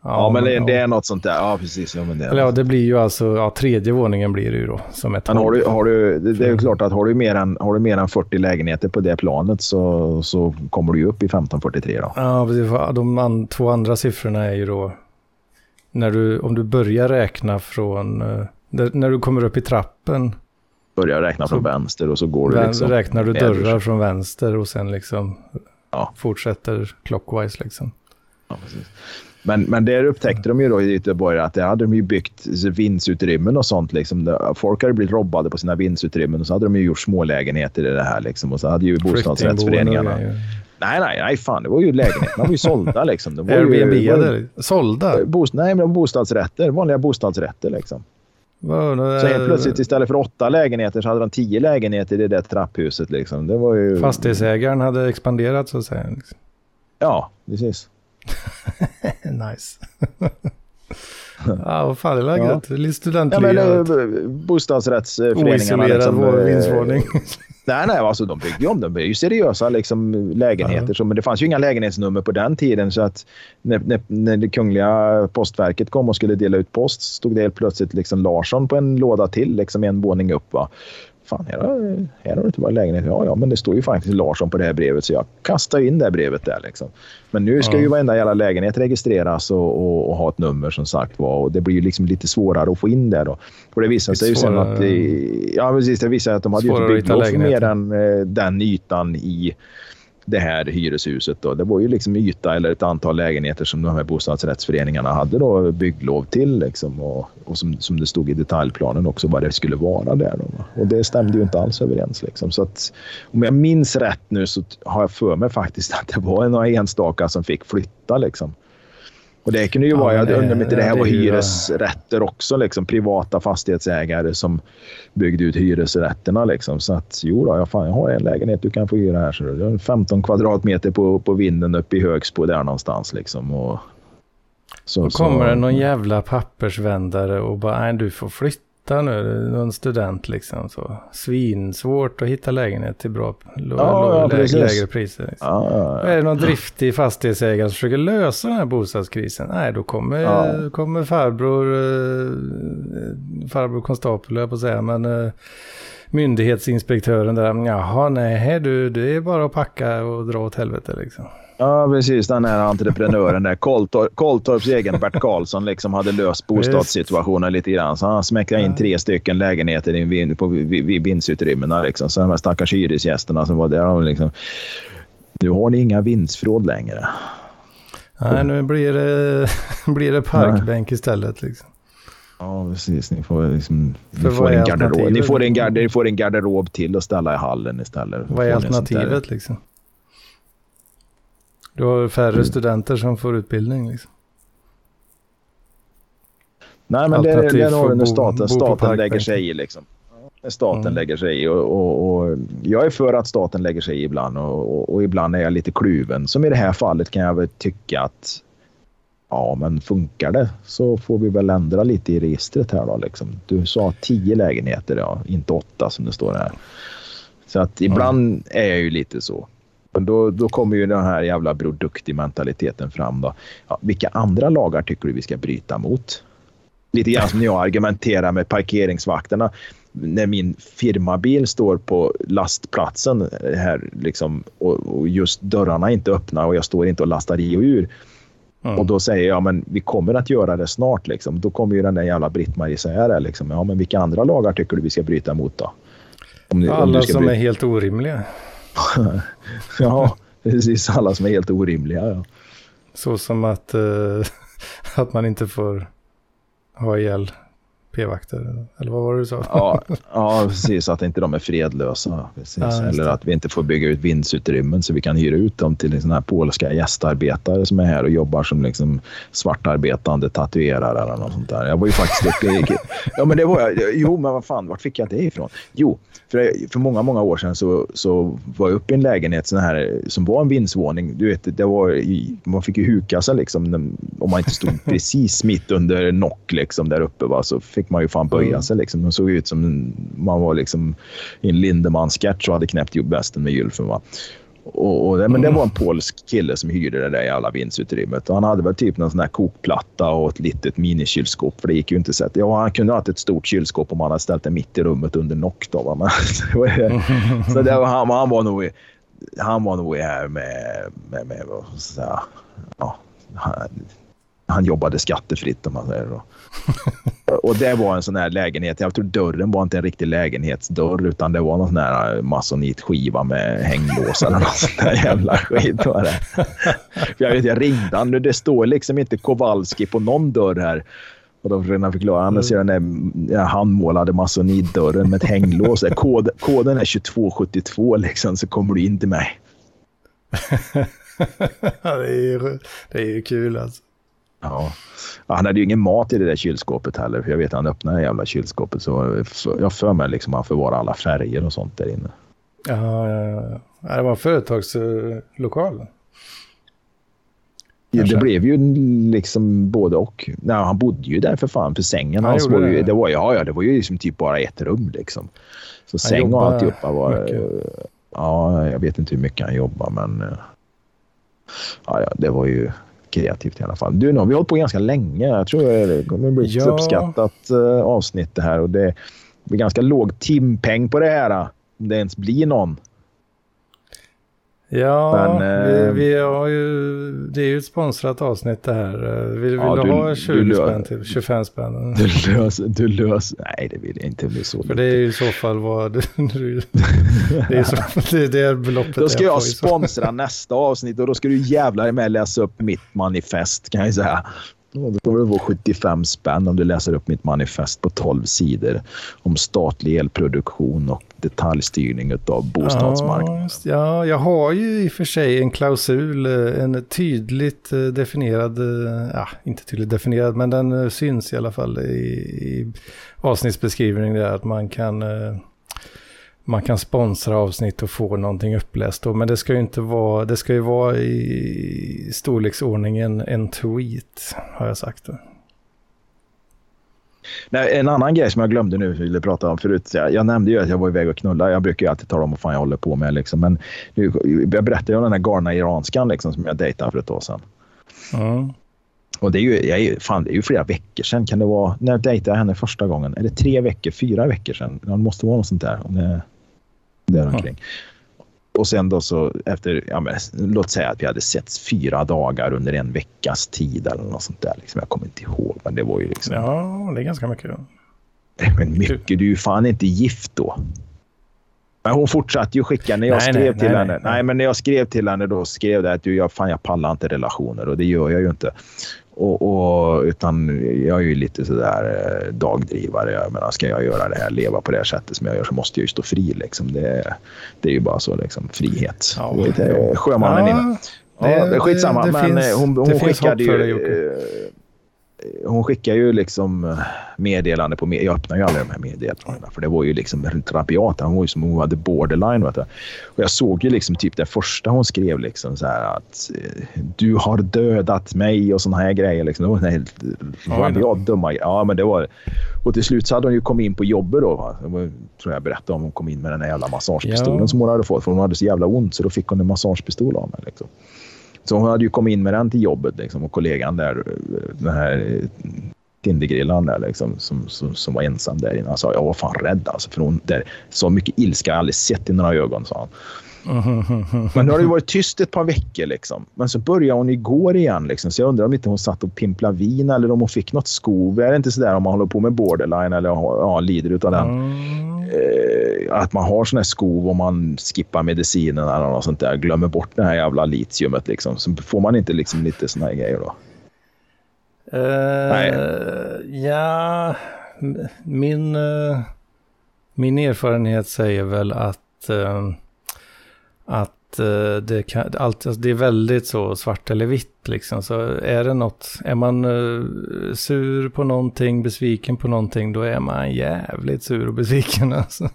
Ja, men det, det, är något sånt där. Ja, precis. Ja, men det, Eller ja, det blir ju alltså, ja, tredje våningen blir det ju då. Som ett men har du, har du, det, det är ju klart att har du, mer än, har du mer än 40 lägenheter på det planet så, så kommer du ju upp i 1543 då. Ja, precis. De an, två andra siffrorna är ju då, när du, om du börjar räkna från eh, när du kommer upp i trappen. Börjar räkna från vänster och så går du liksom. Räknar du dörrar från vänster och sen liksom ja. fortsätter clockwise liksom. Ja, men, men där upptäckte de ju då i Göteborg att det hade de ju byggt vindsutrymmen och sånt. Liksom. Folk hade blivit robbade på sina vindsutrymmen och så hade de ju gjort smålägenheter i det här. Liksom. Och så hade ju bostadsrättsföreningarna... Nej, nej, nej, fan. Det var ju lägenheterna var ju sålda liksom. Det var Airbnb ju, var, sålda? Bost, nej, men bostadsrätter. Vanliga bostadsrätter liksom. Så helt plötsligt istället för åtta lägenheter så hade de tio lägenheter i det där trapphuset. Liksom. Det var ju... Fastighetsägaren hade expanderat så att säga. Liksom. Ja, precis. [laughs] nice. ja, vad fan, det är ja. gött. Lite studentliga. Ja, men, eh, bostadsrättsföreningarna. Oisolerad liksom, vindsvåning. [laughs] Nej, nej, alltså de byggde ju om. De är ju seriösa liksom, lägenheter. Ja. Så, men det fanns ju inga lägenhetsnummer på den tiden. Så att när, när, när det kungliga postverket kom och skulle dela ut post stod det helt plötsligt liksom Larsson på en låda till, liksom en våning upp. Va? Fan, här har, här har det inte varit lägenhet. Ja, ja, men det står ju faktiskt Larsson på det här brevet så jag kastar in det brevet där. Liksom. Men nu ska ja. ju varenda jävla lägenhet registreras och, och, och, ha ett nummer som sagt var. Och det blir ju liksom lite svårare att få in det då. Och det visade sig ju sen att... Ja, precis. Det visade att de hade ju inte byggt mer än eh, den ytan i det här hyreshuset. Då. Det var ju liksom yta eller ett antal lägenheter som de här bostadsrättsföreningarna hade då bygglov till. Liksom, och, och som, som det stod i detaljplanen också vad det skulle vara där. Då. Och det stämde ju inte alls överens. Liksom. Så att, om jag minns rätt nu så har jag för mig faktiskt att det var några enstaka som fick flytta. Liksom. Och det kunde ju Ja, vara, jag undrar om inte det här var hyresrätter också, liksom privata fastighetsägare som byggde ut hyresrätterna. Liksom. Så att jo då, jag, fan, jag har en lägenhet du kan få hyra här. Så det är 15 kvadratmeter på, på vinden uppe i Högsbo där någonstans. Liksom. Och, så, Då kommer det någon jävla pappersvändare och bara, nej du får flytta nu, någon student liksom. Så. Svinsvårt att hitta lägenhet till bra, lo, Ja, lo, ja, lägre priser. Liksom. Ja, Är det någon driftig fastighetsägare som försöker lösa den här bostadskrisen? Nej, då kommer, kommer farbror, eh, farbror konstapel, jag på att säga, men eh, myndighetsinspektören där, jaha, nej, du, det är bara att packa och dra åt helvete liksom. Ja, precis. Den här entreprenören där. Koltor, Koltorps egen Bert Karlsson liksom hade löst bostadssituationen lite grann. Så han smäckade in tre stycken lägenheter i, vin- på, vindsutrymmena. Liksom. Så de här stackars hyresgästerna som var där. de Liksom, nu har ni inga vindsförråd längre. Nej, nu blir det, [laughs] blir det parkbänk istället liksom. Ja, precis. Ni får, liksom, ni får, en, garderob. Ni, får en, ni får en garderob till att ställa i hallen istället. Vad är alternativet liksom? Du har färre Mm. studenter som får utbildning liksom. Nej, men det, det är nog när staten, staten lägger sig i. Liksom. När staten Mm. lägger sig i. Och, och, och, jag är för att staten lägger sig i ibland och, och, ibland är jag lite kluven. Som i det här fallet kan jag väl tycka att ja, men funkar det så får vi väl ändra lite i registret här då. Liksom. Du sa tio lägenheter, ja, inte åtta som det står här. Så att ibland är jag ju lite så. Men då, då kommer ju den här jävla Bror Duktig-mentaliteten fram. Då. Ja, vilka andra lagar tycker du vi ska bryta mot? Lite grann som när jag argumenterar med parkeringsvakterna. När min firmabil står på lastplatsen här liksom, och, och just dörrarna är inte öppna och jag står inte och lastar i och ur. Mm. Och då säger jag men vi kommer att göra det snart. Liksom. Då kommer ju den där jävla Britt-Marie säga det. Liksom. Ja, men vilka andra lagar tycker du vi ska bryta mot då? Om, om Alla ska som bry- är helt orimliga. [laughs] Ja, precis. Alla som är helt orimliga. Ja. Så som att, eh, [laughs] att man inte får ha ihjäl p-vakter. Eller vad var det du sa? Ja, [laughs] ja, precis. Att inte de är fredlösa. Precis. Ja, Eller att vi inte får bygga ut vindsutrymmen så vi kan hyra ut dem till såna här polska gästarbetare som är här och jobbar som liksom svartarbetande tatuerare eller något sånt där. Jag var ju faktiskt uppe. [laughs] Ja, men det var jag. Jo, men vad fan, vart fick jag det ifrån? Jo, för, för många, många år sedan så, så var jag uppe i en lägenhet sån här, som var en vindsvåning. Du vet, det var man fick ju huka sig liksom, om man inte stod [laughs] precis mitt under nock liksom, där uppe. Va, så fick man ju fan böja Mm. sig. Liksom. Man såg ut som man var liksom i en Lindemann-sketch och hade knäppt ihop västen med gylfen. Va. Och, och, det- men det Mm. var en polsk kille som hyrde det där jävla vindsutrymmet. Han hade väl typ någon sån här kokplatta och ett litet minikylskåp. För det gick ju inte att. Ja, han kunde ha haft ett stort kylskåp om han hade ställt det mitt i rummet under nock. Då? [laughs] Men, så det var, han, han var nog i- han var nog här med, med, med jag säga, ja, han, han jobbade skattefritt om man säger så. [laughs] Och det var en sån här lägenhet. Jag tror dörren var inte en riktig lägenhetsdörr utan det var någon sån här masonitskiva med hänglås eller något sånt där jävla skit. Var det. För jag, vet, jag ringde han. Det står liksom inte Kowalski på någon dörr här. Och då försökte förklara. Han ser den där handmålade masonitdörren med ett hänglås. Kod, koden är 2272 liksom så kommer du in till mig. [laughs] Det, är ju, det är ju kul alltså. Ja. Han hade ju ingen mat i det där kylskåpet heller. För jag vet att han öppnade det jävla kylskåpet. Så jag för mig liksom att han förvarar alla färger och sånt där inne. Ja, ja, ja. Det var en företagslokal. Ja, det blev ju liksom både och. Nej, han bodde ju där för fan. För sängen Han hans var ju, det. det var, ja, ja, det var ju liksom typ bara ett rum. Liksom. Så säng och alltihopa var... mycket. Ja, jag vet inte hur mycket han jobbar, men... eh, Ja, ja, det var ju kreativt i alla fall. Du, nu har vi hållit på ganska länge. Jag tror det kommer bli ett Ja. uppskattat uh, avsnitt det här. Och det blir ganska låg timpeng på det här. Om det ens blir någon. Ja, Men, vi, eh, vi har ju, det är ju ett sponsrat avsnitt det här. Vill, vill Ja, du, du- ha du 20 lö- spänn till 25 spänn? [laughs] Du löser... Du lös, nej, det vill jag inte bli så. För det är ju i så fall vad du, [laughs] du, det är så, [laughs] det är det beloppet Då ska jag i så- sponsra nästa avsnitt och då ska du jävlar med läsa upp mitt manifest kan jag säga. Och Då kommer det vara 75 spänn om du läser upp mitt manifest på 12 sidor om statlig elproduktion och detaljstyrning av bostadsmarknaden. Ja, ja, jag har ju i och för sig en klausul, eh, en tydligt eh, definierad, eh, ja, inte tydligt definierad, men den syns i alla fall i, i avsnittsbeskrivningen där att man kan, eh, man kan sponsra avsnitt och få någonting uppläst då, men det ska ju inte vara, det ska ju vara i storleksordningen en tweet, har jag sagt. Då. Nej, en annan grej som jag glömde nu ville prata om förut. Jag, nämnde ju att jag var iväg och knulla. Jag brukar ju alltid tala om vad fan jag håller på med. Liksom. Men nu, jag berättade ju om den här galna iranskan liksom, som jag dejtade för ett år sedan. Mm. Och det är ju, jag är, fan, det är ju flera veckor sedan. Kan det vara, när dejtade jag henne första gången? Är det tre veckor, fyra veckor sedan? Det måste vara något sånt där. Om det, där omkring. Och sen då så efter, ja, men, låt säga att vi hade setts fyra dagar under en veckas tid eller något sånt där. Liksom. Jag kommer inte ihåg, men det var ju liksom... Ja, det är ganska mycket. Men mycket, du är ju fan inte gift då. Men hon fortsatte ju skicka när jag Nej, skrev nej, till nej, henne. nej. Nej, men när jag skrev till henne då skrev det att du, jag, fan, jag pallar inte relationer och det gör jag ju inte. Och, och, utan jag är ju lite sådär eh, dagdrivare. Jag menar, ska jag göra det här, leva på det här sättet som jag gör så måste jag ju stå fri. Liksom. Det, det är ju bara så, liksom, frihet. Ja, Det är lite, Sjömannen inne. Ja, det, är skitsamma. det men finns- eh, hon, hon det skickade ju... Hon skickar ju liksom eh, meddelande på... med- Jag öppnar ju aldrig de här meddelandena för det var ju liksom rabiat. Hon var ju som hon hade borderline. Vet du. Och jag såg ju liksom typ det första hon skrev liksom så här att eh, du har dödat mig och såna här grejer. Liksom. Det var en helt rabiat dumma Ja, men det var... Och till slut så hade hon ju kommit in på jobbet då. Va? Tror jag berättade om hon kom in med den här jävla massagepistolen Ja. som hon hade fått. För hon hade så jävla ont så då fick hon en massagepistol av mig. Liksom. Så hon hade ju kommit in med den till jobbet liksom, och kollegan där, den här eh, Tindergrillan där liksom, som, som, som var ensam där inne. Han sa jag var fan rädd alltså, för hon där, så mycket ilska har jag aldrig sett i några ögon, sa han. Men nu har det varit tyst ett par veckor liksom. Men så började hon igår igen liksom. Så jag undrar om inte hon satt och pimplade vin eller om hon fick något skov. Är det inte sådär om man håller på med borderline eller ja, lider utav den? Mm. eh, att man har sån här skov och man skippar medicinen eller något sånt där. Glömmer bort det här jävla litiumet liksom. Så får man inte liksom lite såna här grejer då. Eh, ja, m- min, eh, min erfarenhet säger väl att, eh, att eh, det, kan, allt, alltså det är väldigt så svart eller vitt liksom. Så är det något, är man eh, sur på någonting, besviken på någonting, då är man jävligt sur och besviken [laughs] alltså.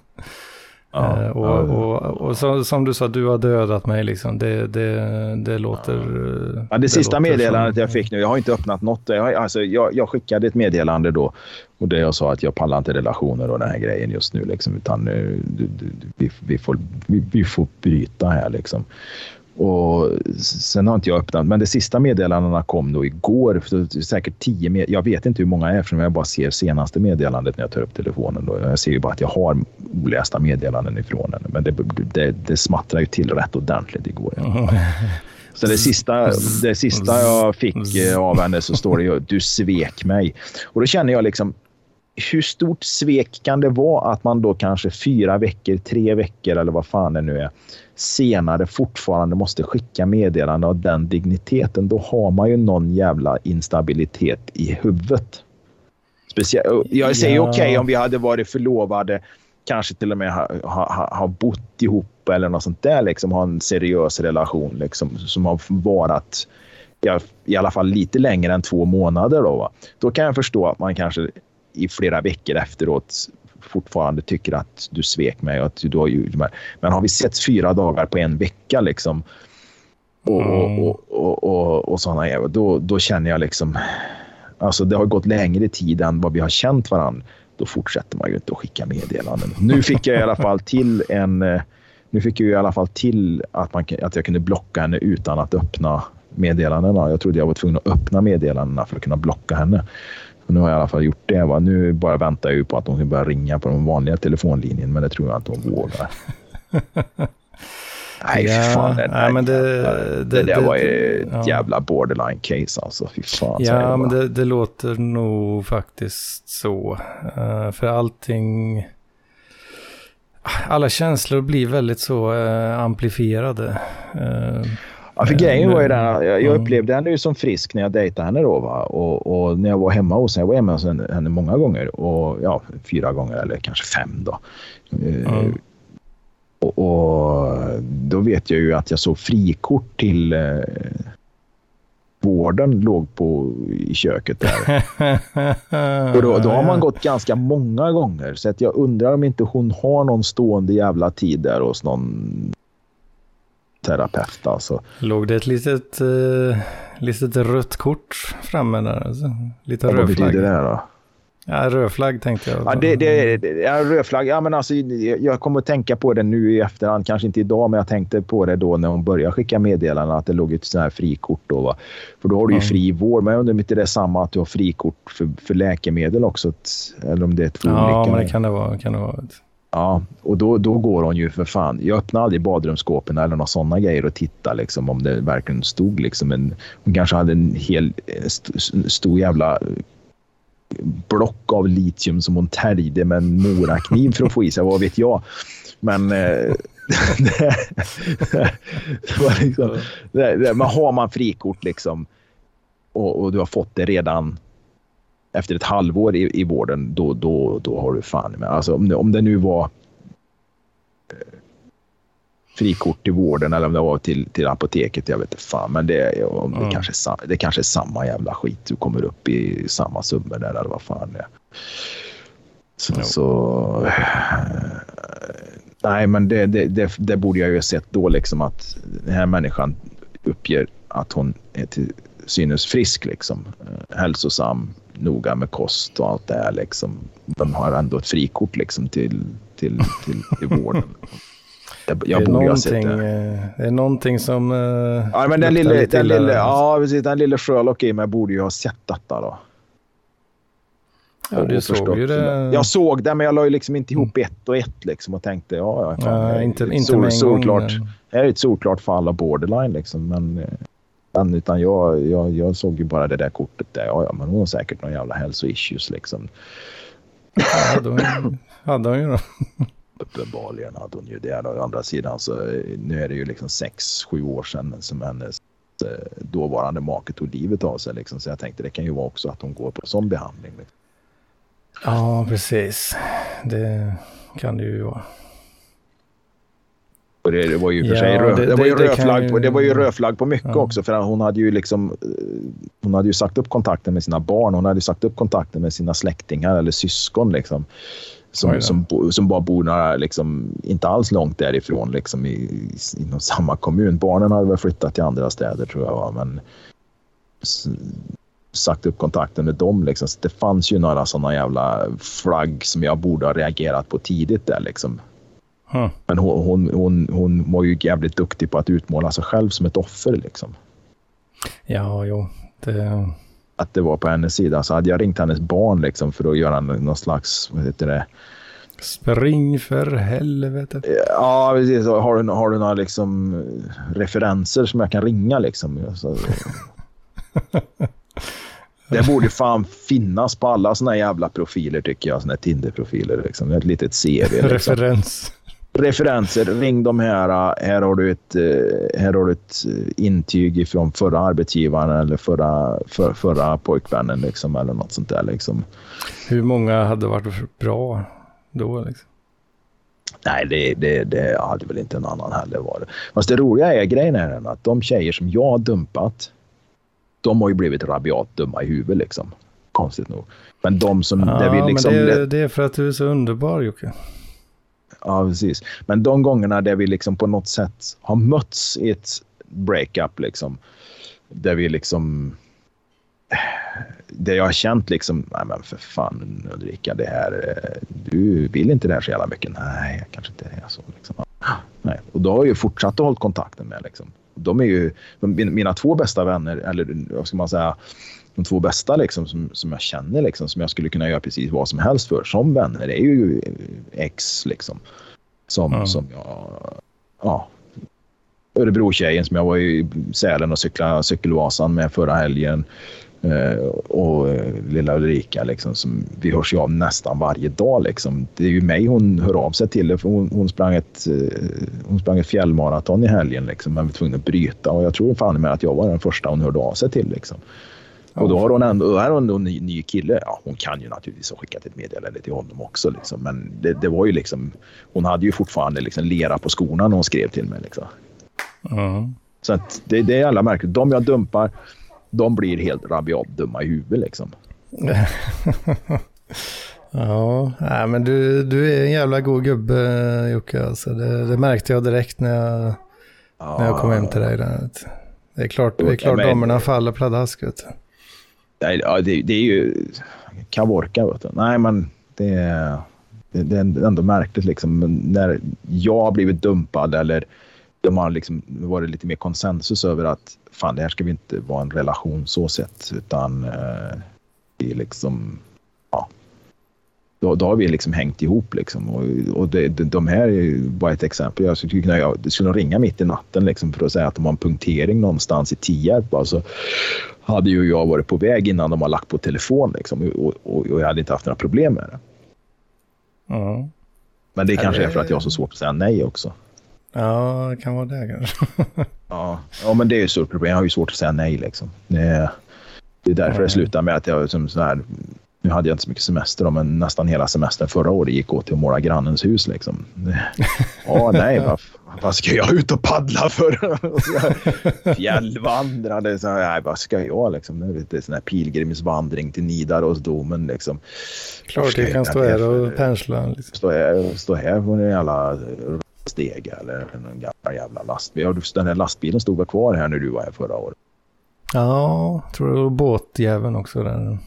Ja, Eh, och ja. och, och så, som du sa, du har dödat mig liksom. Det, det, det låter... eh, Ja, det sista låter meddelandet som- jag fick nu, jag har inte öppnat något. Jag, alltså, jag, jag skickade ett meddelande då och det jag sa att jag pallar inte relationer och den här grejen just nu. Liksom, utan eh, du, du, du, vi, vi, får, vi, vi får bryta här. Liksom. Och sen har inte jag öppnat, men det sista meddelandena kom då igår. Säkert tio med, Jag vet inte hur många är eftersom jag bara ser senaste meddelandet när jag tar upp telefonen. Då. Jag ser ju bara att jag har olästa meddelanden ifrån henne. Men det, det, det smattrar ju till rätt ordentligt igår. [laughs] Så det sista, det sista jag fick eh, av henne så står det ju du svek mig. Och då känner jag liksom hur stort svek kan det vara att man då kanske fyra veckor, tre veckor eller vad fan det nu är senare fortfarande måste skicka meddelande av den digniteten. Då har man ju någon jävla instabilitet i huvudet. Speciellt, jag säger Ja. okej om vi hade varit förlovade, kanske till och med ha, ha, ha- ha bott ihop eller något sånt där. Liksom, ha en seriös relation liksom, som har varat ja, i alla fall lite längre än två månader. Då, va? då kan jag förstå att man kanske i flera veckor efteråt fortfarande tycker att du svek mig. Och att du har ju, men har vi sett fyra dagar på en vecka liksom och, Mm. och, och, och, och sådana då, då känner jag liksom... Alltså det har gått längre tid än vad vi har känt varandra. Då fortsätter man ju inte att skicka meddelanden. Nu fick jag i alla fall till en... eh, Nu fick jag i alla fall till att, man, att jag kunde blocka henne utan att öppna meddelandena. Jag trodde jag var tvungen att öppna meddelandena för att kunna blocka henne. Nu har jag i alla fall gjort det. Va? Nu bara väntar jag ju på att hon ska börja ringa på den vanliga telefonlinjen, men det tror jag inte hon vågar. [laughs] Nej, Ja, fy fan. Det, nej, men det- det, det- där det- var ju ett ja. jävla borderline case alltså. Fy fan. Ja, men det, det låter nog faktiskt så. Eh, för allting... Alla känslor blir väldigt så eh, amplifierade. Eh, Ja, för grejen var ju den jag, jag upplevde henne ju som frisk när jag dejtade henne då. Va? Och, och när jag var hemma hos henne, jag var hemma hos henne många gånger. Och ja, fyra gånger eller kanske fem då. Mm. Och, och då vet jag ju att jag såg frikort till eh, vården låg på i köket där. [laughs] Och då, då har man gått ganska många gånger. Så att jag undrar om inte hon har någon stående jävla tid där hos någon terapeut. Alltså. Låg det ett litet, uh, litet rött kort framme där? Alltså. Lite Ja, vad betyder det då? Ja, rödflagg tänkte jag. Ja, det, det, ja, rödflagg. Ja, men alltså, jag kommer att tänka på det nu i efterhand. Kanske inte idag, men jag tänkte på det då när hon började skicka meddelanden att det låg ett sånt här frikort. Då, va? För då har du ju Mm. fri vård. Men jag undrar om inte det är samma att du har frikort för, för läkemedel också. Eller om det är två Ja, olika. men det kan det vara. Kan det vara. Ja, och då, då går hon ju för fan. Jag öppnar aldrig badrumsskåpen eller några sådana grejer och tittar liksom, om det verkligen stod. Liksom, en, hon kanske hade en hel eh, st, stor jävla block av litium som hon täljde med en morakniv för att få i sig. Vad vet jag? Men... Eh, [laughs] det, det var liksom, det, det, men har man frikort liksom och, och du har fått det redan efter ett halvår i, i vården, då, då, då har du fan med. Alltså om det, om det nu var eh, frikort till vården eller om det var till, till apoteket, jag vet inte fan. Men det, om det, Mm. kanske, det kanske är samma jävla skit. Du kommer upp i samma summor där eller vad fan det är. Så, Jo. så nej, men det, det, det, det borde jag ju ha sett då liksom att den här människan uppger att hon är till synes frisk liksom. Eh, hälsosam, noga med kost och allt det här liksom. De har ändå ett frikort liksom till, till, till, till vården. [laughs] Jag, jag det, är borde ha sett det. det är någonting som... eh, Ja, men den lille, den lille, ja, precis, den lille Sherlock i mig borde ju ha sett detta då. Ja, du såg förstått ju det. Jag såg det, men jag la ju liksom inte ihop ett och ett liksom och tänkte ja, ja, fan, Ja, inte, inte sol- med en solklart, gång. Det är ett solklart fall av borderline liksom, men eh, men, utan jag, jag, jag såg ju bara det där kortet där. Ja, ja, men hon har säkert någon jävla hälsoissues liksom. Ja, då hade hon ju då. Uppenbarligen hade hon ju det. Å andra sidan så nu är det ju liksom sex, sju år sedan som hennes eh, dåvarande make tog livet av sig. Liksom. Så jag tänkte det kan ju vara också att hon går på sån behandling. Liksom. Ja, precis. Det kan det ju vara. Och det, det var ju för Ja, sig röd, det- det, var ju rödflagg på, det var ju rödflagg på mycket Ja. också. För hon hade ju liksom eh, hon hade ju sagt upp kontakten med sina barn. Hon hade ju sagt upp kontakten med sina släktingar eller syskon liksom. Som, då. som, bo- som bara bor några, liksom, inte alls långt därifrån liksom, i, i, inom samma kommun. Barnen hade väl flyttat till andra städer tror jag. Men sagt upp kontakten med dem. Liksom. Så det fanns ju några sådana jävla flagg som jag borde ha reagerat på tidigt där. Liksom. Hm. Men hon, hon, hon, hon var ju jävligt duktig på att utmåla sig själv som ett offer. Liksom. Ja, jo. Det, Att det var på hennes sida. Så hade jag ringt hennes barn liksom, för att göra någon slags... Vad heter det? spring för helvete. Ja, precis. Har du, har du några liksom, referenser som jag kan ringa? Liksom? Så, [laughs] det borde fan finnas på alla såna jävla profiler tycker jag. Såna Tinder-profiler. Liksom. Ett litet CV. Liksom. Referens. Referenser. Ring de här. Här har du ett, eh, här har du ett eh, intyg från förra arbetsgivaren eller förra, för, förra pojkvännen liksom, eller något sånt där. Liksom. Hur många hade varit bra då? Liksom? Nej, det, det, det hade väl inte en annan heller varit. Fast det roliga är grejen är att de tjejer som jag har dumpat, de har ju blivit rabiat dumma i huvudet liksom. Konstigt nog. Men de som... Ja, där vi liksom, men det, det är för att du är så underbar Jocke. Ja, precis. Men de gångerna där vi liksom på något sätt har mötts i ett breakup, liksom, där vi liksom... Där jag har känt liksom, nej men för fan Ulrika, det här, du vill inte det här så jävla mycket. Nej, jag kanske inte är så. Liksom. Nej. Och då har jag ju fortsatt att hålla kontakten med. Liksom. De är ju de, mina två bästa vänner, eller vad ska man säga, de två bästa liksom, som, som jag känner, liksom, som jag skulle kunna göra precis vad som helst för som vänner, det är ju ex. Liksom, som, Ja. som jag... Ja, Örebro-tjejen som jag var i Sälen och cyklade cykelvasan med förra helgen. Eh, och eh, lilla Ulrika liksom, som vi hörs ju av nästan varje dag. Liksom. Det är ju mig hon hör av sig till. För hon, hon, sprang ett, eh, hon sprang ett fjällmaraton i helgen liksom, men var tvungen att bryta. Och jag tror fan med att jag var den första hon hörde av sig till. Liksom. Och då har hon ändå, då är hon en ny, ny kille. Ja, hon kan ju naturligtvis ha skickat ett meddelande till honom också. Liksom. Men det, det, var ju liksom, hon hade ju fortfarande liksom lera på skorna när hon skrev till mig. Liksom. Mm. Så att det, det är alla märkligt. De jag dumpar, de blir helt rabiat dumma i huvudet liksom. [laughs] ja, nej, men du, du är en jävla god gubbe Jocke. Alltså, det, det märkte jag direkt när jag, Ja, när jag kom hem till dig. Det är klart, det är klart Men- damerna faller pladask. Vet du. Nej, ja, det, det är ju Kavorka. Vet du. Nej, men det, är- det, det är ändå märkligt liksom. Men När jag har blivit dumpad eller de har liksom varit lite mer konsensus över att fan, det här ska vi inte vara en relation så sett, utan eh, det är liksom. Då, då har vi liksom hängt ihop liksom. Och, och det, de här är bara ett exempel. Jag skulle kunna jag, skulle ringa mitt i natten liksom för att säga att de har en punktering någonstans i Tierp. Alltså, hade ju jag varit på väg innan de har lagt på telefon liksom, och, och, och jag hade inte haft några problem med det. Ja. Men det Ja, kanske är för att jag har så svårt att säga nej också. ja, det kan vara det kanske. [laughs] Ja, ja men det är ju ett stort problem. Jag har ju svårt att säga nej. Liksom. Det, är, det är därför Ja. det slutar med att jag som så här, nu hade jag inte så mycket semester då, men nästan hela semestern förra året gick åt till att måla grannens hus. Liksom. [laughs] Ja, nej, vad, vad ska jag ut och paddla för? [laughs] Fjällvandra, det är så nej, vad ska jag liksom? Det är lite sån här pilgrimsvandring till Nidarosdomen liksom. Klart du kan jag stå här och pensla. Liksom. Stå här, stå här på en jävla steg eller en gammal jävla lastbil. Den här lastbilen stod väl kvar här när du var här förra året. Ja, tror det var båtjäveln också där.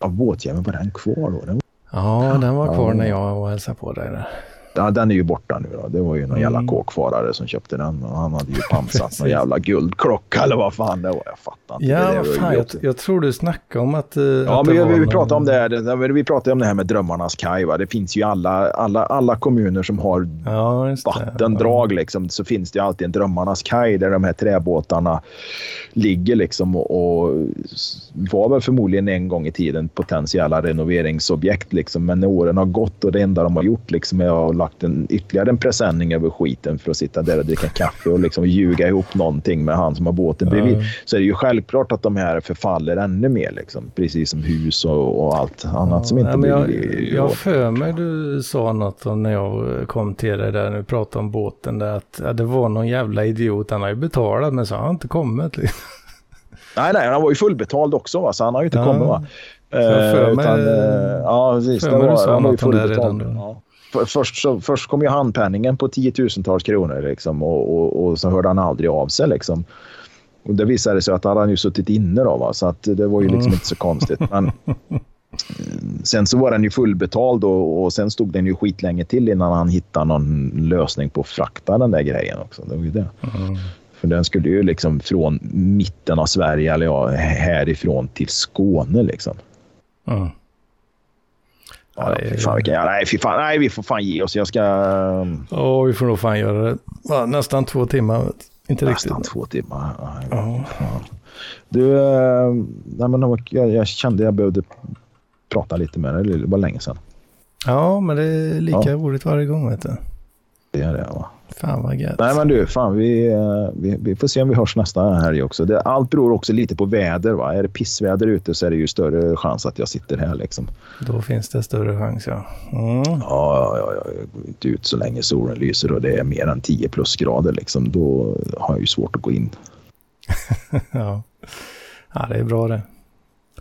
Ja, båtjäveln, var den kvar då? Den, Ja, den var kvar Ja. när jag var och hälsade på dig där. Ja, den är ju borta nu då. Det var ju någon jävla Mm. kåkfarare som köpte den. Och han hade ju pansat någon [laughs] jävla guldklocka eller vad fan det var. Jag fattar inte. Ja, det, fan, jag, jag tror du snackade om att... eh, Ja, att men vi, vi någon- pratade om det här. Vi pratade om det här med drömmarnas kaj. Va? Det finns ju alla, alla, alla kommuner som har Ja, vattendrag liksom, så finns det ju alltid en drömmarnas kaj där de här träbåtarna ligger liksom och, och var väl förmodligen en gång i tiden potentiella renoveringsobjekt liksom. Men när åren har gått och det enda de har gjort liksom är att lagt en, ytterligare en presenning över skiten för att sitta där och dricka kaffe och liksom ljuga ihop någonting med han som har båten bredvid. Ja. Så är det ju självklart att de här förfaller ännu mer liksom. Precis som hus och, och allt annat som inte men jag, blir jag har för mig du sa något om när jag kom till dig där vi pratade om båten där att ja, det var någon jävla idiot. Han har ju betalat men så har han inte kommit. Liksom. Nej, nej, han var ju fullbetald också va? så han har ju inte Ja. kommit. Va? jag för Eh, mig- utan, eh, ja, precis. för det mig du var, sa han var ju något om det redan då. Ja. För- Först, så, först kom ju handpenningen på tiotusentals kronor liksom, och, och, och så hörde han aldrig av sig. Liksom. Och det visade sig att han hade ju suttit inne då, va? så att det var ju liksom Mm. inte så konstigt. Men, eh, sen så var den ju fullbetald och, och sen stod den ju skitlänge till innan han hittade någon lösning på att frakta den där grejen också. Det var ju det. Mm. För den skulle ju liksom från mitten av Sverige, eller ja, härifrån till Skåne liksom. Mm. Ja, Ja, fy det- fan, vilken, ja, nej, fy fan, nej, vi får fan ge oss. Jag ska Ja, vi får nog fan göra det. Ja, nästan två timmar. Inte nästan riktigt. två timmar. Ja. Du, eh, nej, men det jag, jag kände jag behövde prata lite med dig. Det var länge sedan. ja, men det är lika Ja. roligt varje gång vet du. Det är det, va? Fan vad gött. Nej, men du, fan, vi, eh, vi, vi får se om vi hörs nästa helg också. Det, allt beror också lite på väder. Va? Är det pissväder ute så är det ju större chans att jag sitter här. Liksom. Då finns det större chans ja. Mm. Ja, ja, ja, jag går inte ut så länge solen lyser och det är mer än 10 plusgrader. Liksom. Då har jag ju svårt att gå in. ja. ja, det är bra det.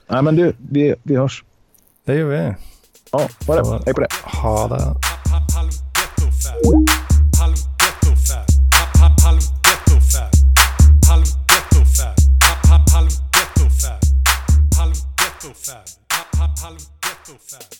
Nej, men du, vi, vi hörs. Det gör vi. Ja, ha det. Hej på det. Ha det. Harlem Ghetto.